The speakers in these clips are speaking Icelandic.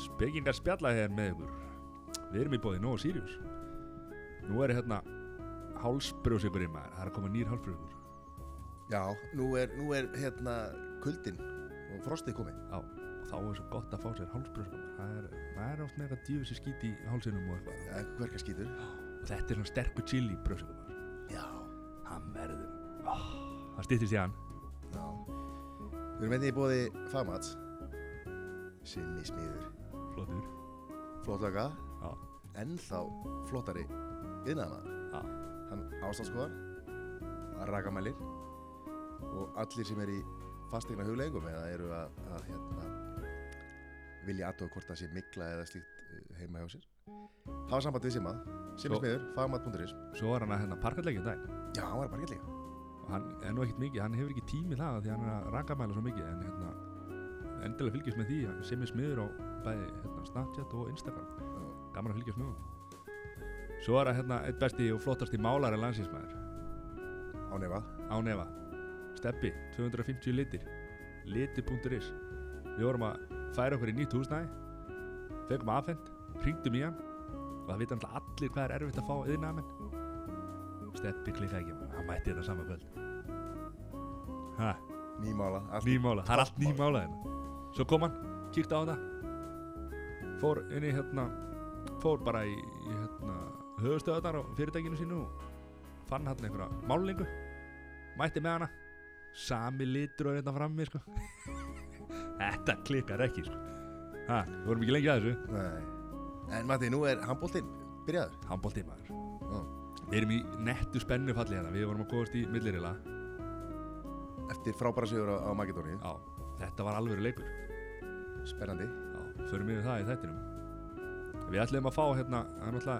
Spekingar spjalla hér með ykkur. Við erum í bóði Nóa Sirius. Nú er hérna hálsbrjósikurinn maður. Það er að koma nýr hálsbrjósikur Já, nú er, nú er hérna kuldin og frostið komið. Já, og þá er svo gott að fá sér hálsbrjósikur Það er, er oft með eitthvað djöfisir skít í hálsinum og eitthvað. Já, hverka skýtur Og þetta er svona sterkur chili brjósikur maður. Já, Hann verður Það stýttist í hann. Já. Við erum einnig í bóði Famats Simmi smiður. Flottur. Flottlöka Já, Ennþá flottari Innaðan já, Hann ástandskoðar Rakamælir Og allir sem er í fastegna hugleggum Eða eru að, að hérna, Vilja aðtóða hvort það sé mikla Eða slíkt eh, heima hjá sér. Hafa samband við Simma. Simmi smiður, fagmat.is Svo var hann að hérna parkatleikja dag Já, hann var líka og hann er nú ekkert mikið, hann hefur ekki tími í það því hann er að rakamæla svo mikið en hérna, endilega fylgjast með því sem er smiður á bæði hérna, Snapchat og Instagram. Gaman að fylgjast með hann svo er það hérna eitt besti og flottasti málari landsinsmæður Á nefa á nefa Steppi, 250 litir. Liti.is við vorum að færa okkur í nýtt húsnæði. Fegum aðfend, hringdum í hann. Og það vita allir hvað er erfitt að fá yðnamenn Steppi klikkaði ekki hann mætti þetta saman kvöld hæ Nýmála nýmála, það er allt nýmála hérna. Svo kom hann, kíkti á þetta. Fór inn í hérna fór bara í, í hérna höfustöðarnar á fyrirtækinu sínu fann hann einhverja málingu mætti með hana. Sami litur og hérna frammi sko. þetta klikkar ekki sko. ha, við vorum ekki lengi að þessu. Nei. En Matti, nú er handbóltinn byrjaður. Handbólti maður. Við erum í nettu spennu falli hérna. Við vorum að komast í millirila Eftir frábæra sigur á, á Makedóni já, þetta var alveg leikur. Spennandi. Já, förum yfir það í þættinum. Við ætlum að fá hérna náttúrulega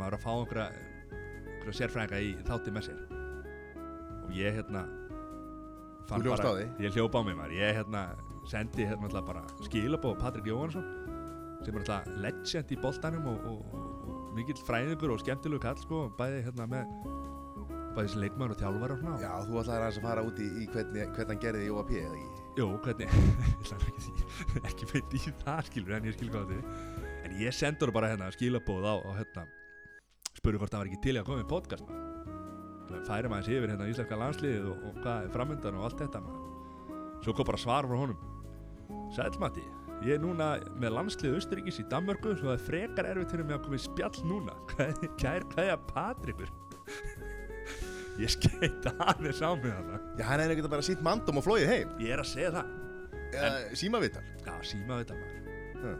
Maður að fá einhverja einhverja sérfræðinga í þátti með sér. Og ég hérna Þú hljópst bara- á því? Ég hljópa á mig maður. Ég hérna sendi hérna náttúrulega bara skilabóð Patrik Jóhansson sem er náttúrulega legend í boltanum og, og, og, og mikill fræðingur og skemmtilegu kall sko bæði hérna með bæði sem leikmaður og þjálfar og svona. Já, þú ætlaði aðeins að fara út í, í hvernig, hvernig hann gerði í OAP eða ekki? Jú, hvernig ekki, ekki beint í það skilur en ég skilur hvað þetta er En ég sendur bara hérna skilabóð á, á hérna spurði hvort það var ekki til að koma í podcast maður. Færa maður yfir hérna íslenska landsliðið og, og hvað er framöndan og allt þetta maður. Svo kom bara svar frá honum. Sælmati, ég er núna með landslið Austuríkis í Danmörku svo það er frekar erfitt fyrir mig að koma í spjall núna. Hvað- Kær kveðja Patrikur Ég skeit aðeins á mig þarna. Já, hann er ekkert bara sínt mandum og flóið heim. Ég er að segja það. Eða símavital Já, síma þetta maður. Já.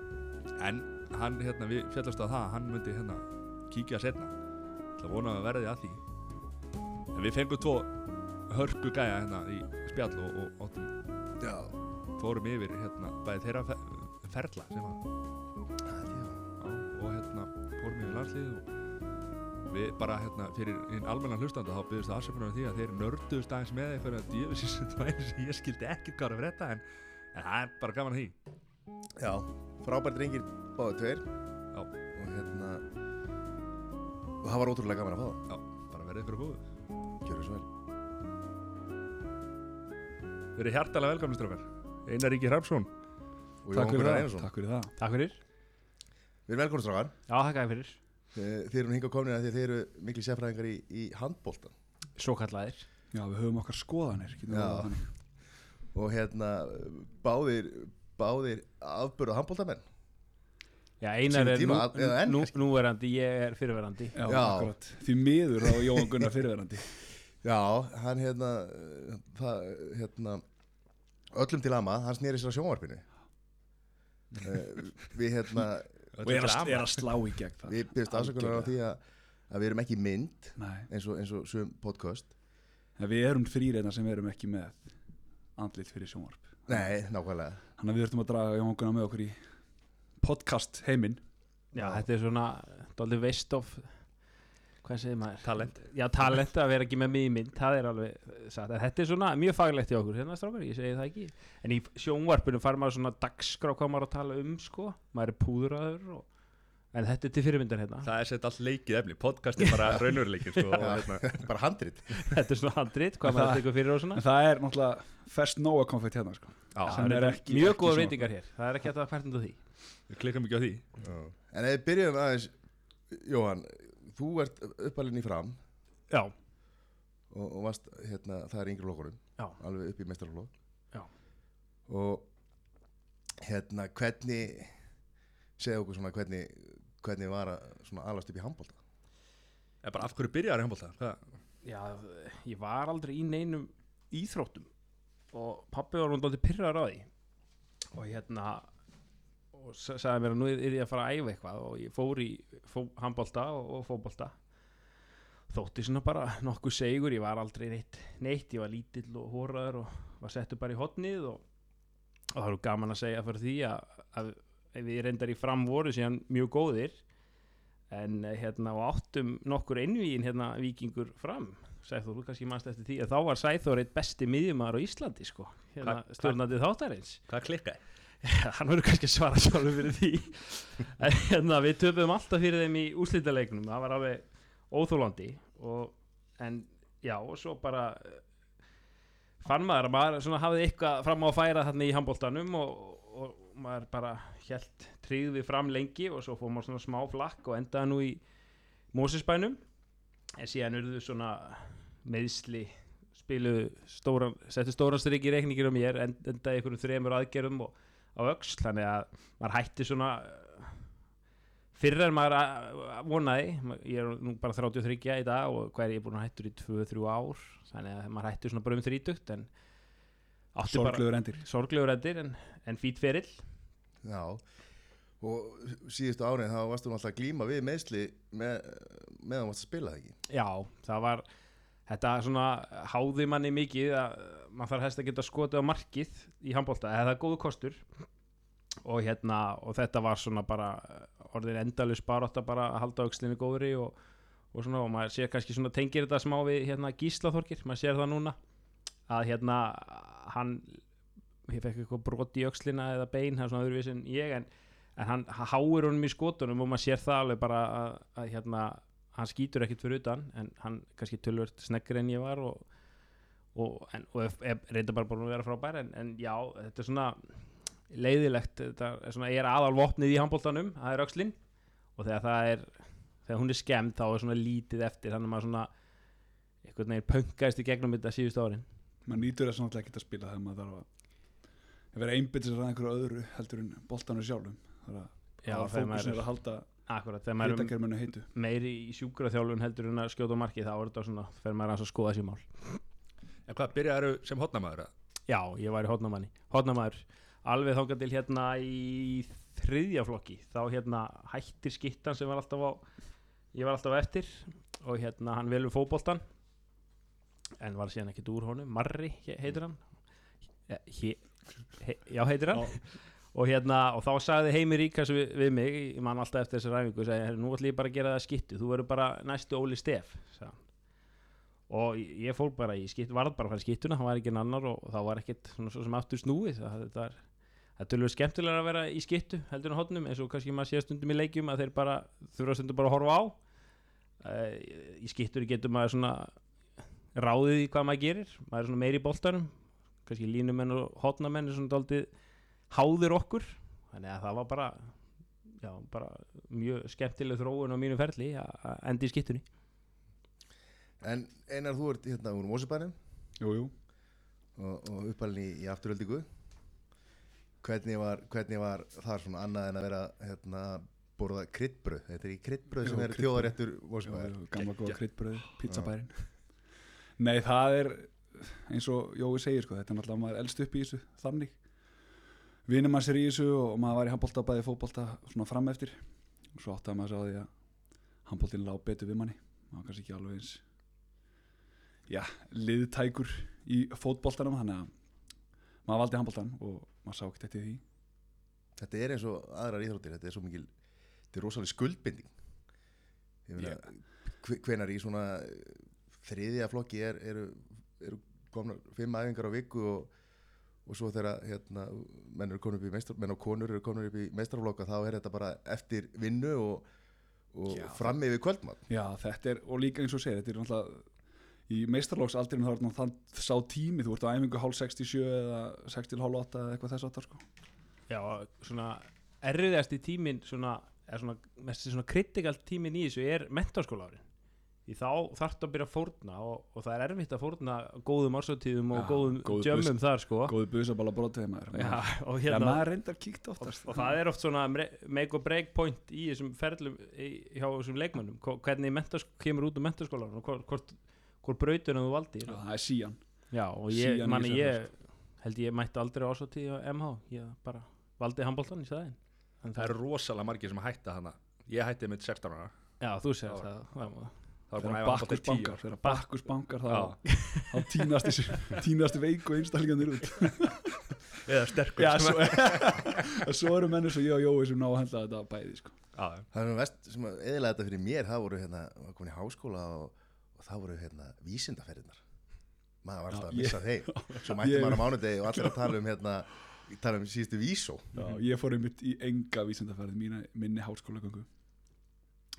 En hann, hérna, við fjallast á það Hann myndi hérna kíkja setna Það vona að verði að því. En við fengum tvo hörku gæja hérna í spjall og, og áttum, Já. Fórum yfir hérna bæði þeirra fe ferla sem að Já, á, og hérna fórum yfir landslið og við bara hérna fyrir einn almennan hlustanda þá byggðist það afsökunar því að þeir nörduðust aðeins með einhverja djöfisins sem ég skildi ekkert hvað er að frétta en, en það er bara gaman að því. Já, frábært drengir báðu tveir. Já. Og hérna Og það var ótrúlega gaman að fá það. Já, bara verðið ykkur góðu Gjörðu svo vel. Við erum hjartalega velkomni strákar. Einar Ríki Hrafsson Og Takk fyrir það, takk fyrir fyrir. Við erum velkonur Eh, Þið eru nú hingað komin að þið eru miklu sérfræðingar í, í handbóltan Svo kallaðir Já, við höfum okkar skoðanir. Og hérna báðir Báðir afbörðu handbóltamenn Já, Einar er tíma, nú, nú, núverandi, ég er fyrirverandi Já, Já. akkurat. Því miður er Jóhann Gunnar fyrirverandi Já, hann hérna það, hérna öllum til ama, hann snýri sér á sjónvarpinu. Uh, Við hérna Og er að, er að slá í gegn það Við byrjumst afsökunar á því að, að við erum ekki mynd Nei, eins og, eins og sum podcast. En við erum þrýreina sem erum ekki með andlit fyrir sjónvarp. Nei, nákvæmlega. Þannig að við þurfum að draga Jóhann Gunnar með okkur í podcast heiminn. Já, þetta er svona Dóldi veist of Hvað segir maður? Talent. Já, talent að vera ekki með mig í mynd Það er alveg satt. Þetta er svona mjög faglegt í okkur Hérna strákar, ég segi það ekki. En í sjónvarpinu fær maður svona dagskrá Hvað maður að tala um, sko. Maður er púðraður og en þetta er til fyrirmyndar hérna. Það er sett allt leikið efni, podcast er bara raunveruleikir sko, Já. hérna, bara handrit. Þetta er svona handrit, hvað maður það- tekur fyrir og svona. En það er náttúrulega First Noah konfekt hérna sko. já, sem Það er ekki- mjög ekki góða svona- veitingar hér. Það er ekki að hvernig því. Við klikkam ekki á því. En ef við byrjum aðeins Jóhann, þú ert uppalinn í fram. Já, og, og varst, hérna, það er yngri flokkurum Já. alveg upp í mestarflokk Já. og hérna, hvernig segja okkur svona hvernig hvernig var að svona alast upp í handbólta Eða bara af hverju byrjar handbólta Hvað? já, ég var aldrei í neinum íþróttum. Og pappi var hún dálítið pyrrar á því. Og hérna og sa- sagði mér að nú er ég að fara að æfa eitthvað og ég fór í fó, handbolta og, og fótbolta. Þótti svona bara nokkuð segur ég var aldrei neitt, neitt ég var lítill og hóraður og var settur bara í hotnið og, og það eru gaman að segja fyrir því að, að við reyndar í fram voru síðan mjög góðir en eh, hérna og áttum nokkur einvíin hérna vikingur fram. Sæþór, þú kannski mannst eftir því að þá var Sæþór eitt besti miðjumæður á Íslandi sko, hérna Hva- hva- stjórnandi þáttarins. Hvað klikkaði? hann verður kannski að svara sjálfur fyrir því. En hérna við töpum alltaf fyrir þeim í úslítaleiknum það var alveg óþólandi og, en já og svo bara eh, fann maður að maður svona hafði eitthvað fram á að færa þarna í handbóltanum og, og maður bara helt tryggði fram lengi og svo fór maður svona smá flakk og endaði nú í Mósesbænum en síðan urðu svona meðsli spiluðu stóran, settu stóran strik í reikningir mér end, endaði einhverjum þremur aðgerðum og á öxl þannig að maður hætti svona fyrr en maður að- að vonaði ég er nú bara 33 í dag og hvað er ég búin að hættur í 2-3 ár þannig að maður hætti svona bara um 30 en Sorglegur endir. sorglegur endir en, en fít ferill. Já, og síðustu árið þá varstu nú alltaf að glíma við meðsli með, meðan varst að spila það ekki? Já það var þetta svona háði manni mikið að maður þarf helst að geta skotið á markið í handbólta það er góðu kostur. Og hérna og þetta var svona bara orðin endalus barótta bara að halda aukslinni góðri og, og svona og maður sér kannski svona tengir þetta smá við hérna Gíslaþorkir, maður sér það núna að hérna hann ég fekk eitthvað brot í aukslina eða bein, það er svona öðruvísi en ég en, en hann háir honum í skotunum og maður sér það alveg bara að, að hérna hann skýtur ekkert fyrir utan en hann kannski tölvört sneggri en ég var og, og, en, og reynda bara búin að vera frábær en, en já, þetta er svona leiðilegt, þetta er svona ég er aðal vopnið í handbóltanum, það er öxlin og þegar það er þegar hún er skemmt þá er svona lítið eftir þannig að maður svona einhvern veginn pönkaðist í gegnum þetta síðustu árin. Maður nýtur þess náttúrulega ekki að spila þegar maður þarf að vera einbyttis að einhverju öðru heldur en boltanum sjálfum. Það er Já, að fókusin er er að halda akkurat, þegar maður er heitu. meiri í sjúkraþjálfun heldur en að skjóta á markið þá er þetta svona, þegar maður er að skoða sér mál. En hvað byrjaðu sem hotnamaður? eða? Já, ég var í hotnamanni Hotnamaður, alveg þangað til hérna í þriðja flokki þá hérna hættir skittan sem var alltaf á ég var alltaf eftir og hérna hann velur fótboltan en var síðan ekkert úr honum. Marri he- heitir hann? He, he, he, Já, heitir hann og hérna, og þá sagði Heimir Ríkas við, við mig, ég man alltaf eftir þessi ræfingu sagði, "Heyrðu, nú ætlum ég bara að gera það skittu þú verður bara næstu Óli Stef sagði hann. Og ég fór bara í skitt varð bara að fara í skittuna, það var ekki annar og þá var ekkert svona svo sem aftur snúið það, þetta er, það er tölvöld skemmtilega að vera í skittu heldur en hodnum eins og kannski maður sé stundum í leikjum að þeir bara þurfa stundum bara að horfa á. Uh, í skittur getur maður svona ráðið í hvað maður gerir maður háðir okkur. Þannig að það var bara já, bara mjög skemmtileg þróun á mínu ferli að enda í skittunni En einar þú ert hérna úr Mósebænum og, og uppalinn í, í afturöldingu hvernig var, hvernig var það svona annað en að vera hérna borða kryddbröð, þetta er í kryddbröð sem er þjóðaréttur gamla góða kryddbröð, pizzabærin nei það er eins og Jói segir sko, þetta er náttúrulega maður elst upp í þessu þannig vinur maður sér í þessu og maður var í handbólta bæði fótbólta svona fram eftir. Og svo átti að maður sá því að handbóltin lág betur við manni. Maður kannski ekki alveg eins já, liðtækur í fótbóltanum þannig að maður valdi handbóltan og maður sá ekkert eftir því. Þetta er eins og aðrar íþróttir, þetta er svo mikil þetta er rosalega skuldbinding. Yeah. hvenar í svona þriðja flokki er, eru, eru komnar fimm æfingar á viku og, og svo þegar hérna, menn, eru konur upp í meistar, menn og konur eru konur upp í meistarflokka þá er þetta bara eftir vinnu og, og fram yfir kvöldmann Já, þetta er, og líka eins og segir, þetta er náttúrulega í meistarlóksaldrinu þá er þetta þann sá tími, þú ert á æfingu hálf 67 eða 6 til hálf 8 eða eitthvað þess áttar sko. Já, svona erfiðasti tíminn svona, er svona, mest svona kritikal tíminn í þessu er mentarskóla árin því þá þarftu að byrja að fórna og, og það er erfitt að fórna góðum ársóttíðum og góðum góðu djömmum bus- þar sko. Góði busabala brotiði maður. Já, og hérna maður reyndar kíkt og, oftast. Og það er oft svona make or break point í þessum ferlum í, hjá þessum leikmönnum. Hvo- hvernig mentask, kemur út úr mentaskólan og hvort, hvort, hvort brautina þú valdir. Já, það er síjan Já, og ég, Síðan í manni, ég held ég mætti aldrei ásóttíð á MH ég bara valdi handbóltan í staðinn. En Það eru rosalega margir sem hætta hana Ég hætti með 16 ára. Já, þú segir það, það Það handbolta bakkus í 10 bankar. Þegar bakkus bankar þá, Já. þá tínast, þessi, tínast veiku einstaklingarnir út Eða sterkur Já, sem- svo, svo eru mennir svo ég og Jói sem ná að henda þetta bæði sko. Já, það er vest sem að eðilega þetta fyrir mér það voru hérna, var komin í háskóla og, og það voru hérna vísindaferðinar maður var alltaf Já, að missa þeim svo mætti Ég- maður á mánudegi og allir að tala um hérna tala um síðustu vísó Já, ég fór einmitt í enga vísindaferði mína, minni háskólagöngu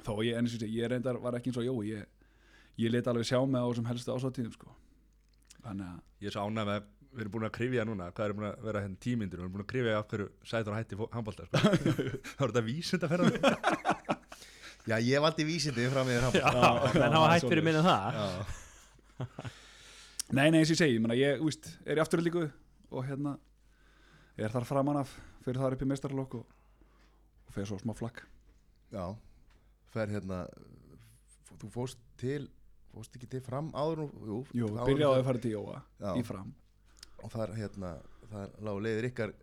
þó ég, sem sé, ég reyndar var ekki eins og Jói ég, ég let alveg sjá mig á þessum helstu ásáttíðum sko. þannig að Ég er svo ánægð með Við erum búin að krifja núna Hvað erum búin að vera hérna tímyndir Við erum búin að krifja af hverju sætur hætti handbólta sko. Það voru þetta vísind að ferða já ég valdi vísindi yfir hann Já, menn hafa hætt fyrir minna það. Nei, nei, eins og ég segi, ég, meina, ég úst, er í afturlíku og hérna er þar framan af fyrir þar upp í meistarlokk og, og fyrir svo smá flagg já, fer hérna þú fóst til fóst ekki til fram áður nú? Jú, Jú, byrjaði að fara til Jóa Já. í fram. Og þar hérna þar lágu leiðir ykkar.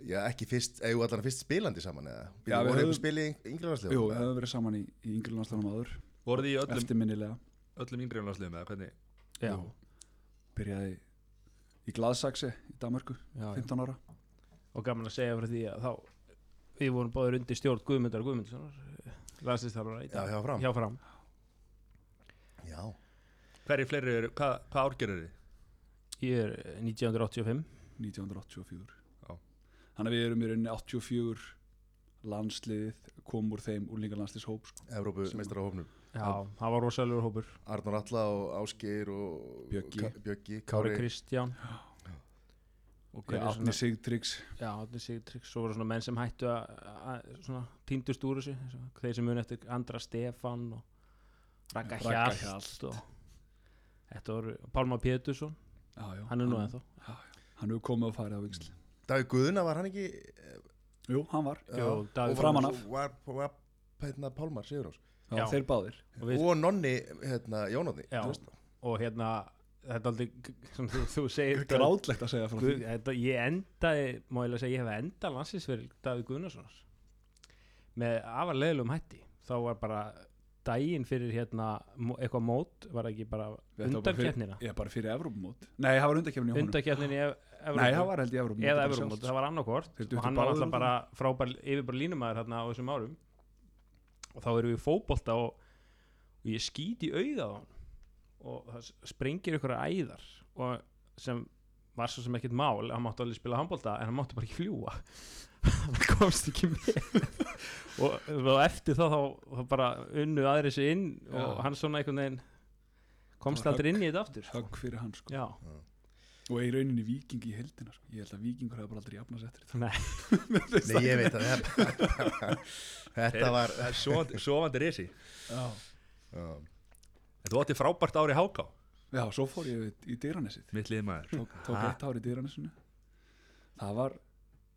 Já ekki fyrst, eða allan fyrst spilandi saman eða? Já, við voru höfum- ykkur spilið í yngri Jú, við hefum verið saman í, í yngri landslunum áður. Voruð í öllum, eftirminnilega. öllum yngri landsliðum eða hvernig? Já, Jú. byrjaði í Gladsaxe í Danmarku, já. 15 ára. Og gaman að segja fyrir því að þá við vorum báður undir stjórn Guðmundar Guðmundssonar landslistálfara í já, dag hjá fram. Hjá fram. Já, Hverju fleiri eru, hvað, hvað árgerur þið? ég er eh, 1985 1984 Já. Þannig að við erum í rauninni 84 landsliðið kom úr þeim úr líka landsliðshóp sko. Evrópu Sem- meistara hófnum Já, það var rosalur hópur. Arnur Alla og Ásgeir og Bjöggi. Kári Kristján. Já, Átni Sigtryggs. Já, Átni Sigtryggs. Svo voru svona menn sem hættu að, að týndust úr þessu þeir sem muni eftir Andra Stefan og Ragga Hjalt og þetta voru Pálma Pétursson. Já, já, hann er nú ennþá. Hann hefur komið og farið á viksl Davíð Guðuna var hann ekki Jú, hann var. Já, og framan var, af. var, var, hérna Pálmar Sigurós Já, þeir báðir. Og, við, og Nonni hérna, Jónóði Já. og hérna þetta er aldrei sem þú, þú segir Grátlegt að segja frá Guð, þetta, ég endaði, má ég lega segja, ég hef endað landsinsveril Davíð Guðnarssonar með afar leðlum hætti. Þá var bara daginn fyrir hérna eitthvað mót, var ekki bara Þetta var bara fyrir- undarkeppnina Já, bara fyrir Evrópumót. Nei, það var undarkeppnin í honum. Undarkeppnin í Ev- Evrópu Nei, það var held í Evrópumót eða Evrópumót, það var duttu og hann var alltaf bara frábær yfir bara línumæður hérna á þessum árum. Og þá erum við í fótbolta og, og ég skýt í auga á hann og það s- sprengir ykkur æðar og sem var svo sem ekkert mál hann mátti alveg spila handbolta en hann mátti bara ekki fljúa hann komst ekki með. Og, og eftir þá, þá, þá bara unnu aðri sig inn og Já. hann svona einhvern veginn komst aldrei inn í þetta aftur sko. Högg fyrir hann sko. Já, Og í rauninni viking í heldina sko. Ég held að vikingur hefði bara aldrei jafnast eftir þetta. Nei, Nei, ég veit að þetta Þetta var er sofandi, sofandi risi. Já já. Þú átti frábært ári háká Já, svo fór ég í dyranesið Mitt lið maður. Tók, tók eitt ár í dyranesinu Það var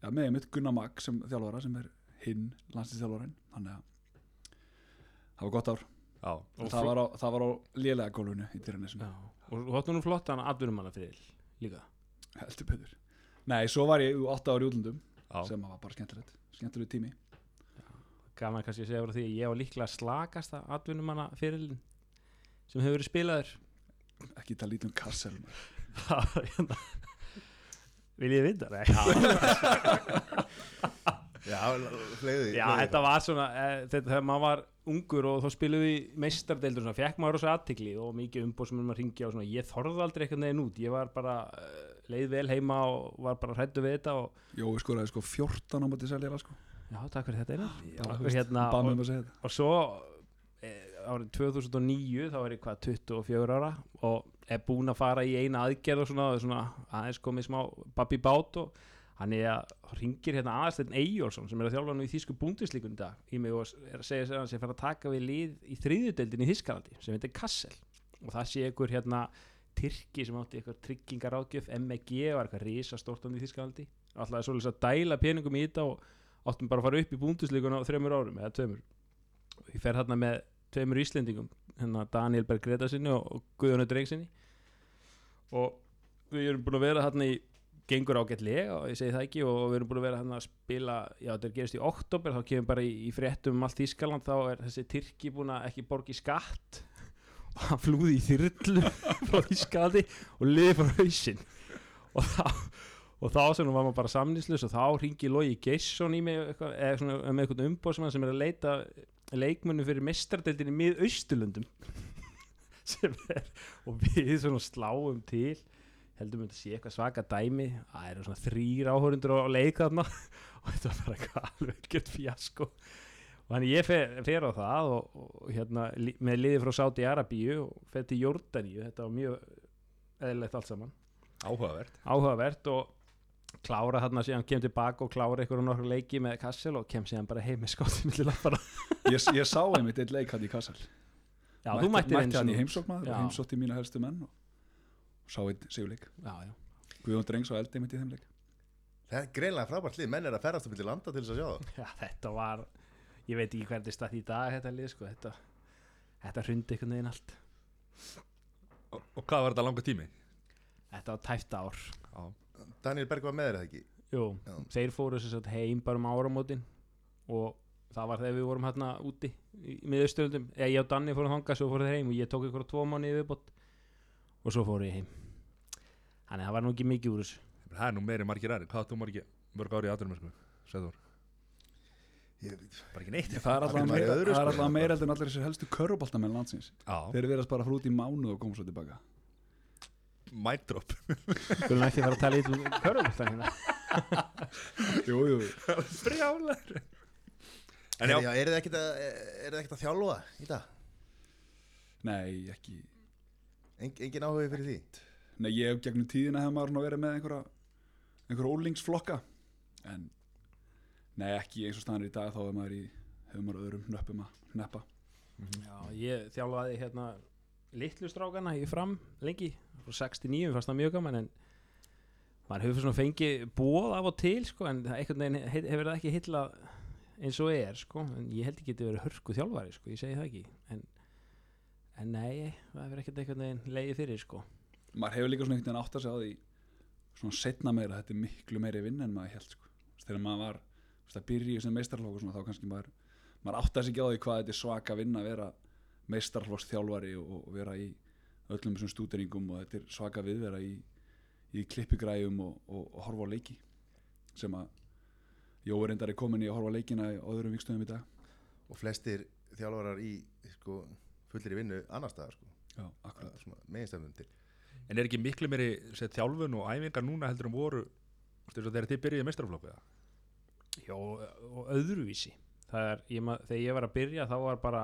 Já, með mitt Gunnar Magg sem þjálfara sem er hinn landslýstjálfarin Þannig að Það var gott ár. Já, Og það var á, það var á lélega gólfinu í dyranesinu já. og þú áttu nú flott hann atvinnumanna líka. Heldur betur. Nei, svo var ég átta ár í útlundum já. sem var bara skemmtilegt. Skemmtilegt tími. Gaman kannski að segja frá því að ég var líklega slakasta atvinnumanna fyrirlin sem hefur verið spilaður. Ekki það lítið um Kassel maður. Það hérna. Vil ég vita það? Já, fleiði Já, þetta var svona e, þetta, þegar maður var ungur og þá spiluðu í meistardeildur svona, fekk maður rosa aðtikli og mikið umbóð sem maður ringja og svona, ég þorði aldrei eitthvað neginn út, ég var bara uh, leið vel heima og var bara hrættu við þetta og Jói skoraði sko 14 á móti Seljala sko. Já, takk fyrir þetta Einar. Bara, og, hérna, og, um að segja þetta. og svo e, árið 2009 þá er ég hvað 24 ára og er búinn að fara í eina aðgerð og svona, svona aðeins komið smá babbi bát og hann er að ringir hérna aðastæðin Eyjólfsson sem er að þjálfa nú í Þísku búndisleikunum dag. Í mig og er að segja að hann sé að fara að taka við lið í þriðudeldin í Þískalandi sem heitir Kassel. Og það sé ykkur hérna Tyrki sem átti ykkur tryggingar ágjöf MEG var eitthvað risastórt í Þískalandi alltaf er svolítið að dæla peningum í þetta og áttum bara að fara upp í búndisleikun á þreymur árum eða tveimur. Og ég fer hérna með tveimur Íslendingum hérna Daniel Berg Gretasinni og, Guðjónu Drengsinni og við erum búin að vera hérna í gengur ágætlega og ég segi það ekki og við erum búin að vera hérna að spila já þetta er gerist í oktober þá kemur bara í, í fréttum um allt Ískaland þá er þessi Tyrki búin að ekki borgi skatt og hann flúði í þyrlu frá Ískalandi og liði frá hausinn. Og þá og þá sem nú var maður bara samnýslus og þá ringi Logi Geisson í mig eitthvað, eða með eitthvað umbóðsmann sem er að leita leikmunum fyrir mestradeldin í mið-austurlundum sem er og við svona sláum til. Heldum við að sé eitthvað svaka dæmi. Það eru svona þrýr áhörundur á leik þarna. Og þetta var bara eitthvað alveg gett fjasko og þannig ég fer, fer á það og, og hérna li- með liði frá Sáti Arabíu og fer til Jórdaníu. Þetta var mjög eðlilegt allt saman. Áhugavert. Áhugavert og klára þarna síðan kem tilbaka og klára ykkur og nokkur leiki með Kassel og kem síðan bara heim með skottum milli lappara ég, ég sá einmitt eitt leik hann í Kassel Já, þú mættir mætti hann í sinni. heimsókmaður og heimsótti mína helstu menn og, og sá einn sigurleik. Já, já. Guðjón Drengs og Eldi einmitt í þeim leik. Það er greinlega frábært lið, menn er að ferðast um til landa til þess að sjá það. Já, þetta var ég veit ekki hvernig stað í dag þetta lið sko, þetta, þetta hrundi einhvern veginn allt. Og, og hvað var þetta langa tími? þetta var tæft ár. Já. Daniel Berg var með þér eða ekki? Jú, Já. þeir fóru sem sagt heim bara um áramótin og það var þegar við vorum hérna úti í miðaustöldum, eða ég og Danni fórum þangað svo fóru þeir heim og ég tók ykkur tvo mánu viðbót. Og svo fóru ég heim. Þannig að það var nú ekki mikið úr þessu. Það er nú meiri margir aðri hvað átt þú margir mörg ári í aðdurum sko? Sæður, Ég, bara ekki neitt. Það er alltaf meira, er sko. alltaf meira heldur en allir þessi helstu köruboltamenn landsins. Já, þeir verðast bara frá út í mánuð og koma svo tilbaka. Mic drop. Skulum ekki fara að tala í körfum hérna. jú, jú, Brjálar En já, já, er þið ekkert að, er að þjálfa í dag? nei, ekki. En, engin áhugi fyrir því? nei, ég hef gegnum tíðina hef maður verið með einhverja einhverja ólingsflokka en nei, ekki eins og staðan er í dag þá hefur maður í hefur maður öðrum nöppum að neppa Já, ég þjálfaði hérna litlu strákana í fram lengi frá 69, fannst það mjög gaman en maður hefur svona fengið bóð af og til sko, en he- hefur það ekki hillað eins og er sko, en ég held ekki geti verið hörku þjálfari sko, ég segi það ekki. En, en nei, það hefur ekkert einhvern veginn leiði fyrir sko. Maður hefur líka svona einhvern veginn átt að segja á því svona setna meira, þetta er miklu meiri vinn en maður held sko. Þegar maður var að byrja í þessum svona, þá kannski maður maður átt að segja á því hvað þetta er svaka vinn að vera meistarflokks þjálfari og, og vera í öllum þessum stúderingum og þetta er svaka viðvera í, í klippigræjum og, og, og horfa á leiki sem að Reyndar er komin í að horfa leikina á öðrum vikstöðum í dag Og flestir þjálfarar í sko, fullir í vinnu annar staðar sko. Já, akkurat meginstefnum til en er ekki miklu meiri set, þjálfun og æfingar núna heldur um voru þegar þið byrjuði mestrarflokku eða? Já, og öðruvísi það er, ég, ma- þegar ég var að byrja þá var bara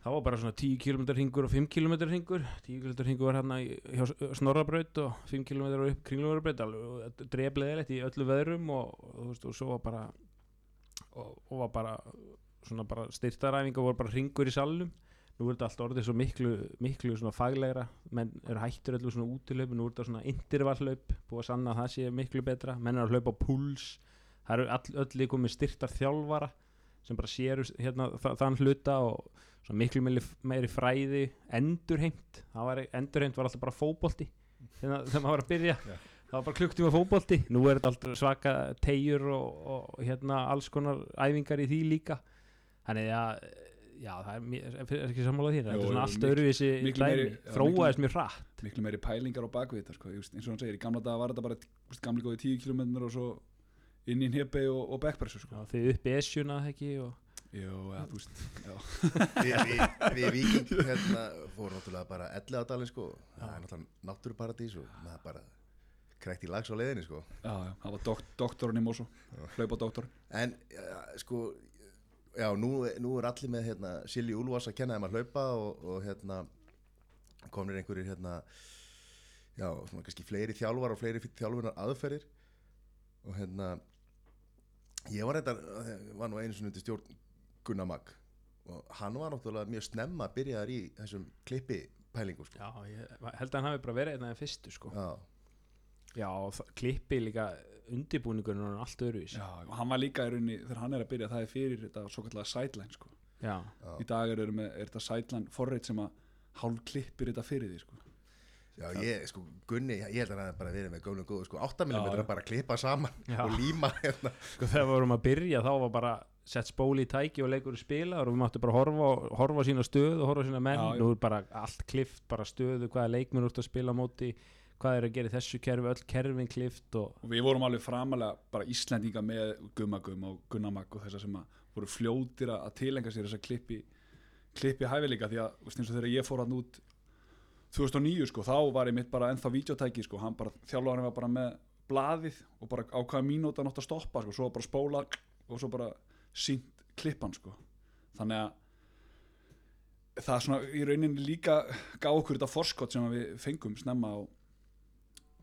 þá var bara svona 10 km ringur og 5 km ringur 10 km ringur var hérna hjá Snorrabraut og 5 km var upp kringlumarabraut alveg drefleðilegt í öllu veðrum og, og, veist, og svo var bara og, og var bara svona bara styrtaræfing og voru bara ringur í salnum. Nú er þetta allt orðið svo miklu, miklu svona faglegra. Menn eru hættur öllu svona útilöp nú er þetta svona intervallaup búið að sanna að það sé miklu betra. Menn eru að hlaupa á púls. Það eru öll líka með styrtar þjálfara sem bara séru hérna, þa þann hluta og miklu meiri, meiri fræði endurheimt. Var, endurheimt var alltaf bara fótbolti. Hérna, þegar maður var að byrja. Já. það var bara klukktíma fótbolti. Nú er þetta alltaf svaka tegjur og, og hérna alls konar æfingar í því líka. Þannig að já, það er, mér- er ekki sammálað þér þetta er svona allt þróaðist miklu- mjög hratt. miklu meiri pælingar á bakvið sko. Eins og hann segir, í gamla daga var þetta bara gamli góði 10 km og svo inn í hnepi og, og backpressu sko. já, þið uppi esjuna ekki og Jú, eða, þú veist við, við, við viking hérna, fórum náttúrulega bara 11 á dalinn sko það er náttúrulega náttúruparadís og maður bara krekt í lags á leiðinni sko. Já, já, það var dok doktorinn í Mosó hlaupa doktorinn en sko já, nú, nú er allir með hérna, Silji Úlfars að kenna þeim að hlaupa og, og hérna komnir einhverjir hérna já, svona kannski fleiri þjálfar og fleiri þjálfunar aðferðir. Og hérna ég var reyndar, var nú einu sinni undir stjórn Gunnar Mag og hann var náttúrulega mjög snemma byrjaðar í þessum klippi pælingu sko. Já, ég held að hann hafi bara verið einn af þeim fyrstu sko. Já, Já, klippi líka undirbúningurinn og allt öðruvís já, og hann var líka í rauninni þegar hann er að byrja það er fyrir þetta svo kallega sideline sko. Já, já. í dag er, með, er þetta sideline forreit sem að hálf klippir þetta fyrir því sko. Já, ég, sko, Gunni, ég held að hann bara verið með góðum góðu, sko, 8 mm Já, já. bara að klippa saman Já. og líma hérna. sko þegar við vorum að byrja þá var bara sett spóli í tæki og leikur spila og við máttum bara horfa, horfa sína stöð og horfa sína menn, Já, nú er bara allt klift bara stöðu, hvaða leikmenn úr að spila móti hvað er að gera í þessu kerfi, öll kerfin klift og og við vorum alveg framalega bara Íslendinga með Gummagum og Gunnamag og þessar sem að voru fljótir að tilenga sér þessa klippi klippi hæfileika því að þegar ég fór hann út 2009 sko, þá var ég mitt bara ennþá vídeotæki sko, hann bara, þjálfarinn var bara með blaðið og bara á hvaða mínúta nátt að stoppa sko, svo bara spóla og svo bara sínt klippan sko. Þannig að það svona í rauninni líka gaf okkur þetta forskot sem við fengum snemma á,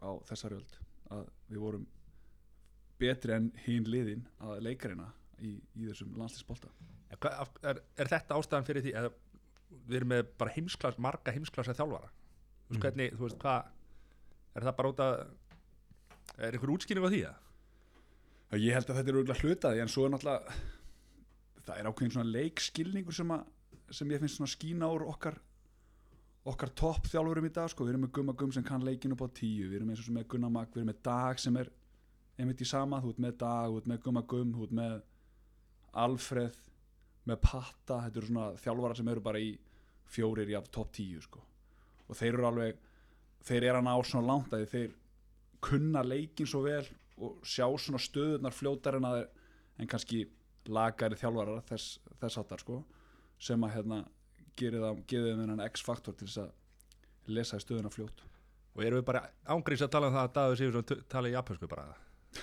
á þessari öld að við vorum betri en hinn liðin að leikarina í, í þessum hvað- af- Er, er þetta ástæðan fyrir því að við erum með bara heimsklass, marga heimsklassa þjálfara? Þú veist Mhm. hvernig, þú veist hvað er það bara út að er einhver útskýring á því að ég held að þetta er auðvitað hlutaði en svo er náttúrulega það er ákveðin svona leikskilningur sem, að, sem ég finnst svona skína úr okkar okkar topp þjálfurum í dag sko. við erum með Gumma Gum sem kann leikin upp á tíu við erum eins og með Gunnar Mag, við erum með Dag sem er einmitt í sama, þú ert með Dag þú ert með Gumma Gum, þú ert með Alfreð, með Patta þetta eru svona þjálfara sem eru bara í fjórir í topp tíu sko. og þeir eru alveg þeir eru að ná svona langt að þeir kunna leikin svo vel og sjá svona stöðunar fljótar en, að, en kannski lagari þjálfarar þess, þess áttar sko, sem að hérna gerir það, gerir þeim þennan X-faktor til þess að lesa í stöðuna fljót og erum við bara ángriðs að tala um það að Dagur Sigur tala í japansku bara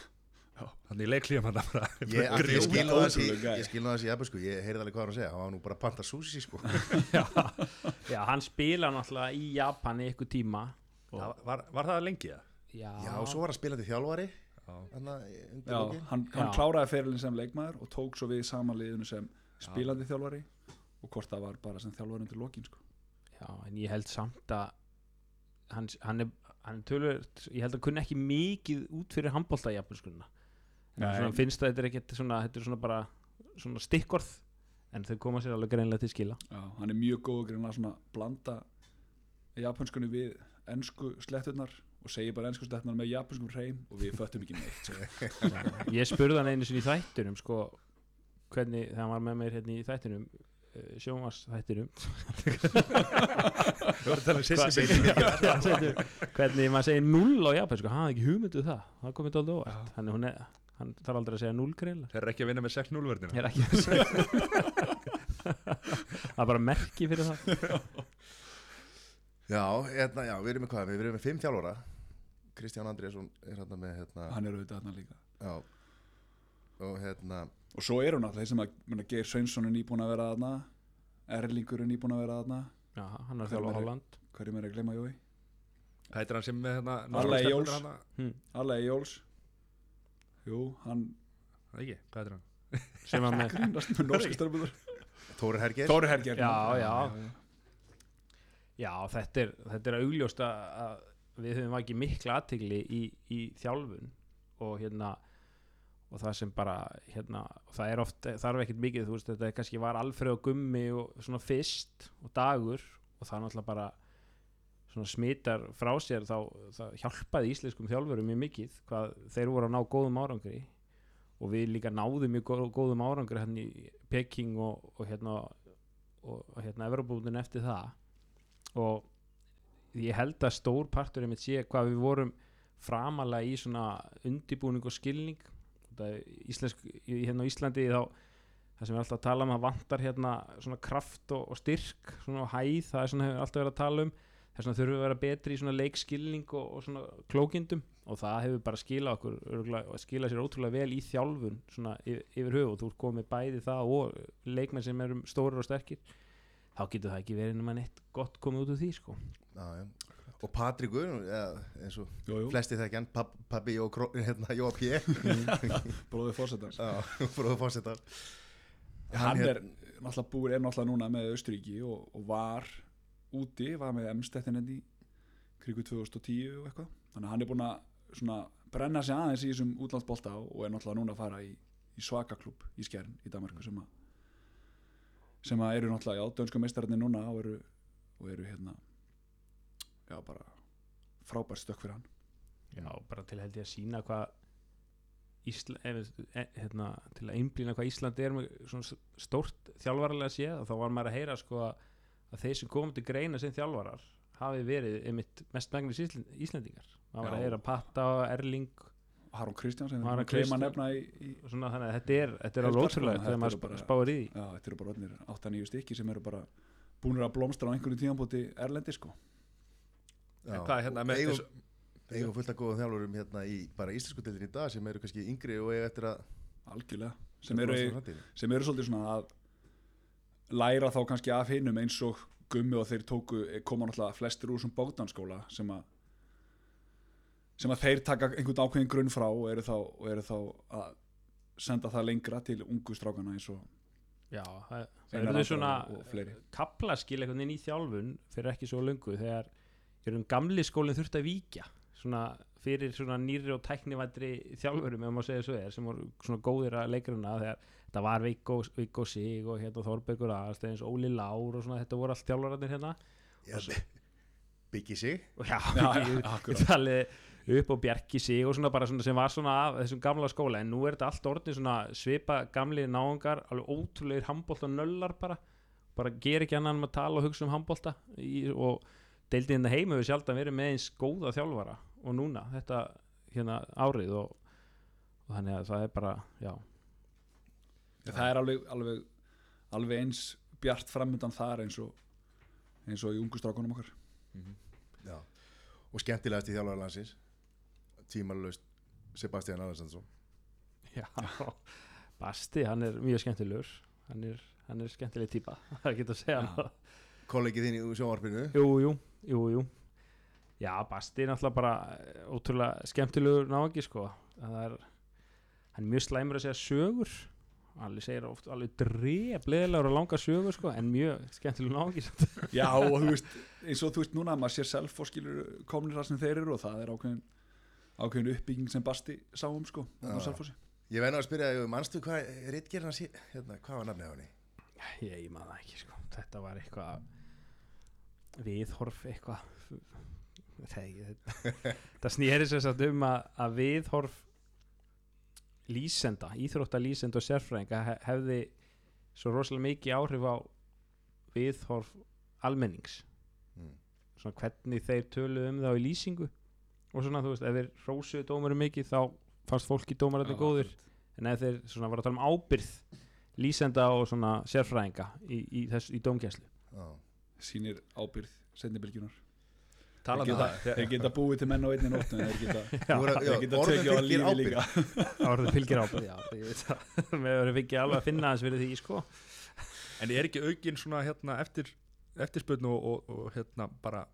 Já. þannig leiklíðum hann bara Ég, ég skil nú þessi, ótrúlega gæi. ég skil nú þessi sko, ég heyrði alveg hvað hann að segja, hann var nú bara panta sushi sko. já, já, hann spila náttúrulega í Japan í ykkur tíma Það var, var það lengi það? Já, Já, og svo var hann spilandi þjálfari, Já. hann að Já, hann, hann Já. kláraði ferilin sem leikmaður og tók svo við samanliðinu sem spilandi þjálfari og hvort það var bara sem þjálfari undir lokin sko. já, en ég held samt að hann, hann er, hann er tölur ég held að kunni ekki mikið út fyrir handbólta í japanskunna en Nei. svona finnst það þetta er ekkert svona, þetta er svona bara svona stikkorð en þau koma sér alveg greinlega til skila Já, hann er mjög góð að svona blanda japanskunni við ennsku sletturnar og segir bara ennsku sletturnar með japanskum hreim og við föttum ekki neitt sko. ég spurði hann einu sinni í þættunum sko, hvernig, hann var með mér hérna í þættunum var að tala um hvernig maður segir null á japansku hann hafði ekki hugmynduð það, það komið óvart. Þannig hún er, hann þarf aldrei að segja null greiðlega Þeir eru ekki að vinna með 6-0 verðina ég er ekki að segja það er bara merki fyrir það. Já, hérna, já, við erum með hvað, við erum með fimm þjálfara, Kristján Andriðsson er hérna með, hérna, hann er auðvitað hann líka. Já, og hérna, og svo eru náttúrulega þeir sem að Geir Sveinsson er nýbúin að vera þarna Erlingur er nýbúin að vera þarna. Já, hann er Hvernig er- Holland. hverjum er að gleyma Jói? Heitir hann sem með hérna Alla Norðurlandstelpur Jóls. hm. Alla Jóls jú, hann Það ekki, hvað heitir hann? sem var með grínast með norska störfbúður Þóri Herger, Þóri Herger Já, já. já, þetta er, þetta er augljóst að að við höfum ekki mikla aðtigli í, í þjálfun og hérna og það sem bara hérna, og það er oft, þarf ekkert mikið þú veist, þetta kannski var Alfreð og Gummi og svona fyrst og dagur og það er náttúrulega bara svona smitar frá sér þá hjálpaði íslenskum þjálfurum mjög mikið hvað þeir voru að ná góðum árangri og við líka náðum mjög gó- góðum árangri hérna í Peking og, og hérna og hérna Evropabúndin eftir það. Og ég held að stór partur einmitt sé hvað við vorum framalega í svona undibúning og skilning. Það er íslensk, hérna á Íslandi þá það sem við alltaf tala um að vantar hérna svona kraft og, og styrk svona hæð, það er svona hefur alltaf verið að tala um. Þess vegna þurfum við að vera betri í svona leikskilning og, og svona klókindum og það hefur bara skilað okkur og skilað sér ótrúlega vel í þjálfun svona yfir, yfir höfu og þú ert komið bæði það og leikmenn sem eru stórir og sterkir þá getur það ekki verið nema neitt gott komið út úr því sko Já, já. Og Patrikur, eða, eins og jú, jú, flesti þekkja hann, pab, pabbi Jó, hérna, P. bróðið fórsetans Já, fróðu fórsetar. hann er náttúrulega búið er náttúrulega núna með Austuríki og, og var úti, var með M-stettin enn í krigu 2010 og eitthvað þannig að hann er búin að svona brenna sig aðeins í þessum útlandsbolta og er náttúrulega núna að fara í, í svakaklub í Skjern í Danmarku sem að sem eru náttúrulega, já, dönsku meistararnir núna og eru, og eru hérna já, bara frábært stökk fyrir hann. Já, bara til held ég að sína hvað Ísla, ef, e, hérna, til að einblýna hvað Ísland er með stórt þjálfaralega séð og þá var maður að heyra sko að, þeir sem komum til greina sem þjálfarar hafi verið einmitt mest megnis Íslendingar. Maður var að heyra Patta og Erling Harald Kristján sem við Kristján. að nefna í, í svona þannig að þetta er, þetta er alveg ótrúlega þegar maður spáir í því. Já, þetta eru bara orðnir 8-9 stykki sem eru bara búinir að blómstra á einhverju tíðanbúti erlendi sko. Já, En hvað er hérna og með eigum, þessu- eigum fullt að góða þjálfurum hérna í bara íslensku deildin í dag sem eru kannski yngri og eiga eftir að algjörlega. Sem eru, sem eru svolítið svona að læra þá kannski af hinnum eins og gummi og þeir tóku koma náttúrulega flestir úr sem bókdanskóla sem að sem að þeir taka einhvern ákveðin grunn frá og eru þá, og eru þá að senda það lengra til ungu strákana eins og Já, það, það eru Andra svona kaplaskil einhvern veginn í þjálfun fyrir ekki svo löngu þegar raun gamli skólinn þurfti að víkja svona fyrir svona nýri og tæknivættri þjálfurum ef maður segja svo er sem voru svona góðir að leikuruna þegar þetta var Viggo, Sig og hérna Þorbergur Aðalsteins, Óli Lár og svona þetta voru allt þjálfararnir hérna. Já, byggi sig. Já, Já, ég, já, akkurat. Upp og bjarki sig og svona bara svona sem var svona af þessum gamla skóla. En nú er þetta allt orðin svona svipa gamli náungar, alveg ótrúlegir handbólta nöllar bara, bara ger ekki annan að tala og hugsa um handbólta og deildið hérna heima við sjaldan verið með eins góða þjálfara og núna þetta hérna árið og, og þannig að það er bara, já. Það er alveg, alveg, alveg eins bjart framöndan þar eins og eins og í ungu strákunum okkar. Já. og skemmtilegast í þjálfara landsins tímalust Sebastian Alessansson Já, Basti, hann er mjög skemmtilegur. Hann er, hann er skemmtileg típa það er ekki að segja. Hann kollegið þín í sjónvarpinu? Jú, jú, jú, jú. Já, Basti er náttúrulega bara eh, ótrúlega skemmtilegur náðingi sko. Það er, hann er mjög slæmur að segja sögur. Allir segir oft alveg dref leðilegur og langa sögur sko en mjög skemmtilegur náðingi Já, og þú veist, eins og þú veist núna maður sér self og skilur komnir það sem þeir eru og það er ákveðin ákveðin uppbygging sem Basti sáum sko á Já. Selfossi. ég venna að spyrja þig, manstu hvað Ritgerinn hans hérna, hvað var nafnið á henni? Ég, ég maður það ekki sko þetta var eitthvað viðhorf eitthvað þetta snýri sér satt um að, að viðhorf lýsenda, íþrótta lýsenda og sérfræðinga he- hefði svo rosalega mikið áhrif á viðhorf almennings Mm. svona hvernig þeir töluðu um það í lýsingu og svona þú veist, ef þeir rósuðu dómarum mikið þá fannst fólki dómararnir Já, góðir. en ef þeir svona var að tala um ábyrð lýsenda og svona sérfræðinga í, í, þess, í dómgæslu. Já. sýnir ábyrð setnibilgjunar Talað þeir um geta, það þeir geta búið til menn á einni nóttu en þeir geta, geta tekið á lífi líka. Orðið fylgir ábyrð já, ég veit það. Með verið fengið alveg að finna hans fyrir því sko. En er ekki aukin svona hérna eftir eftirspurnu og, og, og hérna bara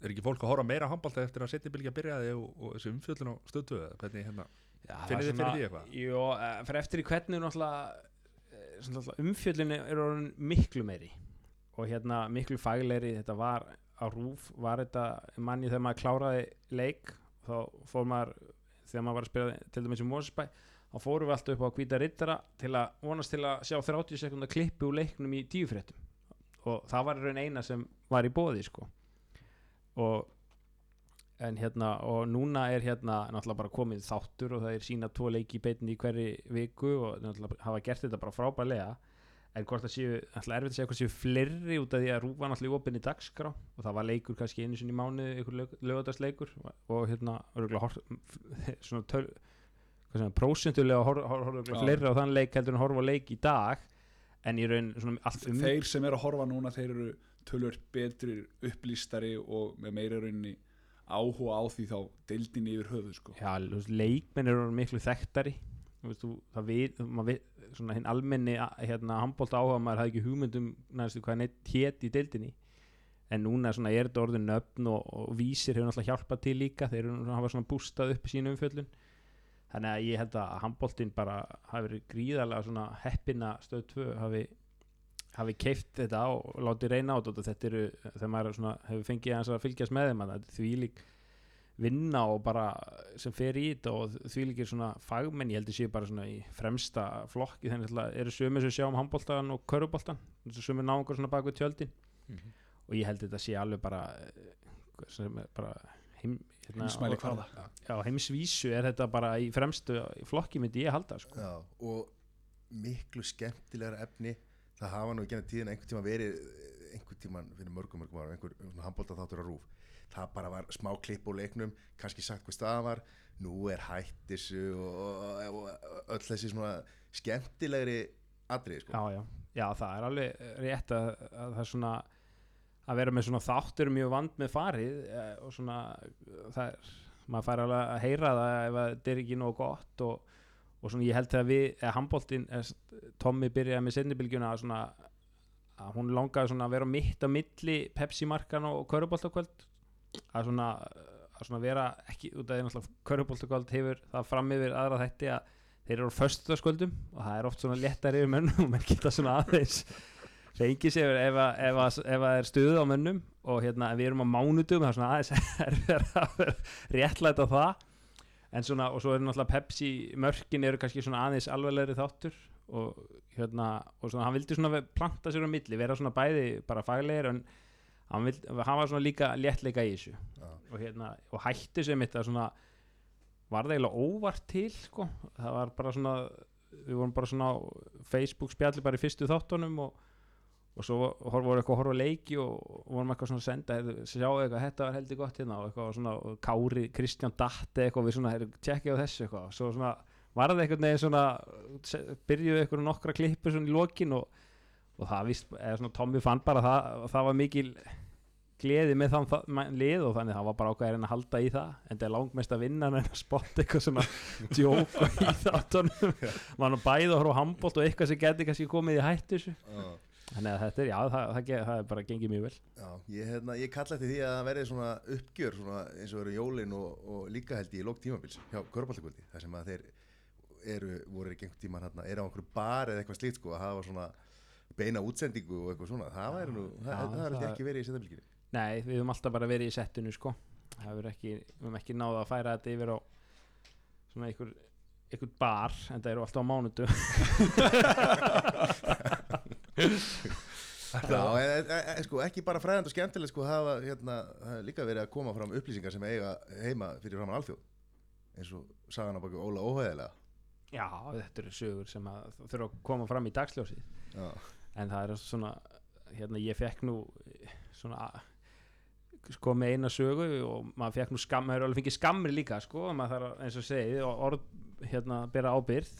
er ekki fólk að horfa meira á handbólta eftir að setja bylgja byrjaði og, og þessi umfjöllun á eða hvernig hérna Já, Finnið það þið fyrir því eitthvað? Jó, eh, fyrir eftir í hvernig eh, umfjöllinu er orðin miklu meiri og hérna miklu fagleiri þetta var á rúf var þetta manni þegar maður kláraði leik þá fór maður þegar maður var að spila til dæmis í Mósesbæ þá fórum við alltaf upp á hvíta rittara til að vonast til að sjá 30 sekundar klippi úr leiknum í tíufréttum. Og það var raun eina sem var í bóði sko og en hérna og núna er hérna náttúrulega bara komið þáttur og það er sína tvo leiki í beinni í hverri viku og náttúrulega hafa gert þetta bara frábærlega en hvort það séu, náttúrulega erfitt að segja hvort séu fleiri út af því að rúfa náttúrulega í opinni dagskrá og það var leikur kannski einu sinni í mánuði ykkur lögadagsleikur og hérna hort, svona töl, hvað sem, prósentulega horfa hor, hor, Já. fleiri á þann leik heldur en horfa leik í dag en í raun svona allt um þeir sem eru að horfa núna þeir eru tölur betri upplýstari og með meira rauninni áhuga á því þá deildinni yfir höfuð sko. Já, leikmenn eru miklu þekktari. Þú það við, við svona hinn almenni hérna, handbólta áhuga maður hafði ekki hugmyndum næstu hvað neitt hét í deildinni. En núna svona er þetta orðin nöfn og, og vísir hefur náttúrulega hjálpað til líka þeir eru hafa svona bústað upp í sínu umfjöllun. Þannig að ég held að handbóltin bara hafi verið gríðarlega svona heppina stöð 2 hafi, hafi keift þetta og látið reyna á þetta og þetta eru, þegar maður svona, hefur fengið að fylgjast með þeim því lík vinna og bara sem fer í þetta og því líkir svona fagmenn ég held að séu bara svona í fremsta flokki þannig að eru sömur sem sjá um handbóltan og köruboltan, sömur náungur svona bak við tjöldin. Og ég held að þetta sé alveg bara eh, sem bara heim, hérna, Heimsmæli og- já, heimsvísu er þetta bara í fremstu flokki myndi ég halda sko. Já, og miklu skemmtilegra efni það hafa nú ekki enn tíðin einhvern tíma verið einhvern tíma fyrir mörgum mörgum ára einhver handbólta þáttur á rúf það bara var smá klipp úr leiknum kannski sagt hvað staðan var. Nú er hættisu og, og, og öll þessi svona skemmtilegri atrið sko. já, já, já, það er alveg rétt að, að það er svona að vera með svona þáttur mjög vand með farið eh, og svona það er, maður fær alveg að heyra það ef að þetta er ekki nóg gott og, og svona ég held þegar við, eða handbóltin Tommy byrjaði með sendibilgjuna að svona að hún langaði svona að vera mitt á milli Pepsi markan og Köruboltakvöld að svona að svona vera ekki, út af því náttúrulega Köruboltakvöld hefur það fram yfir aðra þætti að þeir eru á föstudagskvöldum og það er oft svona léttari yfir mönnum og menn geta svona aðeins reyngið sér ef, að- ef, að- ef að er stuð á mönnum. Og hérna við erum á mánudum það er svona aðeins að réttlæta það en svona og svo er náttúrulega Pepsi mörkin eru kannski svona aðeins alveglegri þáttur og hérna og svona hann vildi svona planta sér á milli vera svona bæði bara faglegir en hann, vildi, hann var svona líka léttleika í þessu Já. og hérna og hætti sem mitt að svona var það eiginlega óvart til sko. það var bara svona við vorum bara svona á Facebook spjalli bara í fyrstu þáttunum og, og svo voru eitthvað að horfa leiki og, og vorum eitthvað svona að senda sjáu eitthvað, þetta var heldur gott hérna og eitthvað svona og Kári, Kristján Datte eitthvað við svona, tjekkið á þessu eitthvað. Svo svona var það eitthvað neginn svona byrjuðu eitthvað nokkra klippur svona í lokin og, og það vist, eða svona Tommy fann bara það, það var mikil gleði með þann það, lið og þannig það var bara ákveðin að halda í það en það er langmest að vinna en að spotta eitthvað svona djók í þáttunum mann og bæði að horfa handbólt og eitthvað sem geti kannski komið í hættu Já. Þannig að þetta er, já, það, það, það, það er bara gengið mjög vel. Já, ég, hérna, ég kalla eftir því að það verði svona uppgjör svona, eins og eru jólin og, og líka held ég í lók tímabils hjá Körbáltakvöldi þar sem að þeir eru, voru ekki einhvern tíman hérna, eru á einhverju bar eða eitthvað slíkt sko að hafa svona beina útsendingu og eitthvað svona. Það væri nú, Já, það, það er ekki verið í setjabilginni Nei, við höfum alltaf bara verið í settinu sko. Það hefur ekki, við höfum ekki náða að færa þetta yfir á svona einhver, einhver bar en það eru alltaf á mánudu Já, en, en, en sko ekki bara fræðand og skemmtilegt sko hafa hérna, það líka verið að koma fram upplýsingar sem eiga heima fyrir framan alþjóð eins og sagan á baku Óla Óhæðilega Já, þetta eru sögur sem að þurfa að koma fram í dagsljósið. Já, en það er svona hérna ég fekk nú svona sko með eina sögu og maður fekk nú skam, maður hefur alveg fengið skammir líka sko, og maður þarf eins og segið og orð hérna bera ábyrð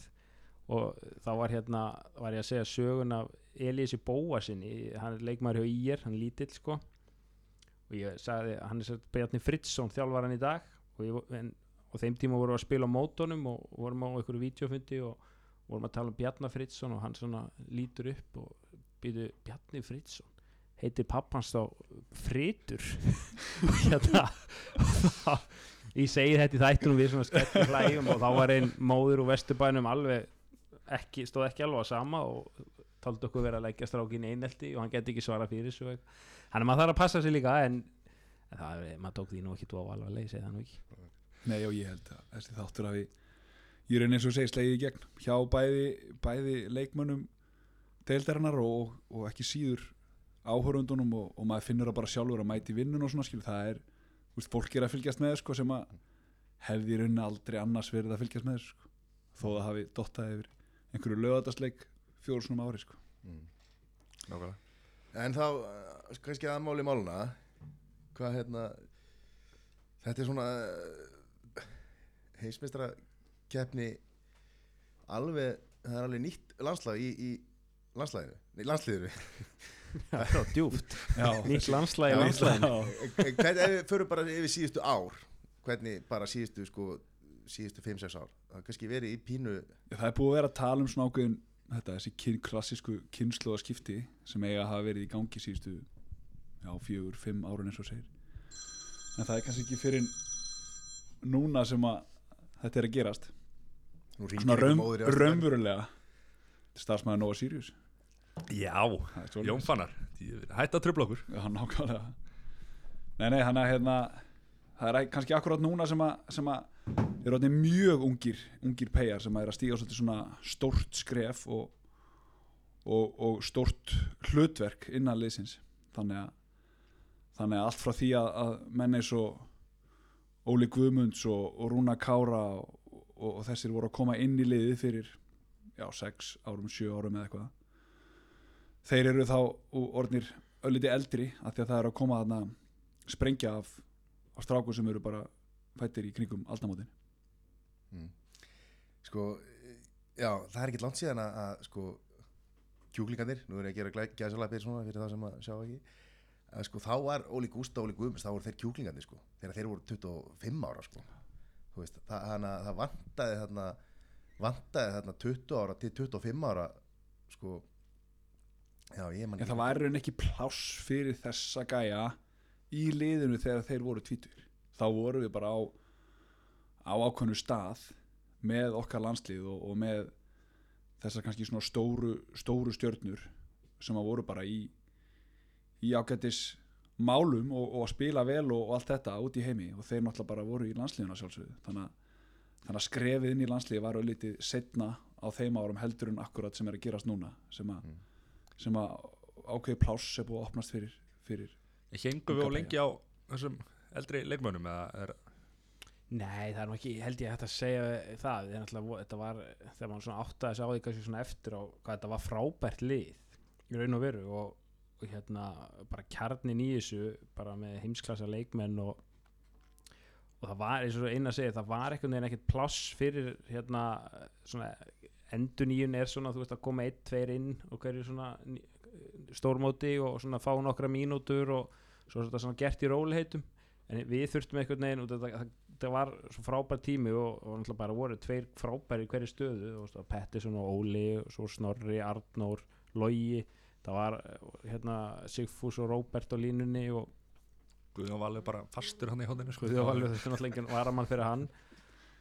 og þá var hérna var ég að segja sögun af Elísi Bóa sinni, hann er leikmaður hjá Ír hann er lítill sko. Og ég sagði, hann er Bjarni Fritzson þjálfar hann í dag. Og, ég, en, og þeim tíma vorum við að spila á mótonum og vorum á einhverju vídeofundi og vorum að tala um Bjarni Fritzson og hann svona lítur upp og býtu Bjarni Fritzson heitir pappans þá Fritur og hérna ég segi þetta í þættunum við svona skettum hlægjum og þá var einn móður úr vesturbænum alveg ekki, stóð ekki alveg á sama og taldi okkur vera að leggja strákin einelti og hann geti ekki svara fyrir þessu þannig að maður þarf að passa sig líka en, en það, er- maður tók því nú ekki tvo alveg leið, segi það nú ekki Nei og ég held að þessi þáttur að við ég raun eins og segir slegið í gegn hjá bæði, bæði leikmönnum deildarinnar og, og ekki síður áhörundunum og, og maður finnur að bara sjálfur að mæti vinnun og svona skil það er, þú veist, fólk er að fylgjast með sko, sem að hefði í rauninni aldrei annars verið að fylgjast með sko. þó það hafi dottað yfir einhverju lögadagsleik fjóru svona ári sko. mm. nákvæmlega. En þá, eh, kannski aðmáli máluna hvað hérna þetta er svona heimsmeistra keppni alveg, það er alveg nýtt landslag í, í landslæðinu, nei landsliðinu. Það er djúft Já, nýtt landslæg í Já, ef við förum bara yfir síðustu ár hvernig bara síðustu sko, síðustu 5-6 ár, það er kannski verið í pínu það er búið að vera að tala um svona ákveðin þetta, þessi kyn, klassísku kynnslóða skipti sem eiga að hafa verið í gangi síðustu já, fjögur, fimm árun eins og segir. En það er kannski ekki fyrir núna sem að þetta er að gerast. Svona raun, raunverulega. Starfsmæður Nova Sirius. Já. Jón Fannar. Hætt að tröfla okkur. Já, nákvæmlega. Nei, nei, hann er hérna það er kannski akkurat núna sem að, sem að er orðin mjög ungir ungir peyjar sem að er að stíga svolítið svona stórt skref og, og, og stórt hlutverk innan liðsins. Þannig að þannig að allt frá því að, að menn eins og Óli Guðmunds og, og Rúna Kára og, þessir voru að koma inn í liðið fyrir já, sex árum, sjö árum eða eitthvað. Þeir eru þá orðnir ölliti eldri af því að það er að koma þarna sprengja af, af stráku sem eru bara fættir í kringum aldamótin. Mm. sko, já, það er ekki langt síðan að, að sko, kjúklingarnir, nú er ég að gera gæðsalapir svona fyrir það sem að sjá ekki að sko, þá var Óli Gústa, Óli Guðmunds, þá voru þeir kjúklingarnir sko, þegar þeir voru 25 ára sko, þú veist, það, það vantaði þarna, vantaði þarna 20 ára til 25 ára sko, já, ég man en það var raun ekki pláss fyrir þessa gæja í liðinu þegar þeir voru tvítur þá voru við bara á á ákveðnu stað með okkar landslið og, og með þessar kannski svona stóru, stóru stjörnur sem að voru bara í í ágættis málum og, og að spila vel og, og allt þetta út í heimi. Og þeir náttúrulega bara voru í landsliðuna sjálfsögðu. Þannig að, þannig að skrefið inn í landsliði var auðvitað setna á þeim árum heldur en akkurat sem er að gerast núna sem að, sem að ákveði pláss er búið að opnast fyrir, fyrir Hengum við á lengi á þessum eldri leikmönnum eða er, Nei, það er nú ekki, held ég hægt að segja það, náttúrulega, þetta var þegar maður svona áttaði sig á því kannski svona eftir á hvað þetta var frábært lið í raun og veru og, og hérna bara kjarnin í þessu bara með heimsklassa leikmenn og og það var, eins og eina að segja, það var einhvern veginn ekkert pláss fyrir hérna svona enduníun er svona, þú veist að koma einn, tveir inn og hverju svona stórmóti og svona fá nokkra mínútur og svo er þetta svona gert í róliheitum en við þurftum einhvern veginn og þetta, það, það var svo frábær tími og, og náttúrulega bara voru tveir frábæri í hverju stöðu og það Pettersson og Óli og svo Snorri, Arnór, Logi það var hérna Sigfús og Róbert á línunni og Guðjón Valur bara fastur hann í hóðinu sko. Guði og Valur þetta er náttúrulega enginn varamann fyrir hann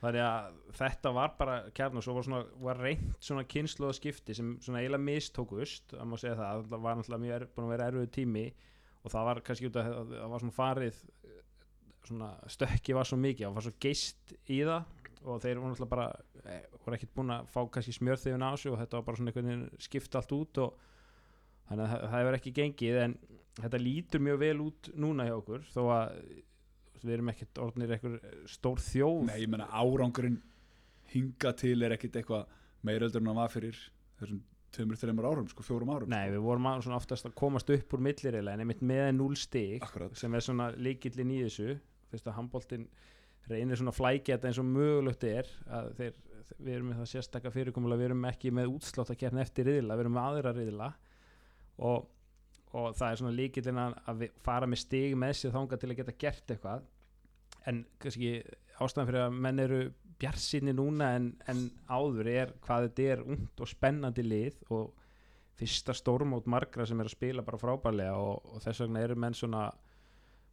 þannig að þetta var bara kjarn og svo var, svona, var reynt svona kynslu skipti sem svona eiginlega mistókust það má segja það, það var náttúrulega mjög er, búin að vera erfið tími og það var kannski út af að það var svona farið svona stökki var svo mikið, það var svo geist í það og þeir voru náttúrulega bara eh, voru ekkert búin að fá kannski smjörþifin á sig og þetta var bara svona einhvern veginn skipt allt út og þannig að það- það hefur ekki gengið en þetta lítur mjög vel út núna hjá okkur þó að við erum ekkert orðnir eitthvað stór þjóð Nei, ég menna árangurinn hinga til er ekkit eitthvað meiröldur en hann var fyrir þessum tveimur, þreimur árum, sko, fjórum árum Nei, sko. við vorum að- svona oftast að komast upp úr millirilega en einmitt með 0 stig Akkurat. sem er svona líkillin í þessu fyrst að handbóltinn reynir svona flækja þetta eins og mögulegt er að þeir, við erum með það sérstakka fyrirkomulega við erum ekki með útslátt að kérna eftir riðla við erum með aðra riðla. Og, og það er svona líkillin að, fara með stig með sér þangað til að geta gert eitthvað. En kannski ástæðan fyrir að menn eru bjarsinni núna en, en áður er hvað þetta er ungt og spennandi lið og fyrsta stórmót margra sem er að spila bara frábærlega og, og þess vegna eru menn svona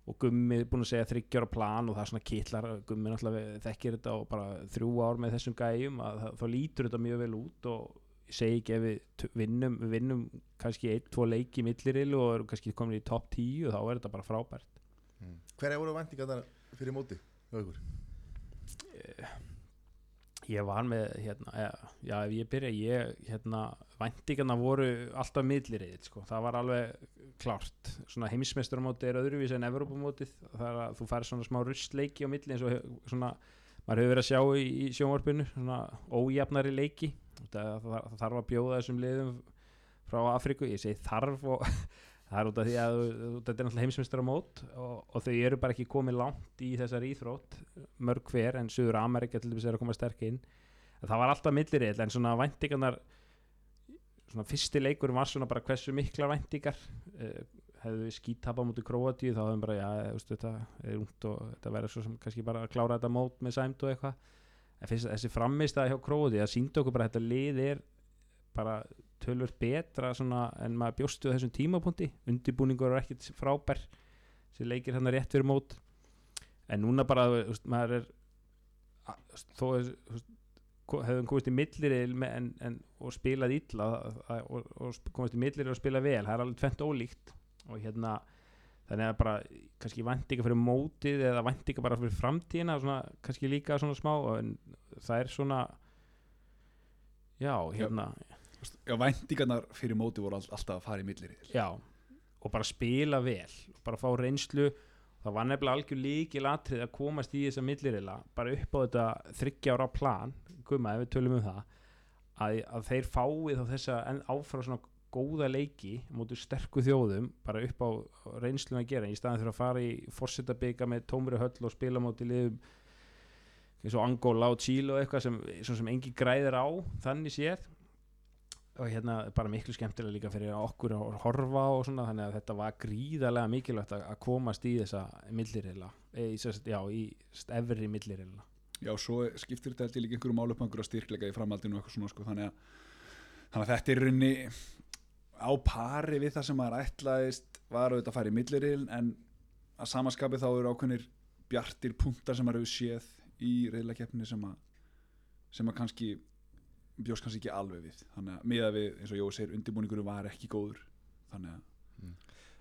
og Gummi er búin að segja þryggjára plan og það er svona kitlar, Gummi náttúrulega þekkir þetta og bara þrjú ár með þessum gæjum að það, þá lítur þetta mjög vel út og ég segi ekki ef við vinnum, við vinnum kannski einn, tvo leiki í millirilu og erum kannski komin í topp 10 og þá er þetta bara frábært Hverja voru væntingar þar fyrir móti? hjá ykkur? ég var með hérna, já, já ef ég byrja ég, hérna, væntingarna voru alltaf millirið, sko, það var alveg klárt, svona heimsmeisturumóti er öðruvís en Evrópumótið. Það er að þú færi svona smá rustleiki á milli eins og svona, maður hefur verið að sjá í, í sjónvarpinu, svona ójafnari leiki. Það, það, það þarf að bjóða þessum liðum frá Afríku, ég segi þarf og það er út af því að þetta er náttúrulega heimsmyndstara mót og, og þau eru bara ekki komið langt í þessar íþrótt mörg hver en Suður Amerika til þess er að koma sterk inn. Það var alltaf millirill en svona væntingarnar svona fyrsti leikur var svona bara hversu miklar væntingar uh, hefðu við skítapa mútið Króatíu þá hefðum bara, já, þú veist, þetta er ungt og þetta verður svo sem kannski bara að klára þetta mót með sæmt og eitthvað. En fyrst, þessi framistæði hjá Króatíu það síndi okkur bara þetta lið er bara tölvöld betra svona en maður bjóstu þessum tímapunkti. Undirbúningur er ekkit frábær sem leikir hann rétt fyrir mót. En núna bara, þú veist, maður er þó er þú veist, ko- hefðum komist í milliril en, en, og spilað illa og, og komist í milliril og spilað vel það er alveg tvent ólíkt. Og hérna þannig að bara kannski væntinga fyrir mótið eða væntinga bara fyrir framtíðina svona, kannski líka svona smá en það er svona já, hérna. Já, væntingarnar fyrir móti voru all, alltaf að fara í millir já, og bara spila vel bara fá reynslu. Það var nefnilega algjör líkil atrið að komast í þessa millirila, bara upp á þetta þryggja ára plan, gumma ef við tölum um það að, að þeir fáið þá þessa áfram svona góða leiki mútið sterku þjóðum bara upp á reynsluna að gera í staðan fyrir að fara í forsetabika með tómri höll og spila mótið liðum eins og Angola og Chile og eitthvað sem, sem engi græðir á þannig séð. Og hérna bara miklu skemmtilega líka fyrir okkur að horfa og svona þannig að þetta var gríðarlega mikilvægt að, komast í þessa millirilla e, í, sest, já, í sest, efri millirilla Já, svo skiptir þetta held ég líka einhverjum álöfum einhverja styrkleika í framhaldinu og eitthvað svona sko, þannig, að, þannig að þetta er í rauninni á pari við það sem maður ætlaðist var auðvitað að fara í milliril en að samaskapi þá eru ákveðnir bjartir punktar sem maður hefur séð í reyðlakeppni sem sem að kannski bjóst kannski ekki alveg við. Þannig að miða við, eins og Jói segir, undirbúningurum var ekki góður þannig að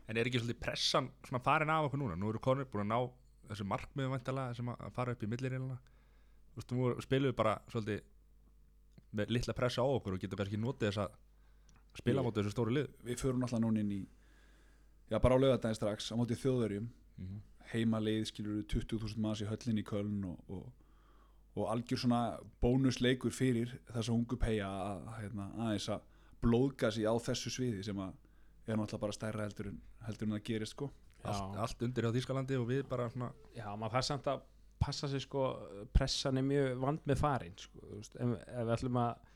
En er ekki svolítið pressan svona farin af okkur núna? Nú eru konur búin að ná þessu markmiðu vantalega sem að fara upp í millirilina Þú veist, nú spilum við bara svolítið með litla pressa á okkur og getum kannski notið þess að spila mótið þessu stóru lið við förum alltaf núna inn í já, bara á lögadaginn strax á mótið þjóðverjum. Heima leið skilur 20.000 manns í höllinni í Köln og, og, og algjör svona bónusleikur fyrir þessa ungu peia að, að, hérna, aðeins að blóðga sig á þessu sviði sem að er náttúrulega bara stærra heldur en, heldur en það gerist sko. Allt, allt undir á Þýskalandi og við bara svona Já, maður þarf samt að passa sig sko, pressan er mjög vand með farin sko, ef, ef við ætlum að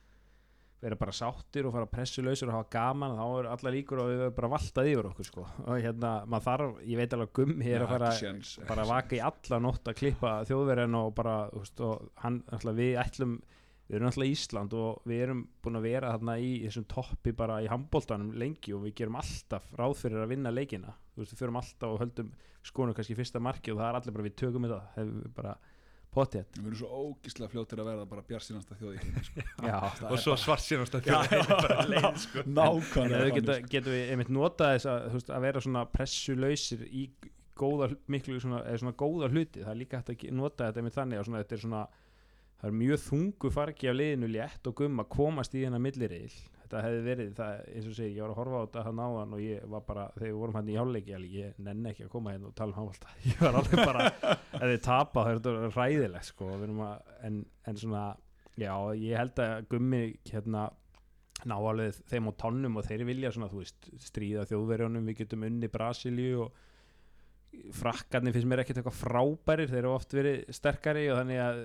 vera bara sáttir og fara pressulöysur og hafa gaman þá er alla líkur og við verðum bara valtað yfir okkur sko. og hérna, maður þarf, ég veit alveg gummi Já, að fara ekki bara að vaka í alla nótt að klippa þjóðverðin og bara, veist, og hann, ætla, við ætlum við erum alltaf Ísland og við erum búin að vera þarna í þessum toppi bara í handbóltanum lengi og við gerum alltaf ráð fyrir að vinna leikina. Þú veist, við förum alltaf og höldum skonum kannski fyrsta marki og það er allir bara við tökum þetta hefur við bara potið við erum svo ógislega fljótir að verða bara bjarsinasta þjóð í heimi sko. Já, og svo svart sínast að Já, þjóða já, en nákvæmlega. Sko. getum við einmitt notað þess að, veist, að vera svona pressulausir í góða, miklu svona, eða svona góða hluti. Það er líka hægt að nota þetta einmitt þannig að svona, þetta er svona það er mjög þungu fargi af liðinu létt og gum að komast í hennar millireil þetta hefði verið, það, eins og segi, ég var að horfa á þetta hann áðan og ég var bara, þegar við vorum hann í hálfleiki ég nenni ekki að koma hérna og tala um hávalda ég var alveg bara, ef þið tapa það er ræðilegt sko að, en, en svona, já, ég held að gummi hérna ná alveg þeim á tonnum og þeir vilja svona, þú veist, stríða þjóðverjónum við getum unni Brasilíu og frakkarnir finnst mér ekkert eitthvað frábærir þeir eru oft verið sterkari og þannig að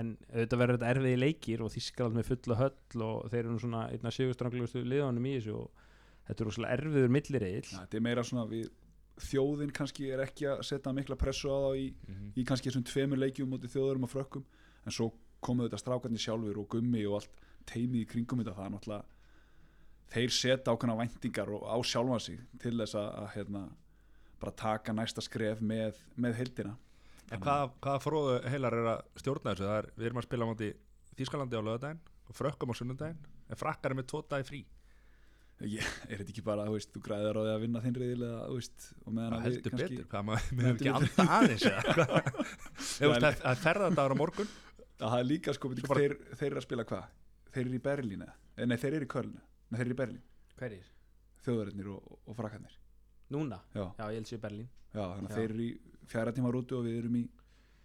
en auðvitað verður þetta erfiði leikir og Þískaland með fulla höll og þeir eru nú svona einna sigurstranglegustu liðanum í þessu og þetta er rosalega erfiður millireill Já, þetta er meira svona við þjóðin kannski er ekki að setja mikla pressu á þá í, í kannski þessum tveimur leikjum mútið þjóðurum og frökkum en svo komu þetta strákarnir sjálfur og gummi og allt teimið í kringum þetta það er náttúrulega þeir setja ákveðna væntingar og á sjálfa sig til þess að, að hérna, bara taka næsta skref með, með heildina. En hvaða, hvaða fróðu heilar er að stjórna þessu? Er, við erum að spila á móti Þýskalandi á lögadaginn og frökkum á sunnudaginn. En frakkar er með tvo dagi frí. Ég, er þetta ekki bara, þú veist, þú græðir á því að vinna þinn reyðil eða, þú veist, og meðan Það að við heldur kannski betur, hvað maður með ekki Heldur anda aðeins eða? Hvað? Það það er ferðardagur á morgun. Að það er líka sko, Sko bara... þeir, þeir eru að spila hvað? Þeir eru í Berlín eða, Eh, nei þeir eru í Köln. Nei þeir eru í Berlín, þjóðverðinir og, og frakkarnir Núna? já, Já, ég held sér Berlín. Já þannig að þeir eru í fjara tíma rútu og við erum í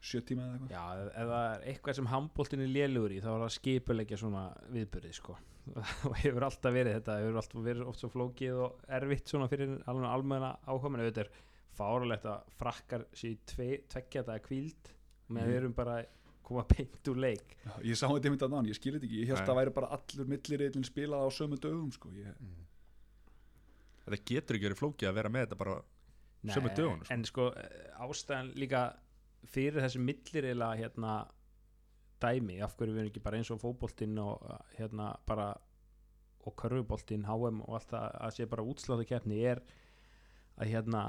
sjö tíma eða eitthvað. Já, ef, það er eitthvað sem handbóltin er lélugur í þá er það skipulegja svona viðbyrði sko. og hefur alltaf verið þetta hefur alltaf verið oft svo flókið og erfitt svona fyrir alveg almenna áhuga þetta er fáralegt að frakkar sér tveggja þetta kvíld með Mhm. við erum bara koma beint úr leik. Já, ég sá þetta einmitt að náðan, ég skil þetta ekki. Ég held að það væri bara allur milliriðlinn spilað á sömu dögum sko. ég, Þetta getur ekki verið flókið að vera með þetta bara Sömu dögunum, sko. en sko eh, ástæðan líka fyrir þessi millirila hérna dæmi, af hverju við erum ekki bara eins og fótboltinn og eh, hérna bara og körfuboltinn, HM og allt það að sé bara útsláttu keppni er að hérna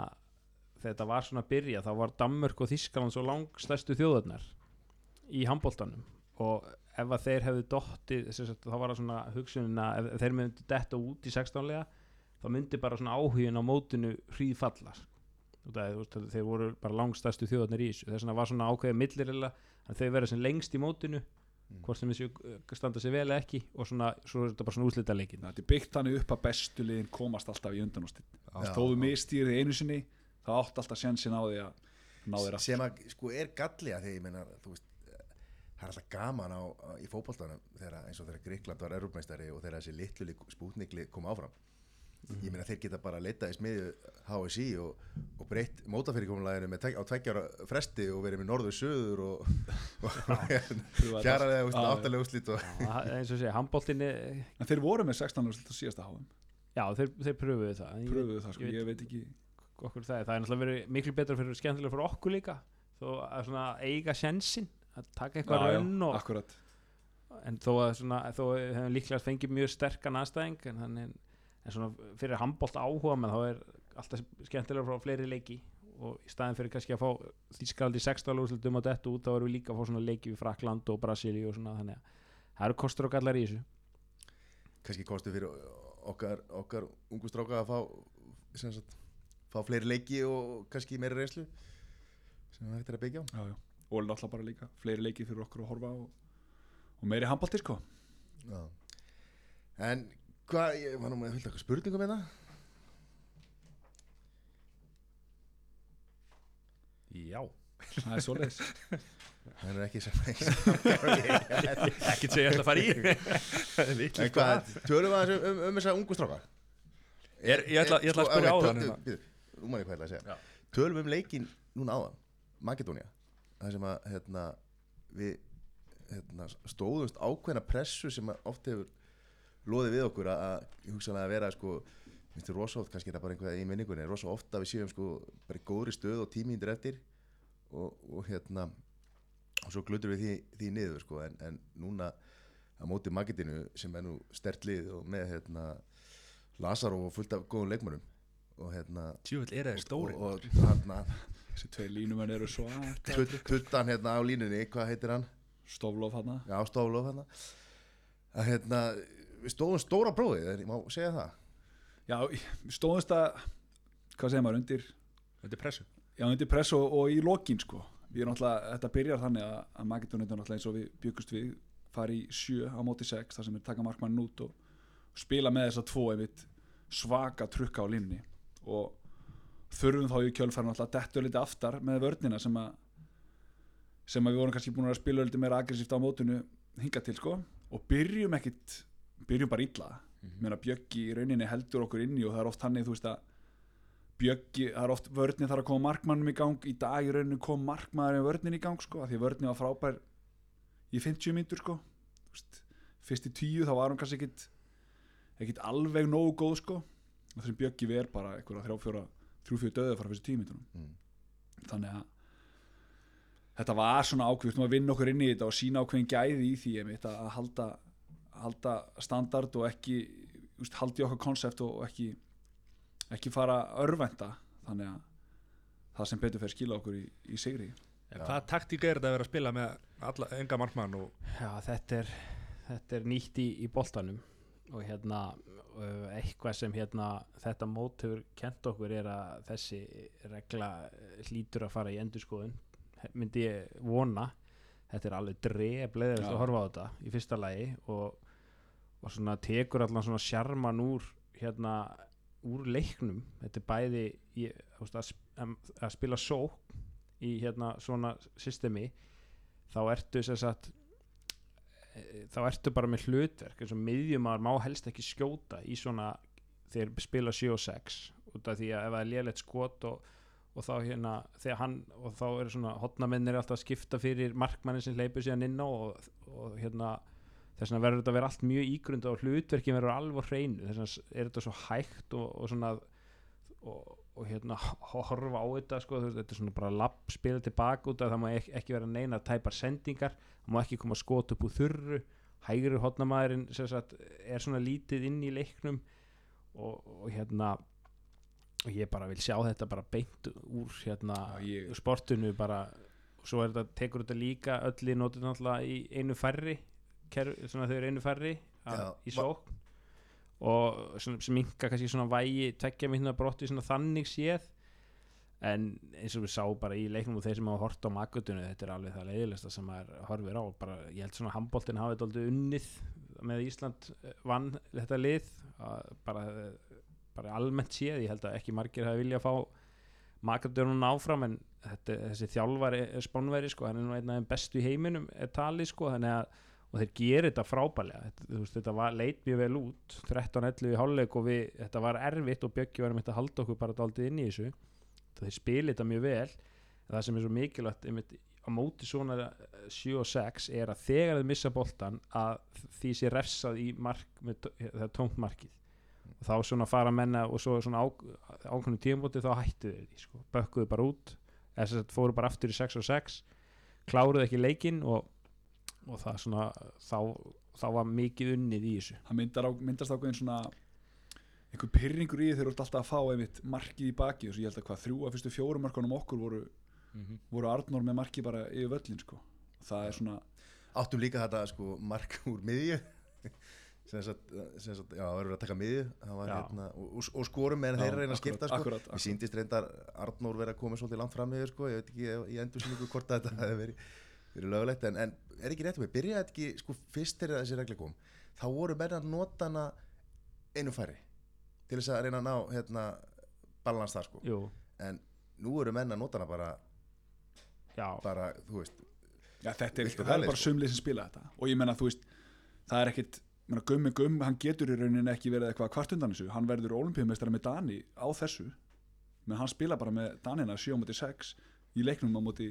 þetta var svona að byrja þá var Danmörk og Þískaland svo langstæstu þjóðarnar í handboltanum og ef að þeir hefðu sagt, þá var það svona hugsunin að ef þeir myndi detta út í 16 lega þá myndi bara svona áhugin á mótinu hríðfalla það, veist, þeir voru bara langstæstu þjóðarnir í þessu. Þess vegna var svona ákveðið millirilla að þau verða sem lengst í mótinu Mm. hvort sem þessu standa sig vel eða ekki og svona, svo er þetta bara svona úslita leikin þetta er byggt þannig upp að bestu liðin komast alltaf í undanústin Já. þó þú mistýrið einu sinni þá átt alltaf sjansin á því að ná aftur. sem að sko er galli að því ég meina þú veist það er alltaf gaman á, á í fótboltanum þegar eins og þegar Gríkland var erupmeistari og þegar þessi litlu spútnikli kom áfram ég meina þeir geta bara að leita í smiðju HSI og, og breytt mótafyrirkomulæginu með tvek, á tveggjára fresti og verið með norður söður og, og fjaralega úslit, áttalega úslit eins og segja, handbóltin en þeir voru með 16 úrslit á síðasta háum já, þeir, þeir pröfuðu það. Ég- pröfuðu það sko, ég veit- ég veit ekki okkur það er, það er náttúrulega verið miklu betra fyrir skemmtilega fyrir okkur líka þó að svona eiga sensin að taka eitthvað raun og, akkurat. En þó að svona, þó hefum líklega fengið mjög sterkan aðstæðing en, þannig, en svona fyrir handbólt áhuga menn þá er alltaf skemmtilega frá fleiri leiki og í staðin fyrir kannski að fá Þískaldi 16 úrslutum á dettu út þá erum við líka að fá svona leiki við Frakland og Brasilíu og svona þannig að það eru kostur og gallar í þessu kannski kostu fyrir okkar, okkar ungu stráka að fá sem sagt, fá fleiri leiki og kannski meiri reynslu sem hægt er að byggja á já, já. og náttúrulega bara líka fleiri leiki fyrir okkur að horfa og, og meiri handbólti sko Já. En hvað, ég var nú með fullt eitthvað spurningum með það Já. Það er svoleiðis. Það er ekki sem ekki Ekkert sem ég ætla að fara í. En hvað, tölum við aðeins um, um, um þessa ungu stráka? Er- ég ætla- ég ætla að spyrja á það hérna. bíddu, Nú maður ég hvað ég ætla að segja. Já. Tölum við um leikinn núna áðan Makedónia Það sem að hérna, við hérna, stóðumst ákveðna pressu sem að oft hefur loðið við okkur að, að hugsanlega að vera sko, rosa oft, kannski er það bara einhverja í minningunni rosa oft að við séum sko bara í góðri stöð og tímíndir eftir og, og hérna og svo glutur við því, því niður sko en, en núna á móti Makedínu sem er nú stert lið og með hérna Lazar og fullt af góðum leikmönum og hérna Tjúvill er þeir stóri og, og hérna þessi tvei línumenn eru Tut- tuttan hérna á línunni, hvað heitir hann? stoflof hann Já, Stoflof hérna að hérna, við stóðum stóra prófið en ég má segja það? Já, við stóðumst að hvað segir maður, undir er pressu. Já, undir press og, og í lokin sko. Við erum náttúrulega, þetta byrjar þannig að, að Makedónin er náttúrulega eins og við byggust við fara í sjö á móti sex þar sem er taka markmannin út og, og spila með þess að tvo einmitt svaka trukka á línni og þurfum þá í kjölfærin alltaf að dettu liti aftar með vörnina sem að sem að við vorum kannski búin að spila liti meira aggressíft á mótinu hinga til sko. Og byrjum ekkit byrjum bara illa. Mm -hmm. Bjöggi í rauninni heldur okkur inni og það er oft þannig þú veist að Bjöggi, það er oft vörninn þarf að koma markmannum í gang. Í dag í rauninu kom markmaðurinn vörninn í gang sko, því að vörninn var frábær í 50 myndur sko. Veist, fyrst í tíu þá var hún kannski ekkit ekkit alveg nógu góð sko. Og þessum Bjöggi ver bara einhverja þrjá-fjóra þrjú-fjóra döðu frá fyrstu tíu myndunum Mm. þannig að þetta var svona ákveðt að vinna okkur inn í þetta og sína ákveðin gæði í því að halda, halda standard og ekki just, haldi okkar konsept og ekki ekki fara örvenda þannig að það sem betur fyrir skila okkur í, í sigri. En Hvaða taktík er þetta að vera að spila með alla, enga markmann og Já, þetta er, þetta er nýtt í, í boltanum. Og hérna uh, eitthvað sem hérna þetta mót hefur kent okkur er að þessi regla eh, hlýtur að fara í endurskoðun. Myndi ég vona. Þetta er alveg drefleðið Já. að horfa á þetta í fyrsta lagi. Og, og svona tekur allan svona sjarman úr hérna úr leiknum. Þetta er bæði í, að, að, spila sók í hérna svona systemi þá ertu sem sagt eh, þá ertu bara með hlutverk eins og miðjumar má helst ekki skjóta í svona þegar spila 7 og 6 út af því að ef það er lélegt skot og, og þá hérna þegar hann og þá eru svona hotnamennir alltaf að skipta fyrir markmannin sem hleypur síðan inn á og, og hérna þess vegna verður þetta að vera allt mjög ígrunda og hlutverkin verður alveg hreinu. Þess vegna er þetta svo hægt og, og svona og, og hérna horfa á þetta sko, veist, þetta er svona bara lapp spila tilbaka út af það má ekki, ekki vera neina tæpar sendingar, það má ekki koma skot upp úr þurru, hægri sagt er svona lítið inn í leiknum og, og hérna og ég bara vil sjá þetta bara beint úr hérna Já, ég- sportinu bara. Og svo þetta, tekur þetta líka öll í notur náttúrulega í einu færri kerf, svona þau eru einu færri í sókn. Og sem minka kannski svona vægi tveggja minna brotti þannig séð. En eins og við sá bara í leiknum og þeir sem hafa hort á makutunni þetta er alveg það leiðilegsta sem maður horfir á. Bara, ég held svona handbóltin hafi þetta aldrei unnið með Ísland eh, vann þetta lið. Bara, bara almennt séð, ég held að ekki margir hafi vilja að fá makutunum áfram en þetta, þessi þjálfari spánveri sko, hann er nú einn af þeim bestu í heiminum er talið sko, þannig að og þeir gerir þetta frábælega þetta, veist, þetta leit mjög vel út. 13-11 í hálfleik og við, þetta var erfitt og Bjöggi var með að halda okkur bara daldið inn í þessu. Þeir spila þetta mjög vel. Það sem er svo mikilvægt einmitt, á móti svona eh, 7 og 6 er að þegar þeir missa boltan að því sé refsað í mark það er tómt markið. Og þá svona fara menna og svo svona á, ákveðnum tímabóti þá hættu þeir sko, bökkuðu bara út. Eða sem sagt fóru bara aftur í 6 og 6 kláruðu ekki leikinn og, og það svona þá, þá var mikið unnið í þessu það myndar á, myndast ákveðin svona einhver pyrringur í þeir eru alltaf að fá einmitt markið í baki og ég held að hvað þrjú af fyrstu fjórum markunum okkur voru, Mhm. voru Arnór með markið bara yfir völlin sko. Og það er svona áttum líka þetta sko mark úr miðju sem sagt, sem sagt já, það verður að taka miðju það var, Já. hérna, og, og, og skorum meðan þeir Já, reyna að skipta sko. akkurat. síndist reyndar Arnór vera að koma svolítið langt fram með sko. ég veit ekki í endur sinni hvort að þetta hefði verið, verið lögulegt en, en er ekki rétt með, byrjaði þetta ekki sko, fyrst er þessi regla kom þá voru menn að nota hana einu færi til þess að reyna að ná hérna, balans þar sko. Jú, en nú eru menn að nota hana bara, já, bara þú veist Já, þetta er, Viltu það er það, bara sko? sumlið sem spila þetta. Og ég menna þú veist það er ekkit, menna, gummi gumm hann getur í rauninni ekki verið eitthvað kvart undan þessu. Hann verður olimpíumeistari með Dani á þessu menn hann spila bara með Danina 7 á móti 6 í leiknum á móti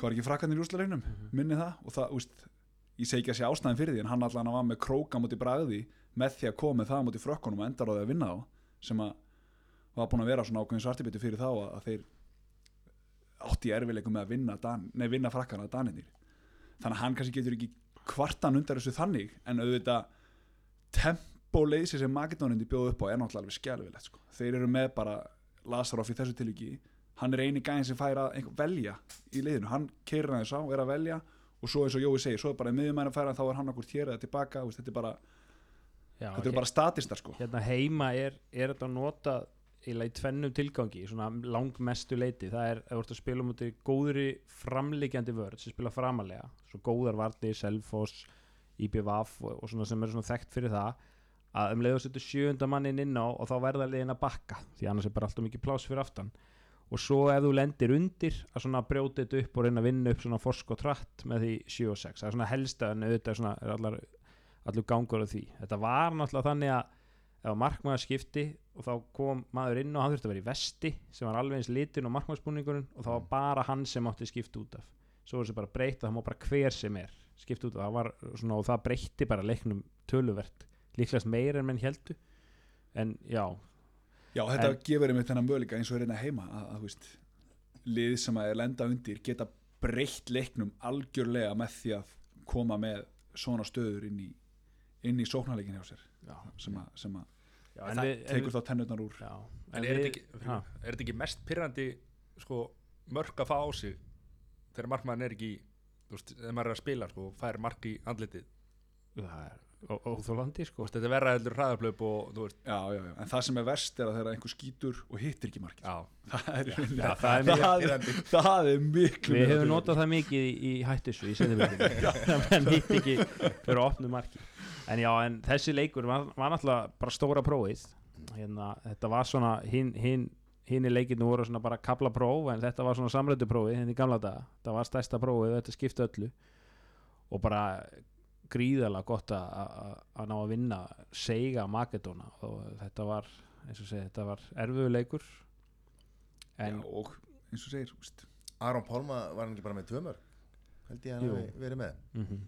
hvað var ekki frakkanir í úrslaleiknum minni það. Og það, úst, ég segi ekki að sé ástæðin fyrir því en hann allan var með króka á móti bragði með því að koma það á móti frökkunum og endar á því að vinna á sem að var búin að vera svona ákveðin svartibiti fyrir þá að, að þeir átti erfileikum með að vinna, Dan, nei, vinna frakkana Daninir þannig að hann kannski getur ekki kvartan undan þessu þannig en auðvitað tempóleysi sem Makedónindi bjóðu upp á er náttúrulega alveg skjálfilegt sko. þeir eru með bara Lazaroff í þessu tilviki hann er eini gæðin sem fær að velja í liðinu, hann hann þess á, er að velja og svo eins og Jói segir, svo er bara miðjumæri að færa þá er hann okkur hér eða tilbaka, veist, þetta er bara já þetta er bara statistar sko. Hérna heima er, er þetta nota eiginlega í tvennum tilgangi svona langmestu leiti. Það er, að spila mútið góðri framliggjandi vörð sem spila framalega svo góðar varnir, Selfoss IBVF og, og svona sem eru svona þekkt fyrir það að um leiðu að setja sjöunda mannin inn á og þá verða liðin að bakka því annars er bara alltaf mikið pláss fyrir aftan og svo ef þú lendir undir að svona brjóta þetta upp og reyna að vinna upp svona forsk og tratt með því 7 og 6 það er svona helsta en auðvitað svona er allar, allur gangur á því. Þetta var náttúrulega þannig að ef markmaður skipti og þá kom maður inn og hann þurfti að vera í vesti sem var alveg eins litin og markmaðsbúningurinn og það var bara hann sem átti skipta út af. Svo var þessi bara breyta, það má bara hver sem er skipta út af, það var svona og það breytti bara leiknum töluvert. Líklegast meir en menn heldu en já, Já, þetta En- gefur einmitt þennan möguleika eins og er einnig heima að, að þú veist, lið sem að er lenda undir geta breytt leiknum algjörlega með því að koma með svona stöður inn í, inn í sóknarleikin hjá sér já, sem að, sem að já En en það við, en tekur þá tennurnar úr. Já, En er við- þetta ekki, ha, er þetta ekki mest pyrrandi sko, mörk að fá á sig þegar markmann er ekki þegar maður er að spila sko, og fær mark í andlitið? Það er ó- óþolandi Þú sko. Veist, þetta er verra heldur hraðablöp og þú veist, já, já, já. en það sem er verst er að þegar einhver skýtur og hittir ekki markið. Já, það er, Já, það, það er það, er, það er miklu Við hefum notað það mikið í, í hættissu í en hitt ekki fyrir að opna marki en já, en þessi leikur var, var náttúrulega bara stóra prófið. Hérna, þetta var svona hinn hin, hinni leikinu voru svona bara kabla próf en þetta var svona samrættu prófi henni í gamla daga, þetta var stærsta prófið og þetta skipti öllu. Og bara gríðalega gott að- að að ná að vinna seiga Makedóna og þetta var eins og segi, þetta var erfiðu leikur. En Já, og eins og segir úst, Aron Pálma var hann ekki bara með tvö mörg held ég að hann verið með. Mm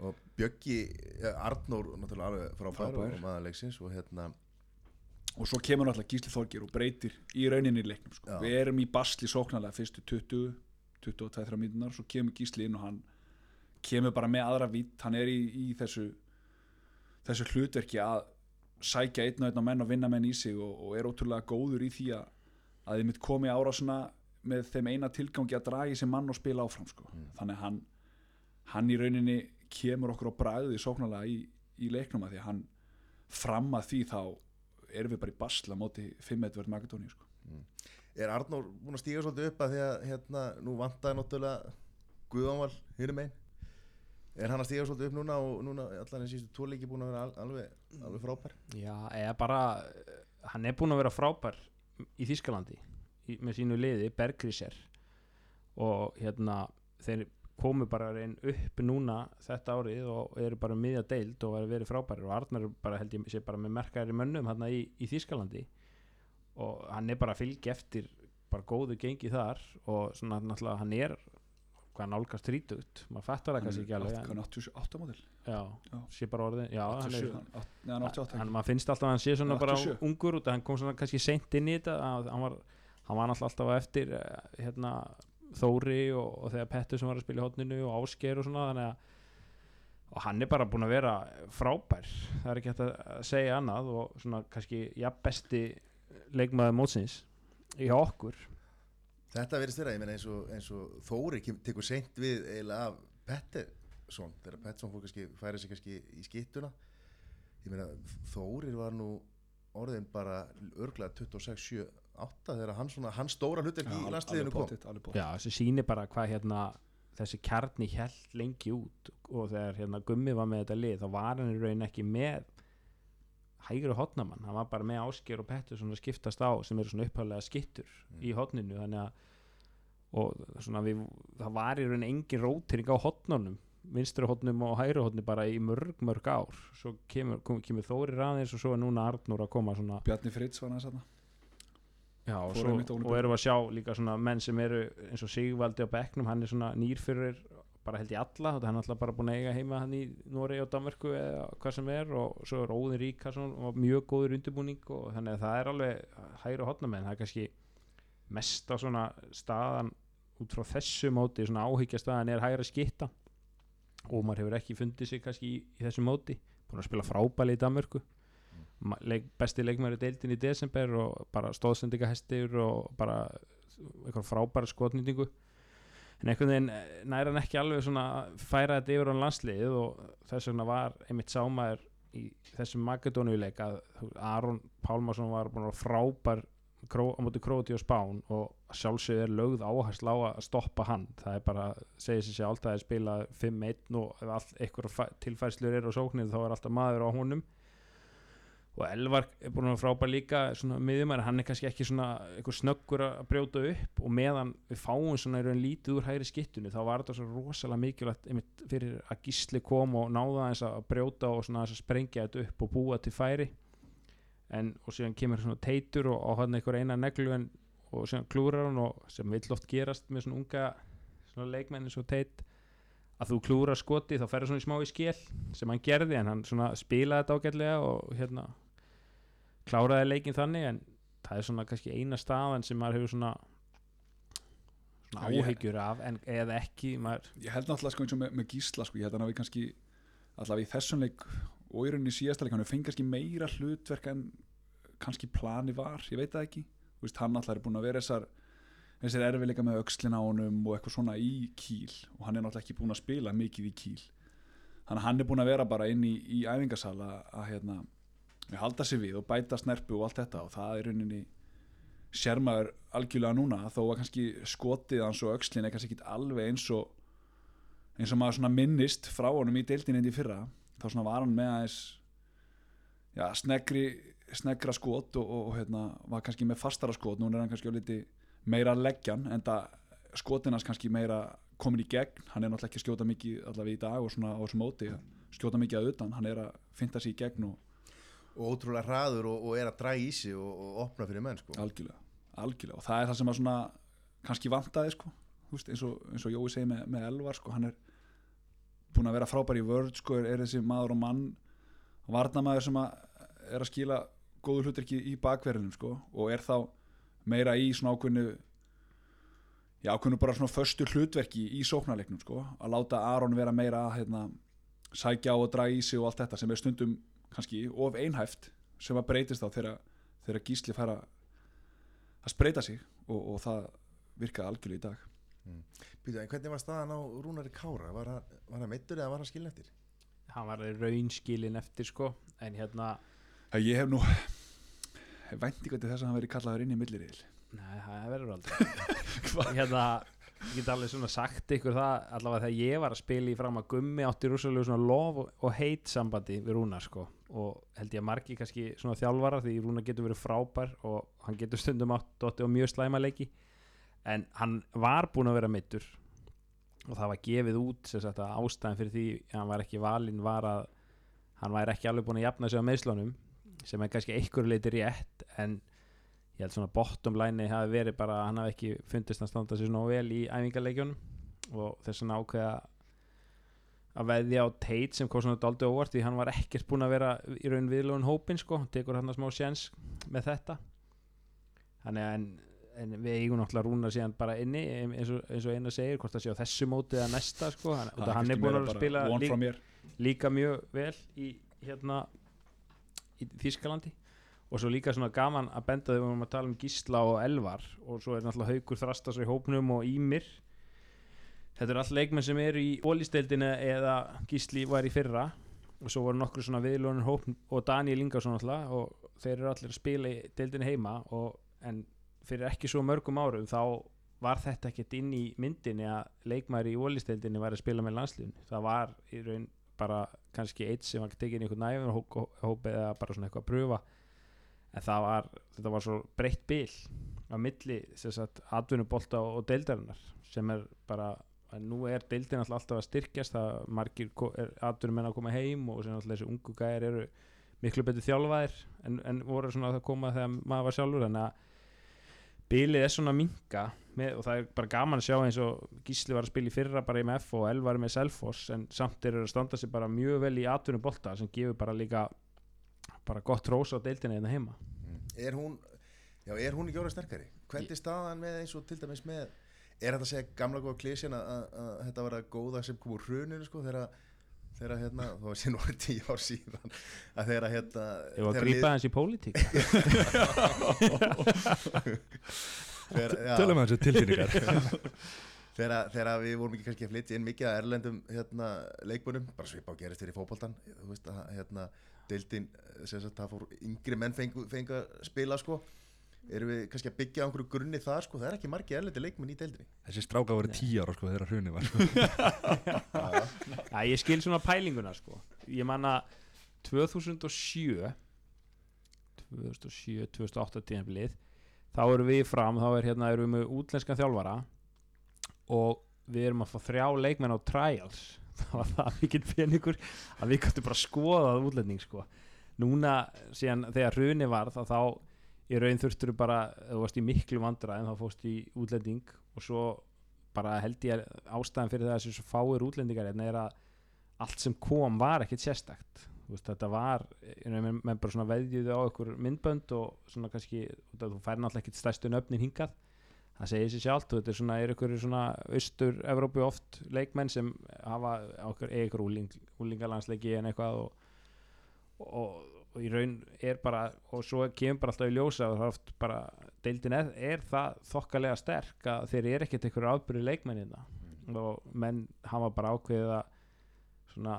og Bjöggi, ja, Arnór náttúrulega alveg frábær, Frábær. og maðurleiksins og hérna og svo kemur náttúrulega Gísli Þorgir og breytir í rauninni í leiknum sko. Við erum í basli sóknarlega fyrstu 20 22-23 mínunar, svo kemur Gísli inn og hann kemur bara með aðra vitt hann er í, í þessu þessu hlutverki að sækja einn og einn á menn og vinna menn í sig og, og er ótrúlega góður í því að að þið mitt komi árásuna með þeim eina tilgangi að dragi sem mann og spila áfram sko. þannig að hann hann í rauninni kemur okkur á bræði sóknarlega í, í leiknum að því að hann fram að því þá erum við bara í basla móti 5-1 verð Magadóni sko. er Arnór búin að stíga svolítið upp að því að hérna, nú vantaði náttúrulega Guðanval hinum einn er hann að stíga svolítið upp núna og núna allan einn sístu tvo leiki búin að vera al alveg, alveg frábær? Já, eða bara hann er búinn að vera frábær í Þískalandi í, með sínu liði, Bergríser og hérna þeir komu bara einn upp núna þetta árið og eru bara um miðja deild og verið frábærir. Og Arnar bara held ég sé bara með merkæri mönnum hérna í, í Þískalandi og hann er bara að fylgja eftir bara góðu gengi þar og svona náttúrulega hann er hvað nálgast þrítugt, maður fattar það kannski ekki alveg en, 88 mótil já, Já. sé bara orðin já, hann er 87, hann- átt- nei, hann er 88 hann maður finnst alltaf að hann sé svona Hann er bara 87. ungur út hann kom svona kannski seint inn í þetta hann var, hann var alltaf eftir eh, hérna, Þóri og, og þegar Pettur sem var að spila í hotninu og Ásker og svona þannig að og hann er bara búinn að vera frábær. Það er ekki hægt að segja annað og svona kannski ja, besti leikmaður mótsins í okkur þetta verðist vera, ég meina eins og, eins og Þóri tekur seint við eiginlega af Pettersson þegar Pettersson fór kannski, færi sig kannski í skittuna. Ég meina Þórir var nú orðin bara örglega 26, 7, 8 þegar hann, svona, hann stóra hlutir í landsliðinu kom. já, þessi sýnir bara hvað hérna þessi kjarni held lengi út og þegar hérna Gummi var með þetta lið þá var hann í raun ekki með hægri hotnamann, hann var bara með Ásker og Pettur svona skiptast á sem eru svona upphæðlega skittur í hotninu þannig að við, það var í raun engin rótering á hotnunum vinstri hotnum og hægri hotnum bara í mörg mörg ár. Svo kemur, kom, kemur Þóri ræðins og svo er núna Arnur að koma svona Bjarni Fritz var næst þarna. Já, og, svo, og erum við að sjá líka svona menn sem eru eins og Sigvaldi á bekknum, hann er svona nýr fyrir bara held ég alla, þetta hann er alltaf bara búin að eiga heima hann í Noregi og Danmörku eða hvað sem er og svo er Óðin Ríkarsson og mjög góður undirbúning og þannig að það er alveg hægri hotnamenn, það er kannski mest á svona staðan út frá þessu móti, svona áhyggja staðan er hægra skitta og maður hefur ekki fundið sig kannski í, í þessu móti búin að spila frábæli í Danmörku. Ma- leik, besti leikmæri deildin í desember og bara stóðsendingahestir og bara eitthvað frábæra skotnýtingu en einhvern veginn eh, næri hann ekki alveg svona að færa þetta yfir á landslið og þess vegna var einmitt sámaður í þessum Makedóniuleik að Aron Pálmarsson var að frábær kró, á móti Króti og Spán og sjálfsög er lögð áherslu á að stoppa hann. Það er bara, segir sér sjálf það er spila 5-1 og ef all, eitthvað tilfærslur eru á sóknir þá er alltaf maður á honum og Elvar er búin að vera frábær líka svona miðjumæri, hann er kannski ekki snöggur að brjóta upp og meðan við fáum svona í raun lítið úr hægri skittunni þá var þetta svo rosalega mikilvægt fyrir að gísli kom og náða eins að brjóta og svona aðeins að sprengja þetta upp og búa til færi. En og síðan kemur svona teitur og, og hann einhver eina neglu en, og síðan klúrar hann og sem vill oft gerast með svona unga svona leikmenni svo teit að þú klúrar skoti þá ferður svona í smá í skél sem hann gerði en hann spilaði þetta ágætlega og hérna kláraði leikin þannig en það er svona kannski eina staðan sem maður hefur svona svona áhyggjur af en eða ekki maður, ég held náttúrulega sko eins og með, með Gísla sko, ég held hann að við kannski allavega í þessum leik og í rauninni í síðasta leik hann fengi kannski meira hlutverk en kannski plani var, ég veit það ekki. Þú veist, hann alltaf er búin að vera þessar þessir erfiðleika með á honum og eitthvað svona í kýl og hann er náttúrulega ekki búin að spila mikið í kýl þannig að hann er búin að vera bara inn í, í æfingasala að hérna halda sig við og bæta snerpu og allt þetta. Og það er rauninni sér maður algjörlega núna þó að kannski skotið hans og öxlin er kannski ekki alveg eins og eins og maður minnist frá honum í deildin endi fyrra. Þá var hann með aðeins já, snegri snegra skot og, og hérna, var kannski með fastara skot. Núna er hann kannski á liti meira leggjan en það skotinans kannski meira komin í gegn, hann er náttúrulega ekki að skjóta mikið allavega í dag og svona á þessu móti skjóta mikið að utan, hann er að finta sig í gegn og og ótrúlega hraður og, og er að draga í sig og, og opna fyrir menn sko. algjörlega, algjörlega. Og það er það sem að svona kannski vantaði sko. Veist, eins, og, eins og Jói segi með, með Elvar sko, hann er búin að vera frábær í vörð sko, er, er þessi maður og mann varnamaður sem að er að skila góðu hlutverki í bakverðinum sko, og er þá meira í svona ákveðnu já, ákveðnu bara svona föstu hlutverki í sóknarleiknum sko, að láta Aron vera meira að hérna, sækja á og draga í sig og allt þetta sem er stundum kannski of einhæft sem að breytist þá þegar, þegar gísli fara að spreita sig og, og það virkaði algjörlega í dag. Býtu, en hvernig var staðan á Rúnari Kára? Var hann, var hann meittur eða var hann skilin eftir? Hann var raunskilin eftir sko. En hérna, ég hef nú vænti til þess að hann veri kallaður inn í milliriðil? Nei það verður aldrei. Hérna, ég get alveg svona sagt ykkur það, allavega þegar ég var að spila í fram að gummi átti rússalegu svona lof og, heit sambandi við Rúnar sko. Og held ég að margi kannski svona þjálfara því Rúnar getur verið frábær og hann getur stundum átt og mjög slæma leiki. En hann var búinn að vera mittur og það var gefið út sem sagt að ástæðan fyrir því að hann var ekki valinn var að hann væri ekki alveg búinn að jafna sig á meðslunum sem er kannski einhverju leiti rétt en ég held svona bottom line hafi verið bara að hann hafi ekki fundist að standa sér svona vel í æfingarleikjunum og þess að ákveða að veðja á Tate sem kom svona daldi óvart því hann var ekkert búinn að vera í raun viðlóðun hópin sko, hann tekur hann að smá séns með þetta. Þannig að en, en við eigum náttúrulega rúna síðan bara inni eins og, eins og eina segir hvort það sé á þessu móti eða næsta sko, hann, hann er meira að spila líka, líka mjög vel í hérna í Þískalandi og svo líka svona gaman að benda þegar við vorum að tala um Gísla og Elvar. Og svo er náttúrulega Haukur Þrastas í hópnum og Ímir þetta eru allt leikmenn sem eru í ólísteildinu eða Gísli var í fyrra. Og svo voru nokkur svona viðlónur hópn og Daniel Ingarsson alltaf og þeir eru allir að spila í deildinu heima. Og, en fyrir ekki svo mörgum árum þá var þetta ekkert inn í myndinni að leikmæri í ólísteildinu var að spila með landslíðun það var í raun bara kannski eitt sem var tekinn í einhvern næfum hóp eða bara svona eitthvað að pröfa. En það var, þetta var svo breytt bil á milli atvinnubolta og, og deildarinnar sem er bara, en nú er deildin alltaf að styrkjast, það margir atvinnumenn að koma heim og sem alltaf þessi ungu gæðir eru miklu betur þjálfaðir en, en voru svona að koma þegar maður var sjálfur. Þannig að bilið er svona að minka með, og það er bara gaman að sjá eins og Gísli var að spila í fyrra bara í MF og Elvar með Selfoss en samt eru að standa sig bara mjög vel í atvinnubolta sem gefur bara líka bara gott rós á deildina hérna heima. Er hún, já, er hún ekki orðið sterkari? Hvernig er staðan með eins og til dæmis með er þetta að segja gamla góða klísjan að, að, að þetta var að góða sem kom úr hruninu sko þegar þegar hérna, þá var sér nú tíu ár síðan að þegar hérna Ég var að grípa hans í pólitík. Tölum að þessu tilfinningar. Þegar, við vorum ekki kannski að flytja inn mikið að erlendum hérna, leikmönum, bara svipa á gerist fyrir fótboltan þú veist að hérna, deildin það fór yngri menn fengu, fengu að spila sko erum við kannski að byggja á einhverju grunni það sko, það er ekki margir erlendi leikmenn í deildinni. Þessi stráka voru tíu ára sko þegar hrunni var sko. Já, ég skil svona pælinguna sko. Ég manna 2007 2007, 2008 tíðanbilið þá erum við fram, þá er hérna erum við með útlenskan þjálfara og við erum að fá þrjá leikmenn á trials. Það var það mikill peningur að við gætum bara skoðað útlending sko. Núna síðan þegar hruni var þá, þá í raun þurftur bara þú varst í miklu vandra en þá fóst í útlending og svo bara held ég ástæðan fyrir það að þessu fáir útlendingar hérna er að allt sem kom var ekkert sérstakt. Veist, þetta var, menn men bara svona veðjuði á ykkur myndbönd og svona kannski, þú fær náttúrulega ekkert stærstu nöfnin hingað, það segir sér sjálft og þetta er svona, er ykkur svona austur Evrópu oft leikmenn sem hafa okkur, ykkur úling, úlingalandsleiki en eitthvað og, og, og í raun er bara og svo kemur bara alltaf í ljósa og það er oft bara, deildin er, er það þokkalega sterk að þeir eru ekkert ykkur ábyrði leikmennina og menn hafa bara ákveðið að svona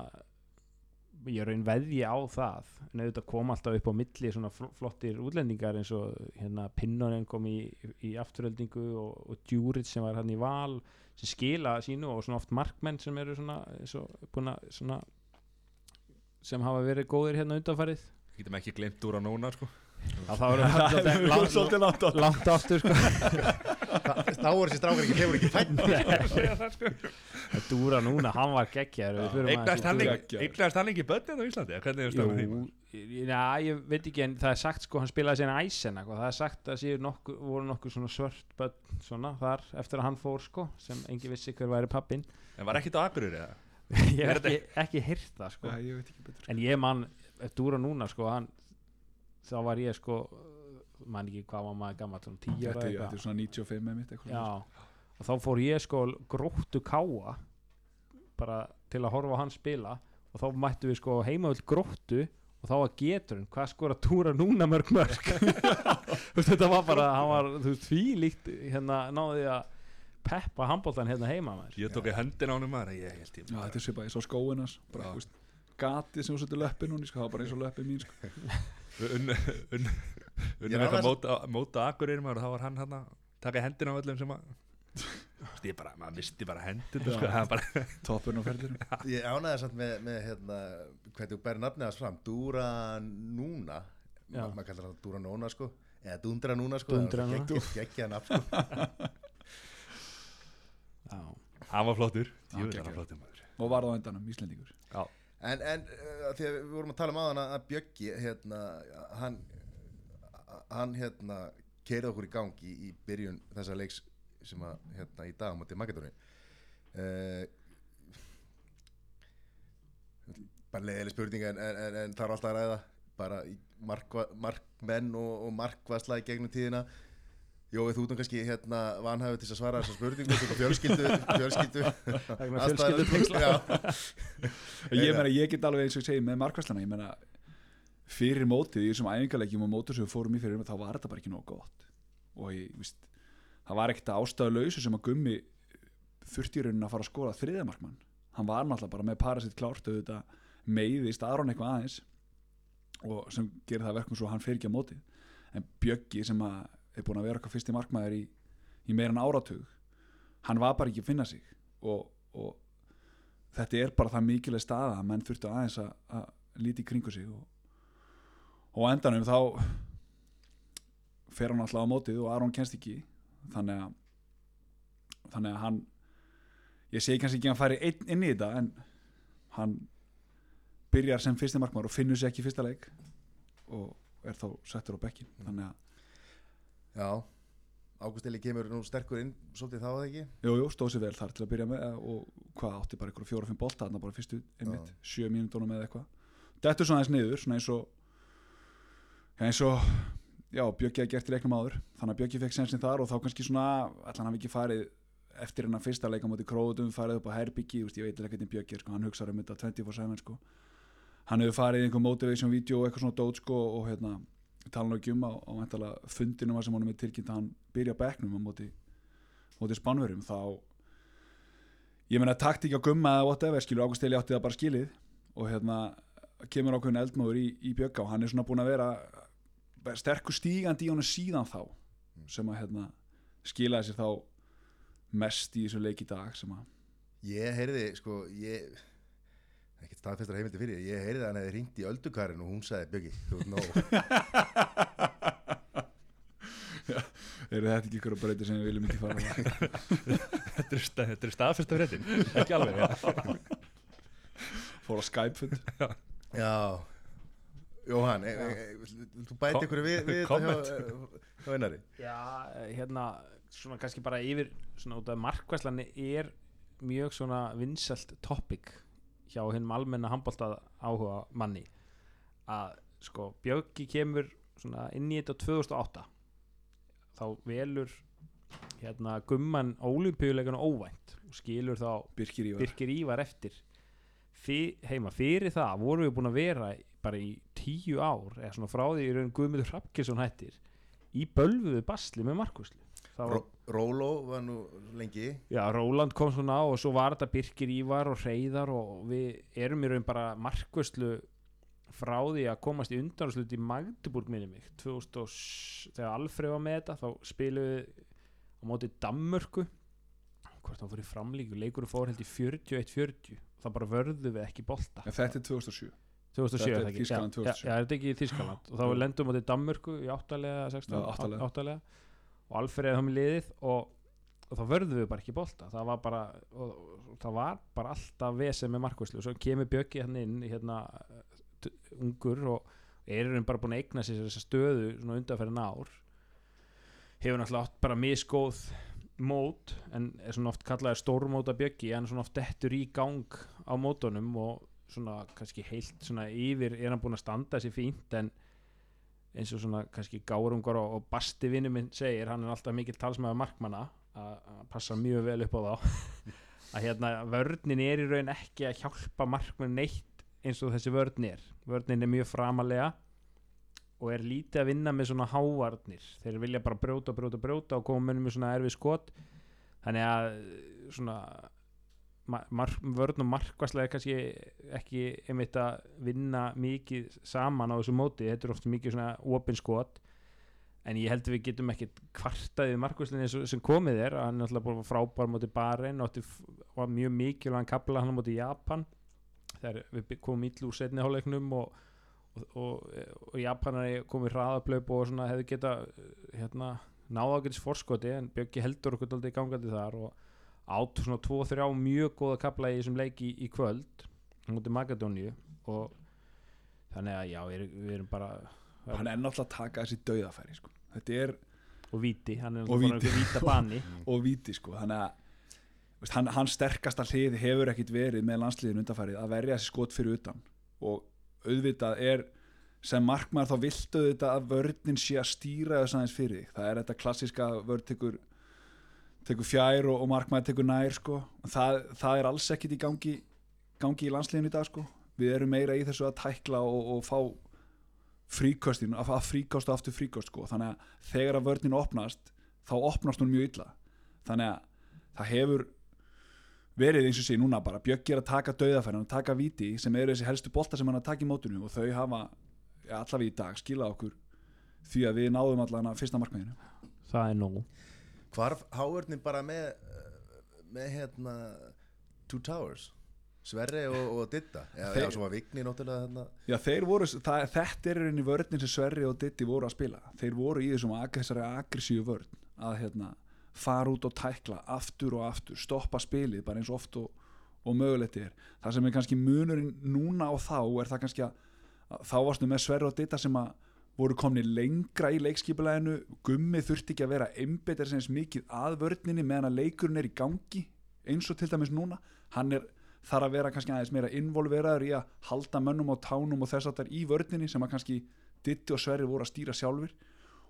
ég raun veðji á það. En auðvitað kom alltaf upp á milli svona fl- flottir útlendingar eins og hérna Pinnonen kom í, í afturöldingu og, og Djuric sem var hann í val sem skila sínu og svona oft markmenn sem eru svona, að svona sem hafa verið góðir hérna undanfarið getum ekki glemt úr að nóna sko. Já, þá erum við svolítið langt- svolítið langt á aftur sko. Þá er þessi strákar ekki, þeir voru ekki fætt Dúra núna, hann var geggjaður eignast hann ekki- geggjaður. eignast hann ekki börnin á Íslandi er Jú, já, ég veit ekki en það er sagt sko, hann spilaði síðan æsena og það er sagt að séu nokkuð, voru svona svört börn svona þar eftir að hann fór sko, sem engi vissi hver væri pappin en var ekkit á Akureyri eða? Ég hef ekki, ekki heyrt það sko. Nei, ég veit ekki betur. En ég man, Dúra núna sko hann, þá var ég sko man ekki hvað var maður gammal Þetta er- eða þetta er svona 95 með mitt og þá fór ég sko gróttu káa bara til að horfa á hann spila og þá mættu við sko heimavöld gróttu og þá var geturinn, hvað skora túra núna mörg mörg? Þetta var bara, hann var þú veist, því líkt hérna náði að peppa handbóltan hérna heima maður. Ég tók í höndin á hann maður ég held ég Já, þetta er svipað eins og skóin hans bara, Já. þú veist, gatið sem þú setur löppin hún, sko, það var bara eins og löppin mín sko. unn unn Ég unn er eitthvað annars- móta, móta Akureyri maður og þá var hann hann að taka hendin á öllum sem að ég bara, maður misti bara hendin sko, það var bara toppurinn á ferðinu Ég ánaði samt með, með hérna, hvernig þú bæri nafnið hans fram Dúra Núna. Já. Ma, maður kallar hann Dúra Núna sko. Eða Dundra Núna sko. Dúndra Núna. geggja nafn sko. Já, hann var flottur. Já, það var flottur maður. Og varð á endanum Íslendingur en, en uh, því að við vorum að tala um aðan að Bjöggi hérna, hann hann hérna keirði okkur í gang í, byrjun þessa leiks sem að hérna í dag á móti Makedóni uh, bara leiðileg spurning en, en, en, en er alltaf að ræða. Bara markmenn og, og markvasla í gegnum tíðina Jói, þú ert nú kannski hérna vanhæfur til að svara þessar spurningu ert á fjölskyldu, fjölskyldu vegna aðstæður, fjölskyldutengsla. Já. ég meina, ég get alveg eins og ég segi með markvæslana, ég meina fyrir mótið, í þessum æfingarleikjum og mótur sem við fórum í fyrir, þá var þetta bara ekki nóg gott og ég, víst það var ekkert ástæðu lausu sem að gummi rauninni að fara að skora þriðamarkmann, hann var náttúrulega bara með parasitt klárt auðvitað meiðist Aron eitthvað aðeins og sem gerir það verkum svo að hann fer ekki á mótið en Bjöggi sem að er búin að vera okkar fyrsti markmaður í, í meira en áratug. Hann var bara ekki að finna sig og, og þetta er bara það mikilvæg staða að menn þurftu aðeins að, að líti kringu sig og, og endanum þá fer hann alltaf á mótið og Aron kennst ekki. Þannig að þannig að hann ég segi kannski ekki að hann færi einn inn í þetta en hann byrjar sem fyrsti markmaður og finnur sér ekki fyrsta leik og er þá settur á bekkin þannig að, Já, Ágúst Eli kemur nú sterkur inn svolítið þá að ekki? Jú, jú, stóð sér vel þar til að byrja með og hvað átti bara ykkur fjóra-fimm bolta þarna bara fyrstu einmitt, sjö mínútonum eða eitthvað. Þetta er svona eins niður, svona eins og eins og já, Bjöggi að gert í leiknum áður þannig að Bjöggi fekk sensin þar og þá kannski svona allan hafi ekki farið eftir hennar fyrsta leika móti króðum, farið upp á herbyggi ég veit ekki hvernig Bjöggi er, sko, hann hugsaður um þetta 24-7 sko. hann hefur farið í einhver motivation video og eitthvað svona dót sko, og hérna, tala ekki um væntanlega fundinum að sem honum er tilkynnt að hann byrja á bekknum á móti, móti spánverjum þá ég meina taktík á gumma eða whatever skilur Ágúst Eli átti það bara skilið og hérna kemur ákveðin eldmóður í, í Bjögga og hann er svona búin að vera sterkur stígandi í honum síðan þá sem að hérna skilaði sér þá mest í þessu leik í dag sem að Ég heyrði, sko, ég ekkert staðfestar heimildi fyrir, ég heyrði að hann hefði ringt í öldukarinn og hún sagði Bjöggi, þú ert nóg. Eru þetta ekki ykkur að breyta sem við viljum ekki fara þetta er, sta- þetta er staðfesta fréttin ekki alveg fór á Skype fund. Já, Jóhann, e, e, e, þú bæti ykkur við, við hjá, einari? Já, eh, hérna svona kannski bara yfir svona út af markvæslan er mjög svona vinsælt topic hjá hinn almenna handbóltað áhuga manni að sko Bjöggi kemur svona inn í þetta 2008 þá velur hérna gumman ólimpíuleikana óvænt og skilur þá Birkir Ívar. Birkir Ívar eftir. Fyr, heima fyrir það vorum við búin að vera bara í tíu ár eða svona frá því í raun Guðmundur Hrafkesson hættir í bölvuðu basli með markvæslu Það var, Ró- Róló var nú lengi. Já, Róland kom svona á og svo var þetta Birkir Ívar og Reyðar og við erum í raun bara markvæslu frá því að komast í undanúrslut í Magdeburg minni mig. 2000 og, s- þegar Alfreð var með þetta þá spilum við á móti Dammörku hvort það fór í framlíku leikurinn fór held í 41-40 það bara vörðu við ekki bolta. En þetta er 2007 2007 Þetta er Já, 2007. Já, já, er þetta ekki Þískaland og þá lendum við til Danmörku í áttalega, 16, Já, áttalega. Og Alfreð þá með liðið og, og þá vörðum við bara ekki bolta. Það var bara, og, og, það var bara alltaf vesið með markvæslu og svo kemur Bjöggi hann inn hérna, ungur og er hann bara búin að eigna sér þessa stöðu undanferðin ár. Hefur náttúrulega átt bara misgóð mót en er svona oft kallaði stórmóta Bjöggi en svona oft dettur í gang á mótunum og svona kannski heilt svona yfir er hann búin að standa sér fínt en eins og svona kannski gárungar og, og basti vinnu minn segir hann er alltaf mikill talsmaður markmanna að passa mjög vel upp á þá. Að hérna vörnin er í raun ekki að hjálpa markmann neitt eins og þessi vörn er. Vörnin er mjög framalega og er lítið að vinna með svona hávarnir. Þeir vilja bara brjóta, brjóta, brjóta og koma með svona erfið skot. Þannig að svona vörn og markvæslega er kannski ekki einmitt að vinna mikið saman á þessu móti þetta er ofta mikið svona opin skot en ég held að við getum ekkit kvartaðið markvæslinni sem, komið er hann er alltaf bara frábær móti Bahrein og var mjög mikilvæg kapla hann móti Japan þegar við komum ítlu úr setni hálfleiknum og, og, og, og Japanari komið hraðaplaup og svona hefði geta hérna, náða ágætis forskoti en Bjöggi heldur okkur aldrei gangandi þar og átt svona 2-3 mjög góða kapla í þessum leik í, kvöld móti Magadóníu og þannig að já, við, við erum bara hann er náttúrulega að taka þessi dauðafæri sko. þetta er og víti, hann er náttúrulega víta bani. Og víti sko. Þannig að veist, hann, hann sterkasta hlið hefur ekkit verið með landsliðin undanfærið að verja þessi skot fyrir utan. Og auðvitað er sem markmaður þá viltu auðvitað að vörnin sé að stýra þess aðeins fyrir þig. Það er þetta klassiska að vörn tekur tekur fjær og, og markmaður tekur nær sko. það, það er alls ekkit í gangi gangi í landsliðin í dag sko. við erum meira í þessu að tækla og, og fá fríkostin að að fríkost og aftur fríkost sko. þannig að þegar að vörnin opnast þá opnast hún mjög illa þannig að það hefur verið eins og sé núna bara Bjöggi er að taka dauðafærin og taka viti sem eru þessi helstu bolta sem hann að taka í mótunum og þau hafa allavega í dag skilað okkur því að við náðum allavega fyrsta markmiðinu það er nóg Hvarf háurnin bara með með hérna Two Towers? Sverri og, og Ditta Já, Þeir- já svo var Vigni náttúrulega hérna Já, voru, það, þetta er einni vörðin sem Sverri og Ditti voru að spila. Þeir voru í þessum þessari aggressíu vörn að hérna, fara út og tækla aftur og aftur, stoppa spilið bara eins oft og, og mögulegt er. Það sem er kannski munurinn núna og þá er það kannski að, þá varstu með Sverri og Ditta sem að voru komni lengra í leikskipuleginu gummi þurfti ekki að vera einbeitar sem eins mikið að vörninni meðan að leikurinn er í gangi eins og til dæmis núna. Hann er þarf að vera kannski aðeins meira involveraður í að halda mönnum á tánum og þess að í vörninni sem að kannski Ditti og Sverri voru að stýra sjálfur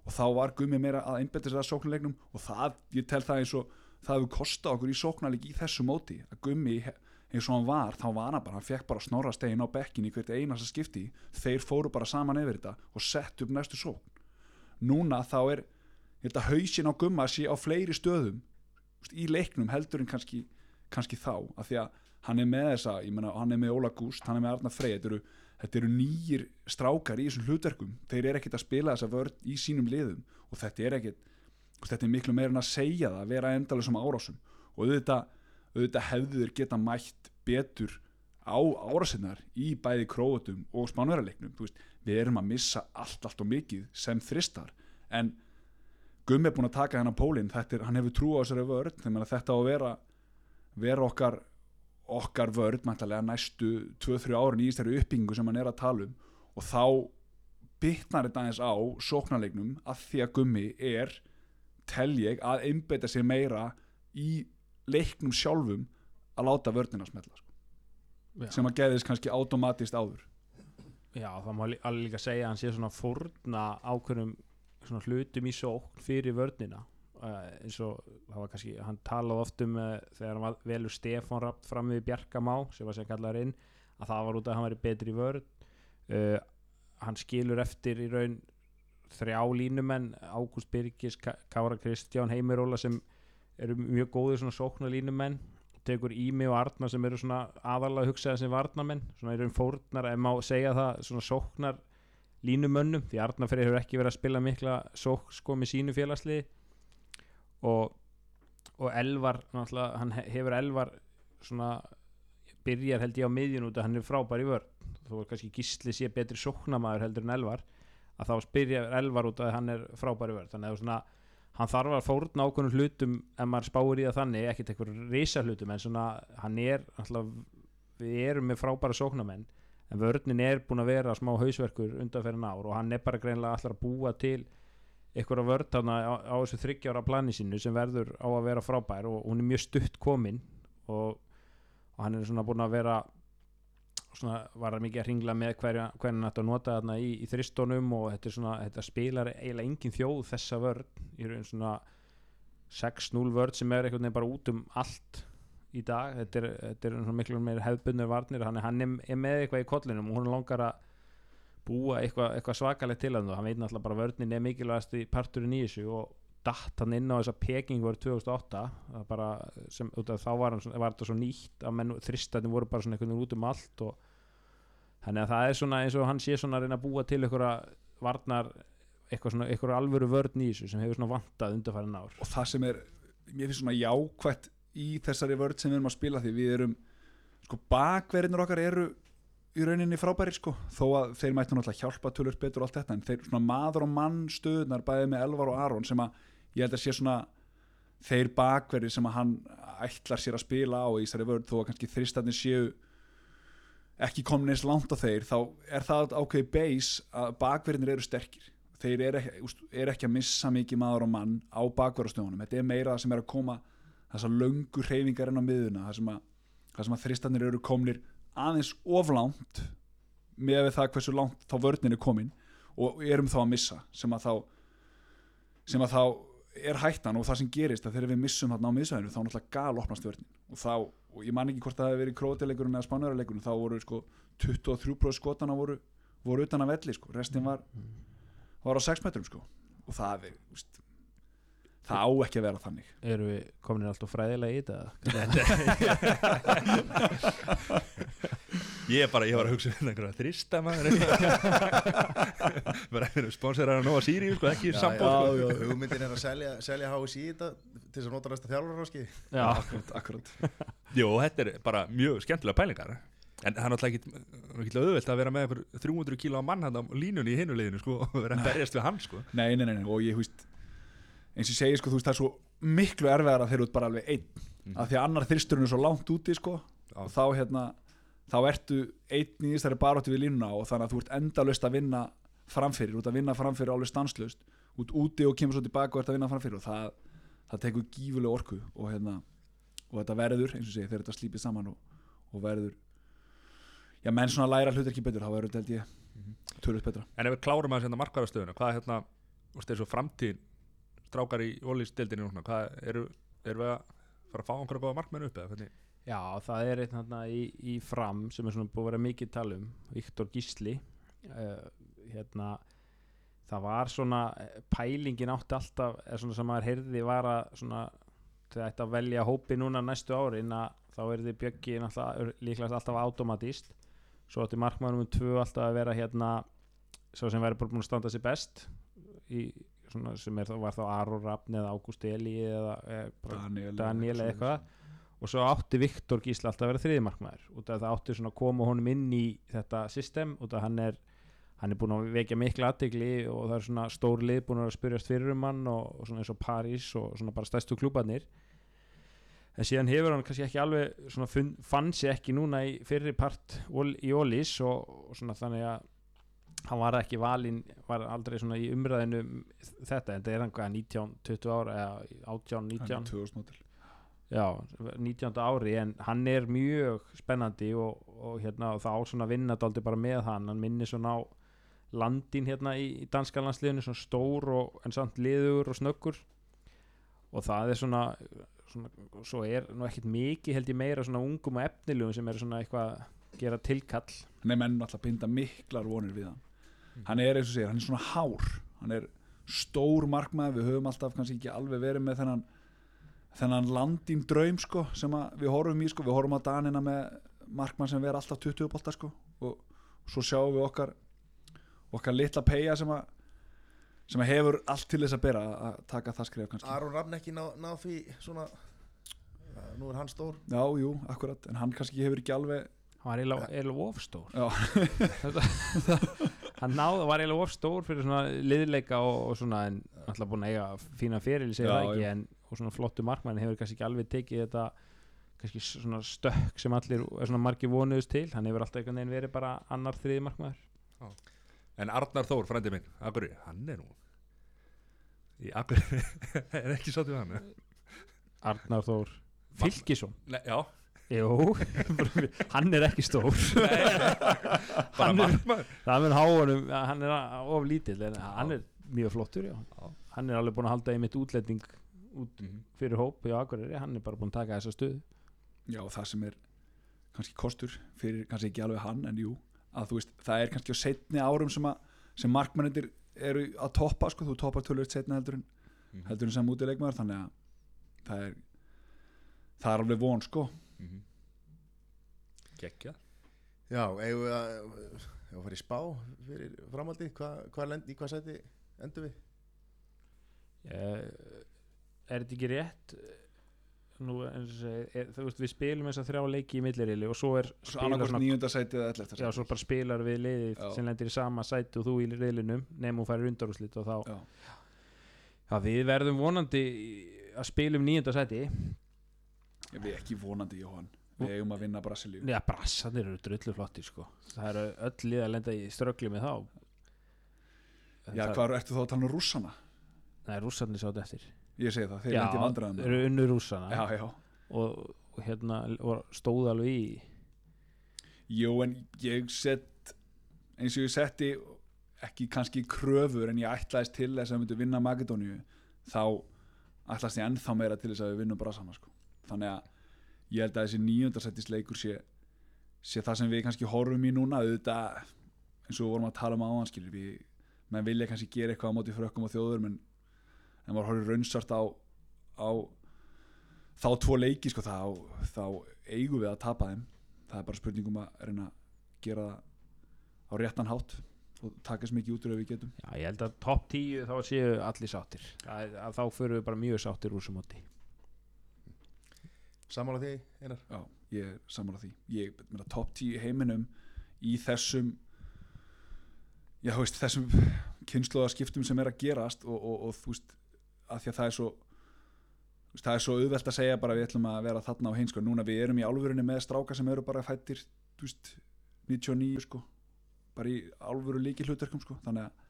og þá var Gummi meira að einbetta sér að sóknuleiknum og það, ég tel það eins og það hefur kostað okkur í sóknarleik í þessu móti að Gummi eins og hann var þá var hann bara, hann fekk bara snorra stegin á bekkin í hvert einasta skipti. Þeir fóru bara saman yfir þetta og sett upp næstu sókn. Núna þá er ég held að hausin á Gumma sé á fleiri stöðum í leiknum heldur en kannski, kannski þá af því að hann er með þessa, ég meina hann er með Óla Gúst, hann er með Arna Frey þetta eru, þetta eru nýjir strákar í þessum hlutverkum. Þeir eru ekkert að spila þessa vörð í sínum liðum og þetta er ekkert þetta er miklu meira en að segja það, að vera endalega sem árásum. Og auðvitað, auðvitað hefðu þeir geta mætt betur á árásinnar í bæði króutum og spánverðarleiknum við erum að missa allt, allt og mikið sem þristar. En Gummi er búin að taka hennar pólinn. Hann hefur trú á þessari vörð þetta á að vera, vera okkar okkar vörð næstu 2-3 árin í þessari uppbyggingu sem hann er að tala um. Og þá bytnar þetta aðeins á sóknarleiknum að því að gummi er tel ég að einbeita sér meira í leiknum sjálfum að láta vörðina smetla sko. Sem að geðist kannski automatist áður. Já, það má alveg líka segja að hann sé svona fórna ákveðnum svona hlutum í sókn fyrir vörnina. Uh, eins og það var kannski, hann talaði oft um uh, þegar hann velur Stefán Rapt fram við Bjarkamá sem var sem kallaður inn að það var út að hann væri betri vörn. Uh, hann skilur eftir í raun þrjá línumenn Ágúst Birgis, Ka- Kára Kristján Heimiróla sem eru mjög góðir svona sóknar línumenn tekur Ími og Arnar sem eru svona aðalega hugsaði sem varnamenn svona eru fórnar, ef má segja það svona sóknar línumönnum því Arnar fyrir hefur ekki verið að spila mikla sók sko með sínu félagsliði og, og Elvar náttúrulega, hann he- hefur Elvar svona byrjar held ég á miðjun út að hann er frábær í vörn. Þó að kannski Gísli sé betri sóknamaður heldur en Elvar að þá byrjar Elvar út að hann er frábær í vörn. Þannig að svona, hann þarf að fórna ákveðnum hlutum ef maður spáir í það þannig, ekkert einhver risa hlutum en svona hann er alltaf, við erum með frábæra sóknamenn en vörnin er búin að vera smá hausverkur undanferðin ár og hann er bara greinlega allar að búa til einhverja vörn þarna á, á þessu þryggjára plani sínu sem verður á að vera frábær og hún er mjög stutt komin og, og hann er svona búin að vera svona var það mikið að ringla með hverja, hvernig að nota þarna í, í þristónum og þetta svona, þetta spilar eiginlega engin þjóð þessa vörn. Í raun svona 6-0 vörn sem er veginn bara út um allt í dag, þetta er, þetta er miklu meir hefðbundur varnir, hann, er- hann er, með eitthvað í kollinum og hún langar að búa eitthvað, eitthvað svakalegt til hann. Og hann veit náttúrulega bara að vörnin er mikilvægast í parturinn í þessu og datt hann inn á þessa Peking vörn 2008 það bara sem, þá var, hann, var þetta svo nýtt að menn þristættin voru bara svona einhvern veginn út um allt og þannig að það er svona eins og hann sé svona að reyna að búa til einhverja varnar eitthvað svona einhverja alvöru vörn í þessu sem hefur svona vantað undarfærin ár. Og það sem er, mér finnst svona jákvætt í þessari vörð sem við erum að spila því við erum, sko bakverðinur okkar eru í rauninni frábæri sko, þó að þeir mættu náttúrulega hjálpa tölur betur og allt þetta, en þeir svona maður og mann stöðunar bæði með Elvar og Aron sem að ég held að sé svona þeir bakverðir sem að hann ætlar sér að spila á í þessari vörð þó að kannski þristarnir séu ekki komin eins langt á þeir þá er það ákveði base að bakverðinir eru sterkir. Þeir eru ekki, eru ekki að missa mikið maður og mann á bakverðastöðunum þetta er meira það sem er að koma þessar löngu hreyfingar inn á miðuna það sem að, að þristarnir eru komnir aðeins oflánt með við það hversu langt þá vörnin er komin og erum þá að missa sem að þá sem að þá er hættan og það sem gerist að þegar við missum þarna á miðsvæðinu þá náttúrulega gal opnast vörnin. Og þá, og ég man ekki hvort það hefði verið krótileikurinn eða spánverðarleikurinn, þá voru sko 23% skotana voru, voru utan að velli sko, restin var var á 6 metrum sko. Og það er, úst, það á ekki að vera þannig. Eru við komin alltaf fræðilega í þetta Ég er bara, ég var að hugsa um einhverja þrista maður bara einhverju sponsorar að nóa Siri sko, ekki sambóð sko. hugmyndin er að selja, selja HSI þetta til þess að nota næsta þjálfur áski já, akkurat, akkurat. Jú, þetta er bara mjög skemmtilega pælingar En það er náttúrulega ekki, ekki auðvelt að vera með einhver 300 kíló mann hann á línunni í hinuleginu sko, og vera að berjast við hann sko. Nei, nei, nei, nei, og ég, húst eins og ég segi, sko, þú veist, það er svo miklu erfiðar að þeir eru út bara alveg einn Mhm. af því að annar þristurinn er svo langt úti, sko Já. og þá, hérna, þá ertu einn í þessari baróttu við línuna og þannig að þú ert endalaust að vinna framfyrir, út að vinna framfyrir alveg stanslust út úti og kemur svo tilbaka og ert að vinna framfyrir og það, það tekur gífulega orku og hérna, og þetta verður eins og segi, þegar þetta slípið saman og, og verður já, menn svona læra hlutir ekki betur, þá verður þetta held ég Mhm. tölvöld betra En ef við klárum að senda markvarastöðuna Hvað er hérna, þú veist, þessu framtíð strákar í ólýstildinni núna Hvað eru, eru við að fara að fá einhverja góða markmenn upp eða hvernig? Já, það er einn hérna í, í fram sem er svona búið að vera mikið talum Viktor Gísli. Uh, hérna það var svona eh, pælingin átti alltaf er svona sem maður heyrði var að svona þegar ætti að velja hópi núna næstu árin að þá er þið bjöggi náttúrulega líklegast alltaf automatist. Svo átti markmannum um tvö alltaf að vera hérna svo sem væri búin að standa sér best í svona sem er, þá- var þá Aron Rafn eða Ágúst Eli eða, Daniel, Daniel eða eitthvað og svo átti Viktor Gísla alltaf að vera þriðimarkmaður út af það átti svona að koma honum inn í þetta system út af hann er hann er búin að vekja mikla aðtegli og það er svona stór lið búin að spyrjast fyrir um hann og, og svona eins og París og svona bara stærstu klúbarnir. En síðan hefur hann kannski ekki alveg svona fun, fann sér ekki núna í fyrri part í Ólís og, og svona þannig að hann var ekki valinn var aldrei svona í umræðinu um þetta en það er hann hvað 19, 20 ára eða 18, 19 2000 mótil já, 19. ári en hann er mjög spennandi og, og hérna og það á svona að vinna daldi bara með hann, hann minnir svona á landin hérna í, í danska landsliðinu svona stór og en samt liður og snöggur. Og það er svona, svona svo er nú ekkert mikið held ég meira svona ungum og efnilegum sem er svona eitthvað að gera tilkall. Nei, menn alltaf binda miklar vonir við hann. Hann er eins og segir, hann er svona hár. Hann er stór markmaður við höfum alltaf kannski ekki alveg verið með þennan þennan landín draum sko, sem að við horfum í sko, við horfum á Danina með markmann sem ver alltaf 20 bolta sko, og svo sjáum við okkar okkar litla peja sem að sem að hefur allt til þess að bera að taka það skref kannski. Aron Rafn ekki ná, ná því svona nú er hann stór. Já, jú, akkurat. En hann kannski hefur ekki alveg hann var eiginlega eiginlega ofstór Já. hann náði, var eiginlega ofstór fyrir svona liðleika og, og svona en alltaf búin að eiga fína feril segir það ekki já. en og svona flottu markmann hefur kannski ekki alveg tekið þetta kannski svona stökk sem allir er svona margir vonuðust til. Hann hefur alltaf einhvern veginn verið bara annar þriði markmaður. En Arnar Þór, frændi minn, Akuri, hann er nú í Akuri er ekki sátt við hann eh? Arnar Þór Fylkisson. Já, Jú, hann er ekki stór. Bara er- markmaður. Það mun háanum, hann er of lítill en hann er mjög flottur já. Hann er alveg búin að halda einmitt útlending út Mhm. fyrir hóp í Akureyri, hann er bara búin að taka þessa stöðu já, það sem er kannski kostur fyrir kannski ekki alveg hann en jú, að þú veist, það er kannski á setni árum sem, að, sem markmennir eru að toppa, sko, þú toppar tölvöld setni heldur en, Mhm. heldur en sem útileikmaður þannig að það er það er alveg von, sko Mhm. Gekkja Já, eigum við að fara í spá fyrir framhaldi Hva, hvað lend, í hvað sæti endur við? Eh, er þetta ekki rétt nú eins og segi, er, þú veist við spilum þess að þrjá leiki í millirili og svo er svo spilar svo bara spilar við liðið Já. sem lendir í sama sæti og þú í riðlinum nefnum hún færir undarúslit og þá Já. já, við verðum vonandi að spilum nýjunda sæti Ég við ekki vonandi, Jóhann Við eigum að vinna Brasilíu Já, brassarnir eru drullu flottir sko. Það eru öll lið að lenda í ströggli með þá Já, hvað ertu þá að tala um rússana? Nei, rússarnir sátt eftir Ég segi það, þeir lendi vandræðum eru unnu rússana. Já, já. Og, og hérna og stóð alveg í. Jú, en ég sett eins og ég setti ekki kannski kröfur en ég ætlaðist til þess að við myndum vinna Makedóníu þá ætlaðist ég ennþá meira til þess að við vinnum Brassana sko. þannig að ég held að þessi nýjöndarsættis leikur sé, sé það sem við kannski horfum í núna. Auðvitað eins og við vorum að tala um áhanskilur við menn vilja kannski gera eitthvað á móti frökkum og þjóður en, en maður horfir raunsart á, á þá tvo leiki sko, þá, þá eigum við að tapa þeim. Það er bara spurningum að reyna að gera það á réttan hátt og taka sem mikið út úr ef við getum. Já, ég held að topp 10 þá séu allir sáttir. Að, að þá förum við bara mjög sáttir úr sem móti. Samála því, Einar? Já, ég er sammála því. Ég meina top 10 í heiminum í þessum já, þú veist, þessum kynnslóðaskiptum sem er að gerast og, og, og þú veist, að því að það er svo það er svo auðvelt að segja bara við ætlum að vera þarna á hinn sko, núna við erum í álfurinni með stráka sem eru bara fættir þú veist, 99 sko. Bara í álfuru líki hlutverkum sko. Þannig að,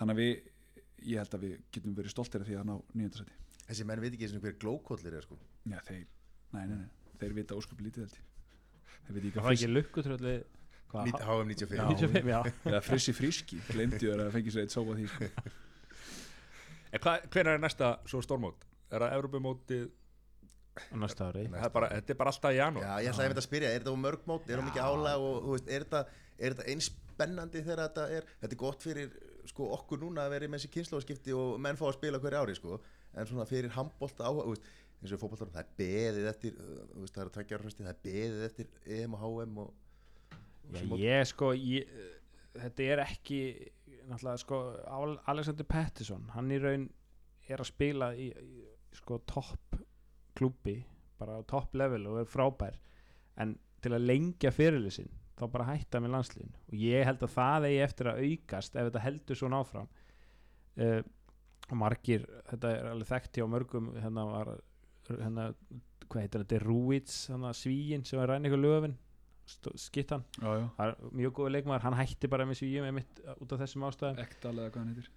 þannig að við ég held að við getum verið stoltir af því að ná nýjöndasæti Þessi menn veit ekki eins og hver glókollir er sko. Já, þeir, nei, nei, nei, þeir vita ósköp lítið held ég. Þeir vita Það ekki að Nít- HM 95 Já. 95, já. Eða frissi fríski, glemdi þér að fengi sér eitt sópa því sko. En hvenær er næsta svo stórmót? Er það Evropamótið? á næsta ári. Það er bara, þetta er bara alltaf í janúar. Já, ég ætlaði að spyrja, er þetta á mörg mót, er það mikið álag og þú veist, er þetta, er þetta eins spennandi þegar þetta er, þetta er gott fyrir sko okkur núna að vera með þessi kynnslóðskipti og menn fá að spila hverju ári sko, en svona fyrir handbólta á, þú veist, eins og fótboltar, það er beðið eftir, þú veist, það er að tveggja ára fresti, það er beðið eftir EM og HM og Já, ég sko ég, þetta er ekki náttúrulega sko Al- Alexander Pettersson hann í raun er að spila í, í sko topp klúbbi bara á topp level og er frábær. En til að lengja fyrirlið sinn þá bara hætta með landsliðin og ég held að það eigi eftir að aukast ef þetta heldur svona áfram. Uh, margir þetta er alveg þekkt hjá mörgum hérna var hérna, hvað heitir þetta, Rúits svíin sem var ræn ykkur löfin skittan það er mjög góð leikmaður, hann hætti bara með svíum einmitt út af þessum ástæðum.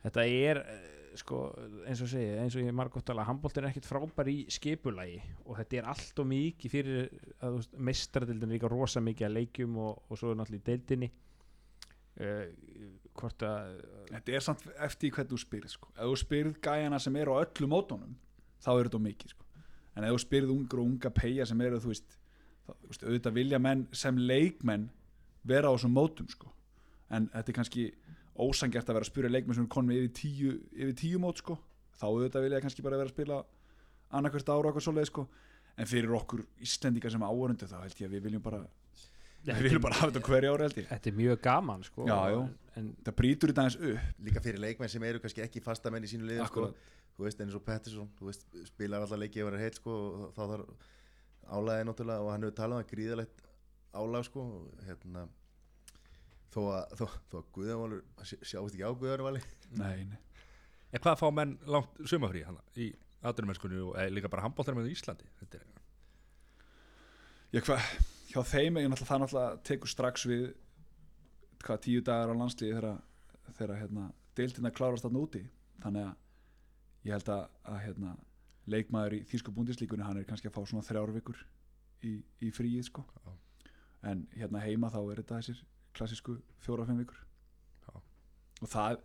Þetta er eh, sko, eins og segi, eins og ég margótt tala handbóltin er ekkit frábær í skipulagi og þetta er allt og mikið fyrir að mestradildin er líka rosa mikið að leikjum og, og svo er náttúrulega í deildinni. Uh, hvort að Þetta er samt eftir hvernig þú spyrð sko. Ef þú spyrð gæjana sem eru á öllu mótónum þá er þetta mikið sko. En ef þú spyrð ungur og unga peja sem eru þú veist, veist auðvitað vilja menn sem leikmenn vera á þessum mótum sko. En þetta er kannski ósangjart að vera að spyrja leikmenn sem er konum yfir tíu, yfir tíu mót sko. Þá auðvitað vilja kannski bara vera að spila annarkvært ára og eitthvað svoleið sko. En fyrir okkur Íslendingar sem áhörundu þá held ég að við viljum bara við viljum bara hafa þetta hverju ári held ég þetta er mjög gaman sko, Já, já. en Það brýtur þetta aðeins upp líka fyrir leikmenn sem eru kannski ekki fastamenn í sínu liðum sko, þú veist, eins og Pettersson, þú veist, spilar alltaf leiki ef hann er heitt sko, og þá þarf álæði náttúrulega og hann hefur talað um að gríðalegt álag sko hérna þó að, þó, þó að Guðjánvalur sjáist ekki á Guðjánvali nei, nei. En hvað fá menn langt sumafrí hann í aðdurumennskunni og eða líka bara handbóltar með Íslandi? Þetta er Já, hvað, hjá þeim er náttúrulega það náttúrulega tekur strax við hvað tíu dagar á landslíði þegar, þegar hérna, deildina klárast þarna úti. Þannig að ég held að, að hérna, leikmaður í þýsku búndislíkunni hann er kannski að fá svona þrjár vikur í, í fríið sko Já. en hérna heima þá er þetta þessir klassísku fjóra-fimm vikur Já. og það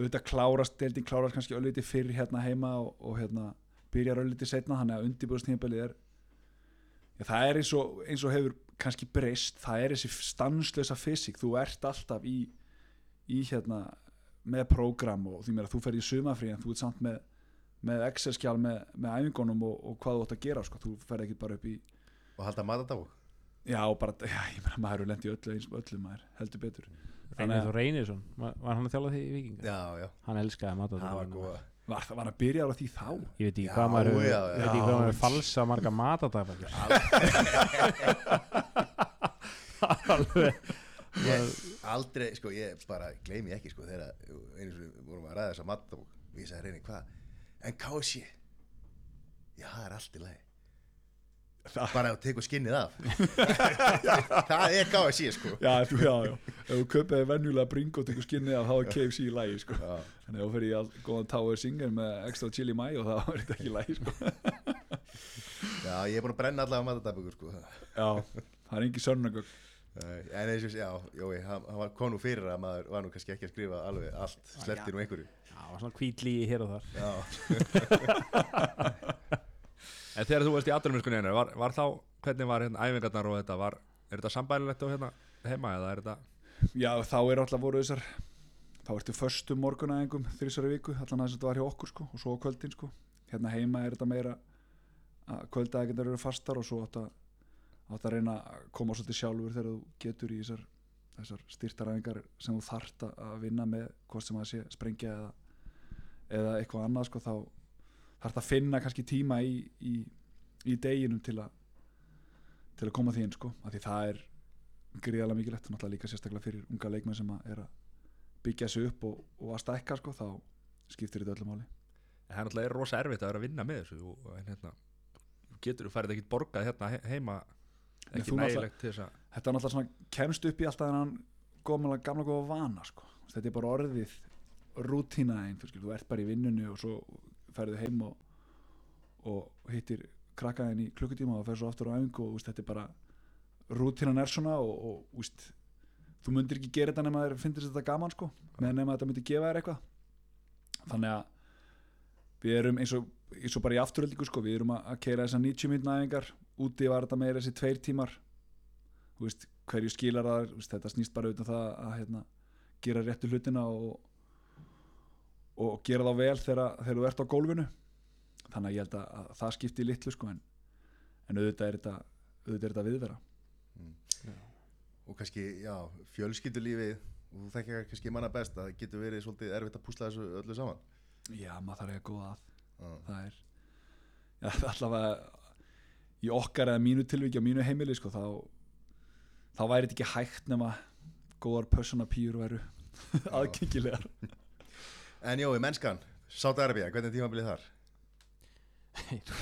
auðvitað klárast, deildin klárast kannski ölliti fyrr hérna heima og, og hérna byrjar ölliti setna þannig að undirbúðstíðanbelið er Já, það er eins og, eins og hefur kannski breyst, það er þessi stanslösa fysik, þú ert alltaf í, í hérna með prógram og því mér að þú ferð í sumafrí en þú ert samt með, með Excel-skjál með, með æfingunum og, og hvað þú átt að gera sko. þú ferð ekki bara upp í og halda matadág já, bara, já, ég meina maður er lendi öllu eins og öllu maður, heldur betur. Reynir þú Reynisson, var var hann að þjála því í Vikinga? já, já, Hann elskaði það var góða var, var hann að byrja á því þá? Ég veit ekki Já, hvað maður já, ég veit ekki já. hvað maður hefur falsa marga matadagana Alveg. Ég, aldrei, sko, ég bara gleymi ekki, sko, þegar einu sem við vorum að ræða þessa matadág og ég sagði reyni, hvað, en kási já, það er allt í lagi. Bara að tekur skinnið af. Það er kási, sko. Já, já, já, ef þú köpaði venjulega bringo og tekur skinnið af þá er KFC í lagi sko. já, en ef þú fyrir í all, góðan Tower Singer með extra chili mayo þá er þetta ekki í lagi sko. já, ég er búin að brenna allavega matadagbökur, sko. Já, það er engi sönnagögg Nei, en eins og, já, jói, hann, hann var konu fyrir að maður var nú kannski ekki að skrifa alveg allt, sleppti nú einhverju Já, var svona kvítlí hér og þar. Já, En þegar þú veist í aðdurumennskunni hennar var, var þá, hvernig var hérna æfingarnar og þetta? Var, er þetta sambælilegt á hérna heima eða er þetta Já, þá er alltaf voru þessar þá ertu föstu morgunæðingum þrísari viku, allan að þetta var hjá okkur sko, og svo kvöldin sko. hérna heima er þetta meira að kvöldæðingar eru fastar og svo átt að, átt að reyna að koma svolítið sjálfur þegar þú getur í þessar, þessar styrtaræfingar sem þú þart að vinna með hvort sem það sé sprengja eða, eða eitthvað annað sko, þá þart að finna kannski tíma í, í, í deginum til að til að koma því inn sko, af því það er gríðarlega mikilvægt, náttúrulega líka sérstaklega fyrir unga leikmenn sem að er að byggja sig upp og, og að stækka sko, þá skiptir þetta öllu máli En það er náttúrulega rosa erfitt að vera að vinna með þessu og, og en hérna getur þú færið ekkert borgað hérna he- heima ekki nægilegt til þess að þetta er náttúrulega svona kemst upp í alltaf þennan gamla, gamla góða vana sko. þetta er bara orðið rútína einn, þú ert bara í vinnunni og svo ferðu heim og, og hittir krakkaðin í klukkutíma og fer svo aftur á æfingu og úst, þetta er bara rútínan er svona og, og úst, þú myndir ekki gera þetta nema þér finnir þetta gaman sko, nema þetta myndi gefa þér eitthvað. Þannig að við erum eins og, eins og bara í afturöldingu sko, við erum að, keira þessar 90 mínúna æfingar úti var þetta meira þessi tveir tímar. Veist, hverju skilar það þetta snýst bara utan það að hérna, gera réttu hlutina og, og gera þá vel þegar, þegar þú ert á gólfinu. Þannig að ég held að, að það skipti litlu sko, en, en auðvitað er þetta auðvitað er þetta viðvera. Og kannski, já, fjölskyldulífið og þú þekkja kannski manna best að það getur verið svolítið erfitt að púsla þessu öllu saman. Já, maður þarf að góða að. Já, það er já, allavega í okkar eða mínu tilviki á mínu heimili sko, þá, þá væri þetta ekki hægt nema góðar personapýr væru aðgengilegar en jói, mennskan, Sáta Arabía, hvernig er tímabilið þar?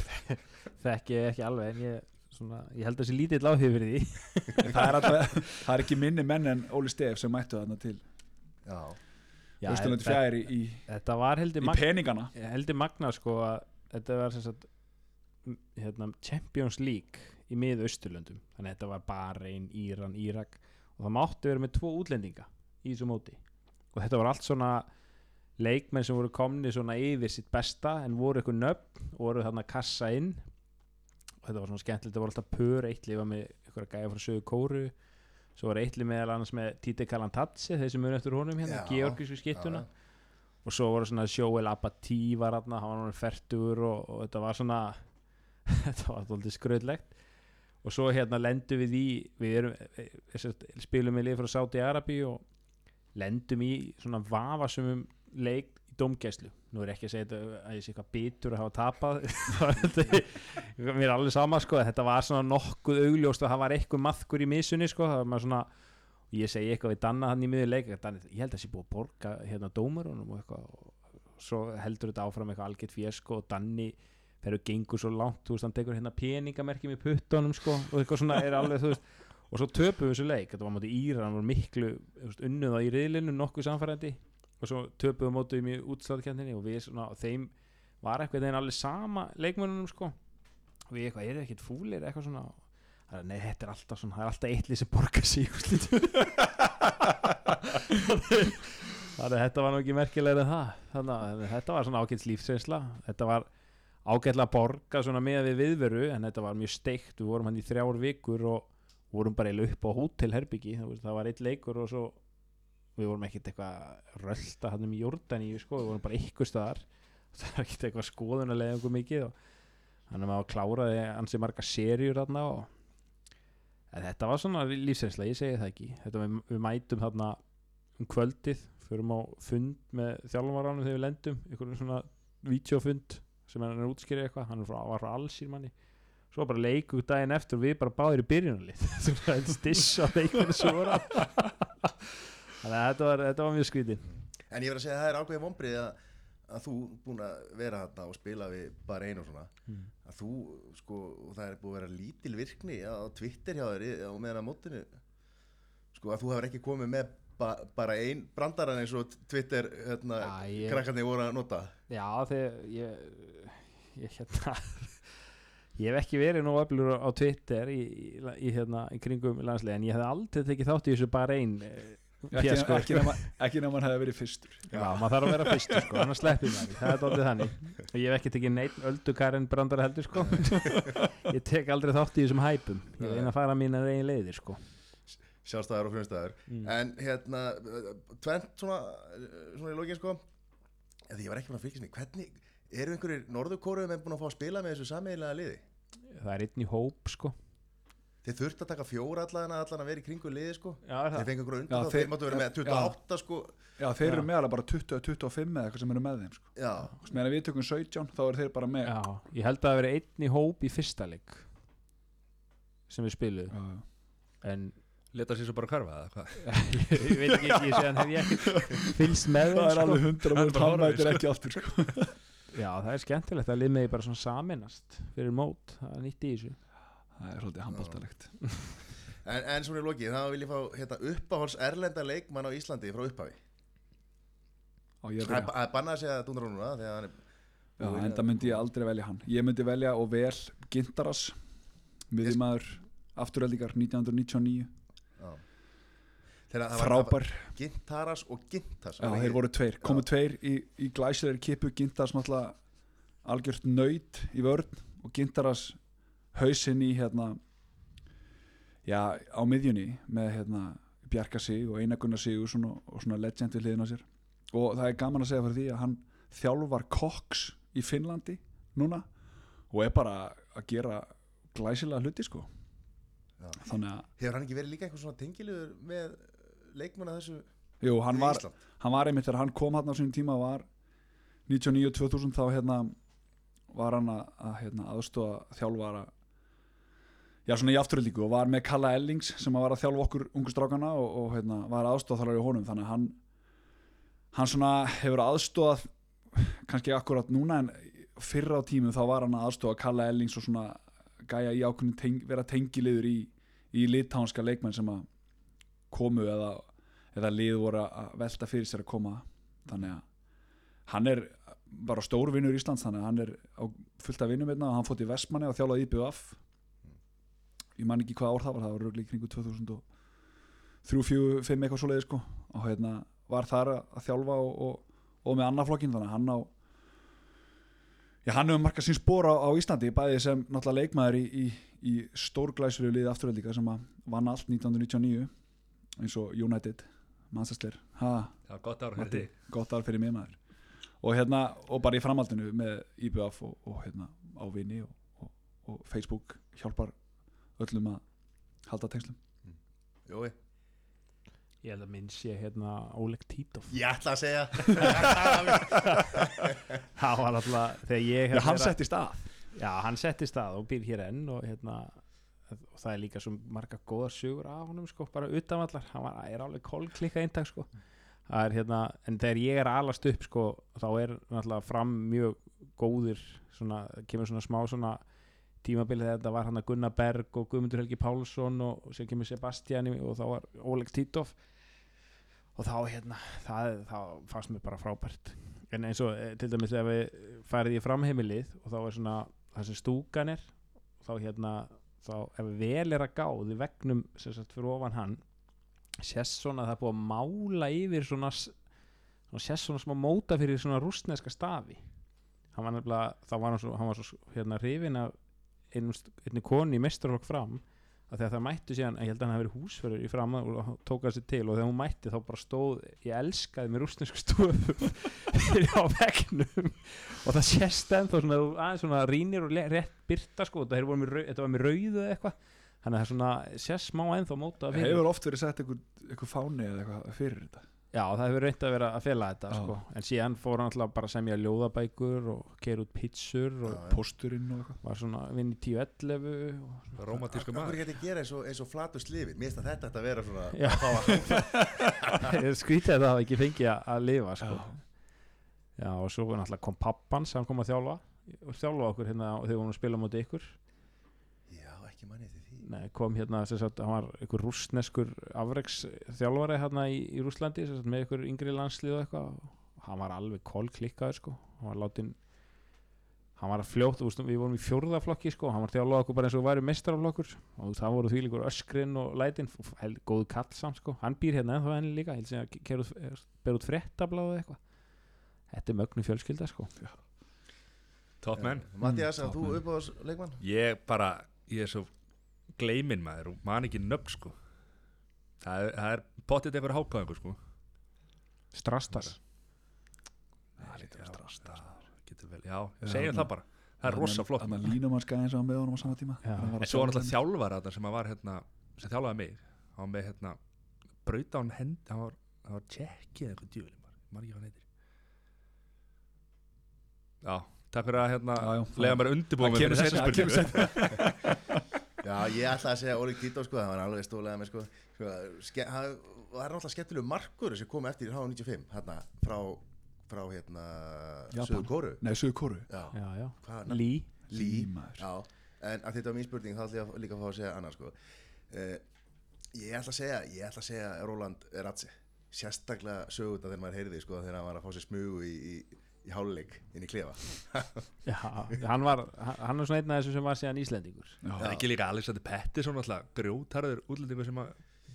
Þekki ég ekki alveg en ég, svona, ég held að þessi lítill áhug fyrir því. Það er, allavega, það er ekki minni menn en Óli Stef sem mættu þarna til. Já, Já, Östurlandi þetta- fjær í, í, Þetta var heldur í magna peningana. heldur magna sko að þetta var sem sagt hérna, Champions League í miða Östurlöndum þannig að þetta var Bahrein, Íran, Írak. Og það mátti vera með tvo útlendinga í þessu móti. Og þetta var allt svona leikmenn sem voru komni svona yfir sitt besta en voru eitthvað nöfn og voru þarna kassa inn. Og þetta var svona skemmtilegt, þetta var alltaf pör eitt lifa með eitthvað gæja frá sögu kóru svo var eitt lið meðal annars með Tite Kalantatsi þeir sem muni eftir honum hérna, georgísku skittuna og svo voru svona Joel Abati var hann, hann var færtur og, og þetta var svona þetta var alltaf skröðlegt og svo hérna lendum við í við erum, eh, spilum við lið frá Saudi Arabi og lendum í svona vafasumum leik í dómgæslu. Nú er ekki að segja þetta að ég sé eitthvað bitur að hafa tapað. Mér er alveg sama sko þetta var svona nokkuð augljóst og það var eitthvað maðkur í misunni sko. Það var maður svona ég segi eitthvað við Danna hann í miður leik Danni, ég held að það sé búið að borga hérna dómarunum og eitthvað og svo heldur þetta áfram eitthvað algjört fjesko og Danni þegar þú gengur svo langt þú veist hann tekur hérna peningamerkjum í puttunum sko og eitthvað svona er alveg þú veist. Og svo töpum við þessu leik, þetta var móti Íra hann var miklu á í riðlinu nokkuð samfærandi og svo töpum við móti um í útslagkjandinni og við svona, þeim var eitthvað þeim alveg sama leikmönunum sko. Og við eitthvað, eru ekkert fúlir? Eitthvað svona. Það er, nei, þetta er alltaf svona, það er alltaf eitt lið sem borgar sig í úrslitum. þannig að þetta var nú ekki merkilega en það. Þannig að þetta var svona ágæts lífsreynsla. Þetta var ágætlega borga svona með við viðveru en þetta var mjög steikt. Við vorum hann í þrjár vikur og vorum bara eiginlega upp á hótelherbyggi. Það var eitt leikur og svo við vorum ekkert eitthvað rölda hann um Jórdaníu sko, við vorum bara ykkur staðar. Það var ekkert eitthvað skoðun að leiða okkur mikið og þannig að maður kláraði ansi marga serjur þarna og þetta var svona lífsreynsla, ég segi það ekki. Þetta við, við mætum þarna um kvöldið, förum á fund með þjálfvaranum þegar við lendum einhverjum svona videofund sem hann er útskýrið eitthvað, hann er var frá allsýr manni. Svo bara leiku daginn eftir og við bara báðir í byrjunarlið það þannig að þetta var, þetta var mjög skrítin En ég verð að segja að það er ákveðið vombrið að, að þú búin að vera þarna og spila við bara einu og svona. Mm. að þú, sko, og það er búið að vera lítil virkni á Twitter hjá þér í- á meðan að mótinu. Sko að þú hefur ekki komið með ba bara ein brandaran eins og Twitter hérna, Já, ég- krakkarnir voru að nota. Já, þegar ég, ég hérna ég hef ekki verið nú öflur á Twitter í, í, í, hérna, í kringum landslega en ég hef aldrei tekið þátt í þessu bara einn ekki, ekki, nema, ekki nema hann hefði verið fyrstur. Já, maður þarf að vera fyrstur sko, annars sleppir maður, því. það er dálítið þannig. Og ég hef ekki tekið neitt öldukarinn brandara heldur sko. Ég tek aldrei þátt í þessum hæpum. Ég reyna að fara mína eigin leiðir sko. Sjálfstæðar og frumstæðar. Mm. en hérna, tvent svona svona í lógin sko. Eða ég var ekki búin að fylgjast mig, hvernig eru einhverjir norðurkóruðum en búin að fá að spila með þessu sameiginlega liði? það er einn í hóp sko Þeir þurfti að taka fjóra allan að allan að vera í kringu liði sko Já, er Þeir það? fengi einhverju Já, undan þá, þeir- máttu vera með já. 28 sko Já, þeir eru Já. meðalega bara 20-25 eða eitthvað sem eru með þeim sko. Já, meðan við tökum 17 þá eru þeir bara með Já, ég held að það veri einn í hóp í fyrsta leik sem við spiluðum Já, já. en Leta sér svo bara hverfa eða hvað? ég veit ekki, ekki, ég sé hann hef ég ekki fylgst með Það þeim er sko. alveg 100 Hann mjög bara hann mætir sko. ekki aftur sko. Já, það er skemmtilegt að lið megi bara svona saminast fyrir mót, það Það er svolítið handbóltalegt en, en svona í lokið, þá vil ég fá hérna, uppáhalds erlenda leikmann á Íslandi frá upphafi. Það er það bannað að segja Dúnar hann er Já, enda myndi ég aldrei velja hann. Ég myndi velja og vel Gintaras miðjumæður afturöldingar 1999 Já. Það var- frábær, það Gintaras og Gintas já þeir voru tveir. Komu tveir í, í glæsilegri kipu Gintaras náttúrulega algjört nöyt í vörn og Gintaras hausinn í hérna já, á miðjunni með hérna Bjarka sig og Einagunnar sig og svona, og svona legend við hliðina sér. Og það er gaman að segja fyrir því að hann þjálfar Cox í Finnlandi núna og er bara að gera glæsilega hluti sko. Já. þannig að, Hefur hann ekki verið líka einhver svona tengilegur með leikmann að þessu jú, hann var hann var einmitt þegar hann kom hann á sínum tíma var 99-2000 þá hérna var hann að, að hérna, aðstofa þjálfara já svona í afturöldingu og var með Kalla Ellings sem var að þjálfa okkur ungu strákana og, og hérna, var aðstofa þjálfara í honum þannig að hann hann svona hefur aðstofað kannski akkurat núna en fyrra á tímum þá var hann að aðstofa Kalla Ellings og svona gæja í ákveðin teng, vera tengiliður í, í litánska leikmenn sem að komu eða, eða lið voru að velta fyrir sér að koma. Þannig að hann er bara stór vinnur í Íslands þannig að hann er á fullt af vinnum einna og hann fótt í Vestmanni og þjálfaði IBF ég man ekki hvað ár það var það var röglega í kringu 2003, 4, 5 eitthvað svoleiði sko. Og hérna var þar að, þjálfa og, og, og með annað flokkin þannig að hann á já hann hefur markað sín spór á, á Íslandi bæði sem náttúrulega leikmaður í, í, í stórglæsulu liði afturöldinga sem að vann allt 1999 eins og United Manchester, ha, var gott ára fyrir þig. gott ár fyrir mig maður. Og hérna, og bara í framhaldinu með IBF og, og hérna á vini og, og, og Facebook hjálpar öllum að halda tengslum. Jói, Ég held að minn sé hérna Oleg Títov Ég ætla að segja. Það var alltaf þegar ég Já, hérna hann að- setti stað Já, hann setti stað og býr hér enn og hérna og það er líka svo marga góða sögur af honum sko, bara utanvallar, hann var, er alveg kolklikka eintak sko. Það er hérna, en þegar ég er alast upp sko, þá er náttúrulega fram mjög góðir svona, kemur svona smá svona tímabilið þetta var hann að Gunnar Berg og Guðmundur Helgi Pálsson og, og sem kemur Sebastiani og þá var Oleg Títov og þá hérna það, það fannst mér bara frábært. En eins og eh, til dæmis ef við farið í framheimilið og þá er svona það sem stúkan er þá hérna þá ef vel er að gáði vegnum sagt fyrir ofan hann sést svona að það er búið að mála yfir svona, s- svona sést svona smá móta fyrir svona rústneska stafi. Hann var nefnilega þá var hann svo, hann var svo hérna hrifin af einum, st- einni konu í mestarflokk fram að þegar það mættu síðan, ég held að hann hafi verið húsförður í fram og tók hann sér til og þegar hún mætti þá bara stóð, ég elskaði með rústnesku stofum fyrir á vegnum og það sést ennþá svona, aðeins svona rínir og rétt byrta sko, þetta, var með rauðu eða eitthvað þannig að það er svona sést smá ennþá móta Hefur oft verið sett einhver, einhver fáni eða eitthvað fyrir þetta já það hefur reynd að vera að fela þetta sko. en síðan fór hann alltaf bara að semja ljóðabækur og keir út pítsur og Já. Pósturinn og eitthvað var svona vinn í 10-11 og Rómatísku Hvað er maður ekki að gera eins og, eins og flatur slifin? Mér finnst að þetta ætti að vera svona Já. að fá að- Ég skrítið að það hafa ekki fengið að- lifa sko. Já. já og svo var náttúrulega kom pappans hann kom að þjálfa og þjálfa okkur hérna þegar við vorum að spila mútið ykkur Já, ekki manni til því Nei, kom hérna, sem sagt, hann var einhver rústneskur afreiks þjálfari hérna í, í Rúslandi, sem sagt, með einhver yngri landslið og eitthvað. Og hann var alveg kolklikkaður sko, hann var látin hann var fljótt, þú veist, við vorum í fjórðaflokki sko, hann var þjálfað okkur bara eins og væri mestaraflokkur og þú það voru því líkur öskrin og lætin, góð kall samt sko, hann býr hérna ennþá enn líka, held sem að er- ber út fréttablaðu eða eitthvað. Þetta er mögnu fjölskylda sko. Top man. Mattias, Mm, að þú toppmenn. upp á leikmann? Ég bara, ég er svo gleimin maður og man ekki nöfn sko. Það er, það er potið eitthvað hákáðingur sko. Strastas Það lítur að strast Já, getur vel, já, Já, segjum það bara. Það er rosa flott. Þannig að línumannska eins og hann með honum á sama tíma. Já. Hann var að En svo var náttúrulega þjálfar þetta sem að var hérna sem þjálfaði mig. Hann var með hérna brauta hann hend hann var, var tjekkið eitthvað ekki hvað hann heitir. Já, takk fyrir að hérna lega mér að Það seinna, það kemur spurningu Já, ég ætla að segja Óli Tító sko, það var alveg stólega með sko, sko það er náttúrulega skemmtilegu markur sem kom eftir í H95 hérna frá, frá hérna. Suður Kóru Nei, Suður Kóru Já, Já, já, hvað Lí Lí. Já, en að þetta var mín spurning þá ætla ég að líka að fá að segja annars sko. Uh, Ég ætla að segja, ég ætla að segja Róland Ratse Sérstaklega sögunda þegar maður heyrði sko þegar hann var að fá sér smugu í, í, í háluleik inn í klefa. Já, hann var, hann er svona einn af þessu sem var síðan Íslendingur. Það er ekki líka Alexander Pettersson alltaf grjótarður útlendingu sem að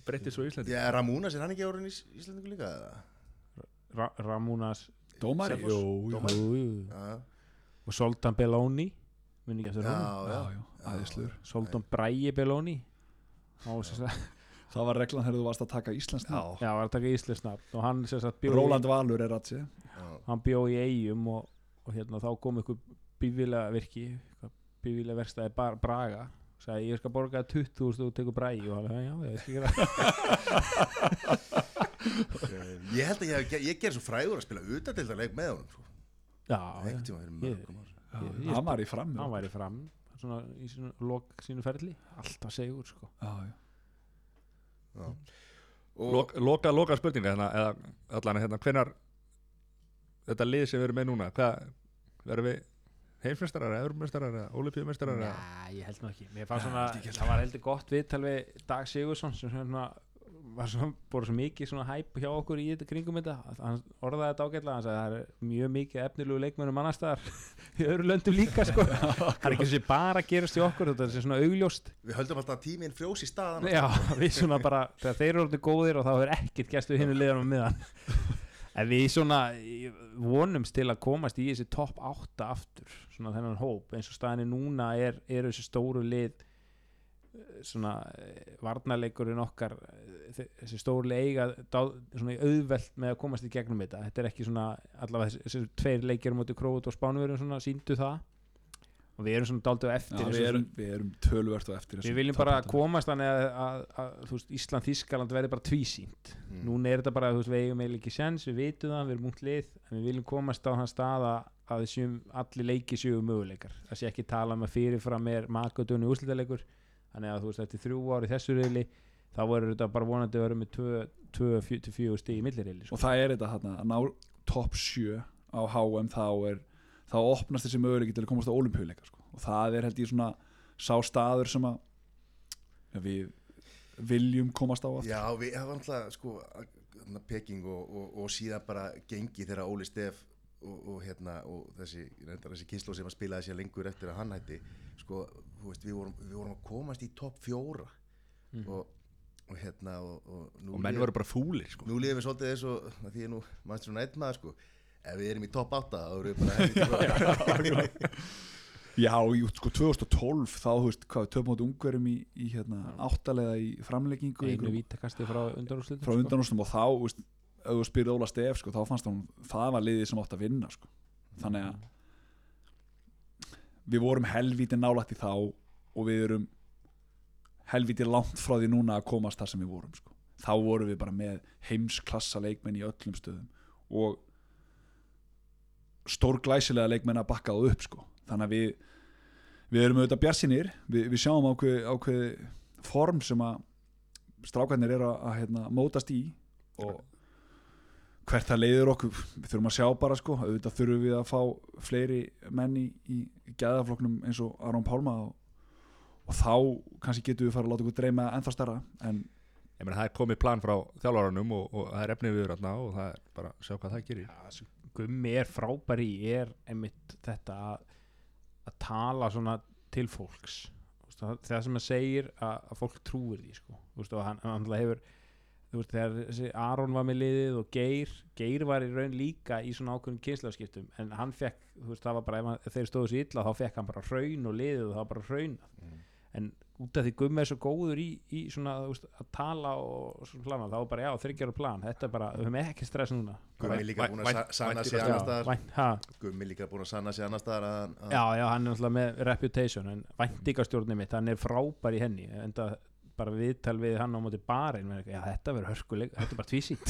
breytti svo Íslandi. Já, Ramúnas, er hann ekki orðin í Íslandingu líka? eða? Ra Ramúnas Dómari? Selfoss. Jú, jú. Og Soltan Belloni minn ekki eftir já, honum. Já, já, já, aðeinslur Soltan Bræi Belloni. Hann var sem sagt- Það var reglan þegar þú varst að taka Íslands nafn. já, var að taka íslensnafn og hann sem sagt bjó Róland Valur er að sé. Hann bjó í eigum og, og hérna þá kom ykkur bífilega virki bífilega verstaði bar, Braga sagði ég skal borga 20 og þú tekur Bræi og hann, já, já, ég skal gera Ég held að ég, ge- ég ger svo frægur að spila utandeildarleik með honum sko. já, Ég- Ég- ég- Hann var í fram hann væri fram svona í sínu lok sínu ferli alltaf segur sko. Já, já. Já. Og Loka, loka, loka spurninga hérna, eða allan hérna, hvenar þetta lið sem við erum með núna hvað, verðum við eða olífíumeistarar eða Nei, ég held nú ekki. Mér fannst svona, það var heldur gott viðtal við Dag Sigursson sem svona var svona, búið svo mikið svona hæp hjá okkur í þetta kringum þetta. Hann orðaði þetta ágætlega hann sagði að það er mjög mikið efnilegu leikmennum annarstaðar í öðru löndum líka sko. Það er ekki þessi bara gerast í okkur þetta er svona augljóst. Við höldum alltaf að tíminn frjós í staðan Já, við svona bara, þegar þeir eru orðinu góðir og þá er ekkert gæst við hinu liðanum miðan en við svona vonumst til að komast í þessi topp 8 aftur, svona þennan hóp eins og staðinni núna er, er þessi stóru lið eh, svona eh, varnarleikurinn okkar eh, þe- þessi stóru lið eiga dá, svona auðvelt með að komast í gegnum þetta. Þetta er ekki svona, allavega þessi, þessi tveir leikir mútið Króut og Spánverjum svona síndu það og við erum svona daldið á eftir og við, erum, við erum tölvert og eftir Við þessum viljum bara komast þannig að, að, að, veist, Ísland, Þískaland verði bara tvísýnt Mm. Núna er þetta bara, þú veist, við eigum eiginlega ekki sjans Við vitum það, við erum út lið við viljum komast á þann stað að, séum allir leiki séu möguleikar Það sé ekki tala um að fyrirfram er makadunni úrslitaleikur Þannig að þú veist, þetta er þrjú ári þessu reyli Þá verður þetta bara vonandi að vera með 2-4 stig í millireyli sko. og það er þetta þarna að ná topp 7 á HM þá er þá opnast þessi möguleiki til að komast á olimpíuleika sko. og það er held ég svona sá staður sem að ja, við viljum komast á aftur Já, við, var náttúrulega sko, Peking og, og, og síðan bara gengi þegar Óli Steff og, og, hérna, og þessi, þessi kynslu sem að spilaði sér lengur eftir að hann hætti sko, þú veist, við vorum, við vorum að komast í topp fjóra og, og hérna og, og, nú og menn voru bara fúlir sko. Nú líðum við svolítið eins og að því ég nú mannst svona einn maður sko ef við erum í topp 8 þá erum við bara helviti Já, í sko 2012 þá, þú veist, hvað, töfum átt ungverum í, í hérna, áttalega í framleggingu Einu vítakasti frá undanúrslitum frá undanústum og þá, þú veist, ef þú spyrir Óla Stef, sko, þá fannst hann, það var liðið sem átt að vinna, sko. Þannig að við vorum helvíti nálægt í þá og við erum helvíti langt frá því núna að komast þar sem við vorum, sko. Þá vorum við bara með heimsklassa leikmenn í öllum stöðum og stórglæsilega leikmenn að bakka það upp, sko. Þannig að við við erum auðvitað bjarsinir, við, við sjáum ákveð, ákveð form sem að strákarnir eru að, að hérna, mótast í og hvert það leiður okkur við þurfum að sjá bara sko. Auðvitað þurfum við að fá fleiri menni í, í gæðafloknum eins og Aron Pálma og, og þá kannski getum við fara að láta okkur dreyma ennþá starra en ég meina það er komið plan frá þjálfaranum og, og það er efnið við þarna og það er bara að sjá hvað það gerir. Sem Gummi er frábær í er einmitt þetta að, að tala svona til fólks. Það, sem hann segir að, að fólk trúir því sko. Veist, og hann, hann hefur veist, þegar Aron var með liðið og Geir, Geir var í raun líka í svona ákveðum kynslaskiptum en hann fekk, veist, það var bara ef, hann, ef þeir stóðu sér illa þá fekk hann bara hraun og liðið og það var bara hraunað. En út af því Gummi er svo góður í, í svona, veist, að tala og svona plana, þá bara, já, þryggjaru plan. Þetta er bara, við höfum ekki stress núna. Gummi líka búin að sanna að- annar staðar. Vænt, ha, Gummi líka búin að sanna sig annar staðar að, að já, já, hann er náttúrulega með reputation en væntingastjórnum mitt, hann er frábær í henni en það bara viðtal við hann á móti barinn, þetta verður hörkuleik þetta er bara tvísýtt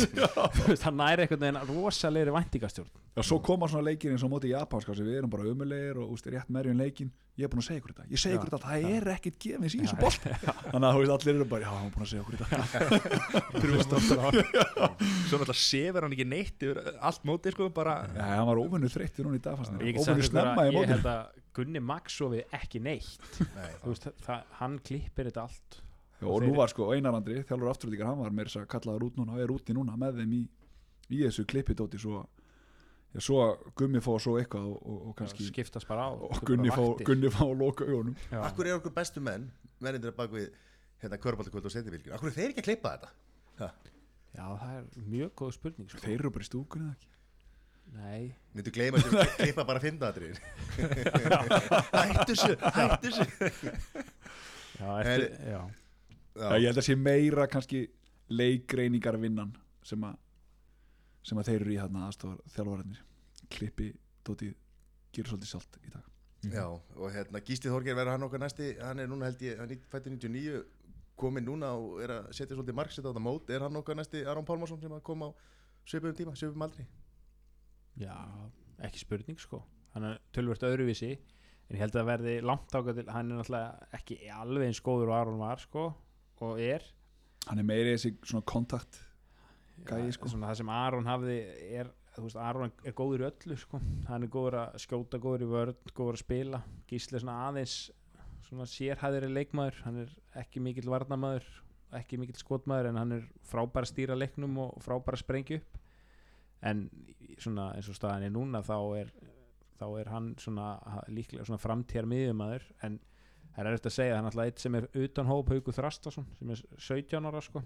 hann næri einhvern veginn rosalegri væntingastjórn. Já, svo koma svona leikir eins og móti japanska sem við erum bara umulegir og úst, rétt merjum leikin ég er búin að segja ykkur þetta, ég segi Já, ykkur þetta það er ekkit gefins í þessu bolt þannig að þú veist, allir eru bara, já, hann er búin að segja ykkur þetta. Svo náttúrulega sefur hann ekki neitt yfir allt móti sko bara já, hann var óvennu þreyttur hún í dag fannst mér. ég get sagt óvenju ykkur snemma í ég mótinu. held að Gunni Max sofið ekki neitt. Nei, veist, það, hann klippir þetta allt Já, og nú var sko Einar Andri, þjálfur afturlíkar hann var þess að kallaður út núna og er úti núna með þeim í, í þessu klippidóti svo, já, svo að Gummi fá svo eitthvað og, og, og kannski skiptast bara á og er Gunni fá. Gunni fá að loka augunum Já. Akkur er okkur bestu menn mennir bak við hérna körbáltakvöld og sendivilgjur Akkur er þeir ekki að klippa þetta já, það er mjög góð spurning sko. þeir eru bara í stúkunni eða ekki nei, Myndu gleyma að þeir klippa bara fyndaðatrið Hættu þessu, hættu þessu já, eftir, já. Já, ég held að sé meira kannski leikreiningar vinnan sem að sem að þeir eru í hérna aðstofar þjálfvararnir klippi dótið gerur svolítið sjálft í dag. Já, og hérna Gísti Þorger verður hann okkar næsti? Hann er núna held ég, hann er fættur 99 kominn núna og er að setja svolítið marksett á þetta mót. Er hann okkar næsti Aron Pálmarsson sem að koma á svipum tíma, svipum aldri? Já, ekki spurning sko. Hann er tölvört öðruvísi en ég held að það verði langt ákvæð til hann er náttúrulega ekki alveg eins góður og Aron var sko og er hann er meiri þessi svona kontakt Já, sko. svona það sem Aron hafði er, þú veist, Aron er góður öllu sko. hann er góður að skjóta, góður í vörn góður að spila, Gísli er svona aðeins svona sérhæðri leikmaður hann er ekki mikill varnamaður ekki mikill skotmaður en hann er frábær að stýra leiknum og frábær að sprengja upp en svona eins og staðan er núna þá er, þá er hann svona líklega svona framtíðar miðjumæður en það er eftir að segja, hann er alltaf eitt sem er utan hóp Hauku Þrastason sem er 17 ára sko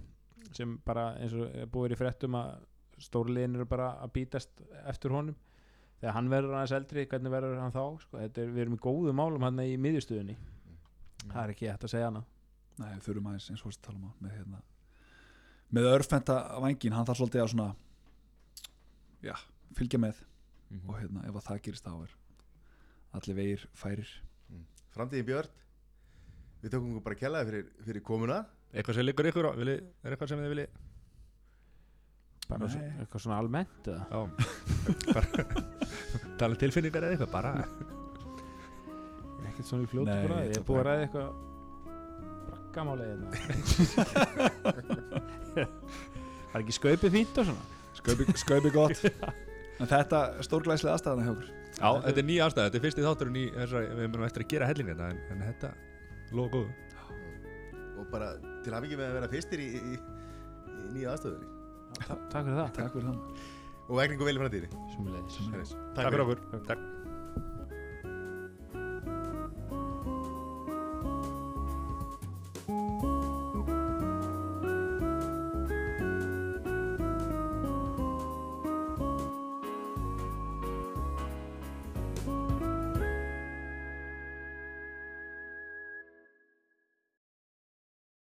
sem bara eins og er búið í fréttum að stórliðin eru bara að bítast eftir honum. Þegar hann verður aðeins eldri, hvernig verður hann þá sko? Þetta er, við erum í góðu málum hann í miðjustöðunni. Það er ekki hægt að segja hana Nei, við þurfum aðeins eins og við tala um á með hérna með örfenda vangin, hann þarf svolítið að svona já, fylgja með Mhm. og hérna, ef að það gerist þá er allir vegir færir. Framtíðin björn við tökum ykkur bara kjallaði fyrir, fyrir komuna. Eitthvað sem liggur ykkur á, vilji, er eitthvað sem þið vilji bara Nei. svo, eitthvað svona almennt eða? Já. Bara, Tala um tilfinningar eða eitthvað bara ekkert svona í fljótu Nei, bara ég ég er búið að ræða eitthvað brakkamáli hérna. Var ekki skaupið fínt og svona? Skaupi, skaupi gott. En þetta er stórglæslega aðstæðana hjá okkur. Já, þetta er nýja ástæð, þetta er fyrsti þátturinn í þessari, við erum eftir að gera hellinga þetta en, en þetta lofa góðu og bara til hafingi með að vera fyrstir í, í, í nýja aðstöður Ta- takk fyrir það. Takk fyrir það. Og vegningu vel í framtíðinni Sumulegis Takk Takk fyrir okkur. Takk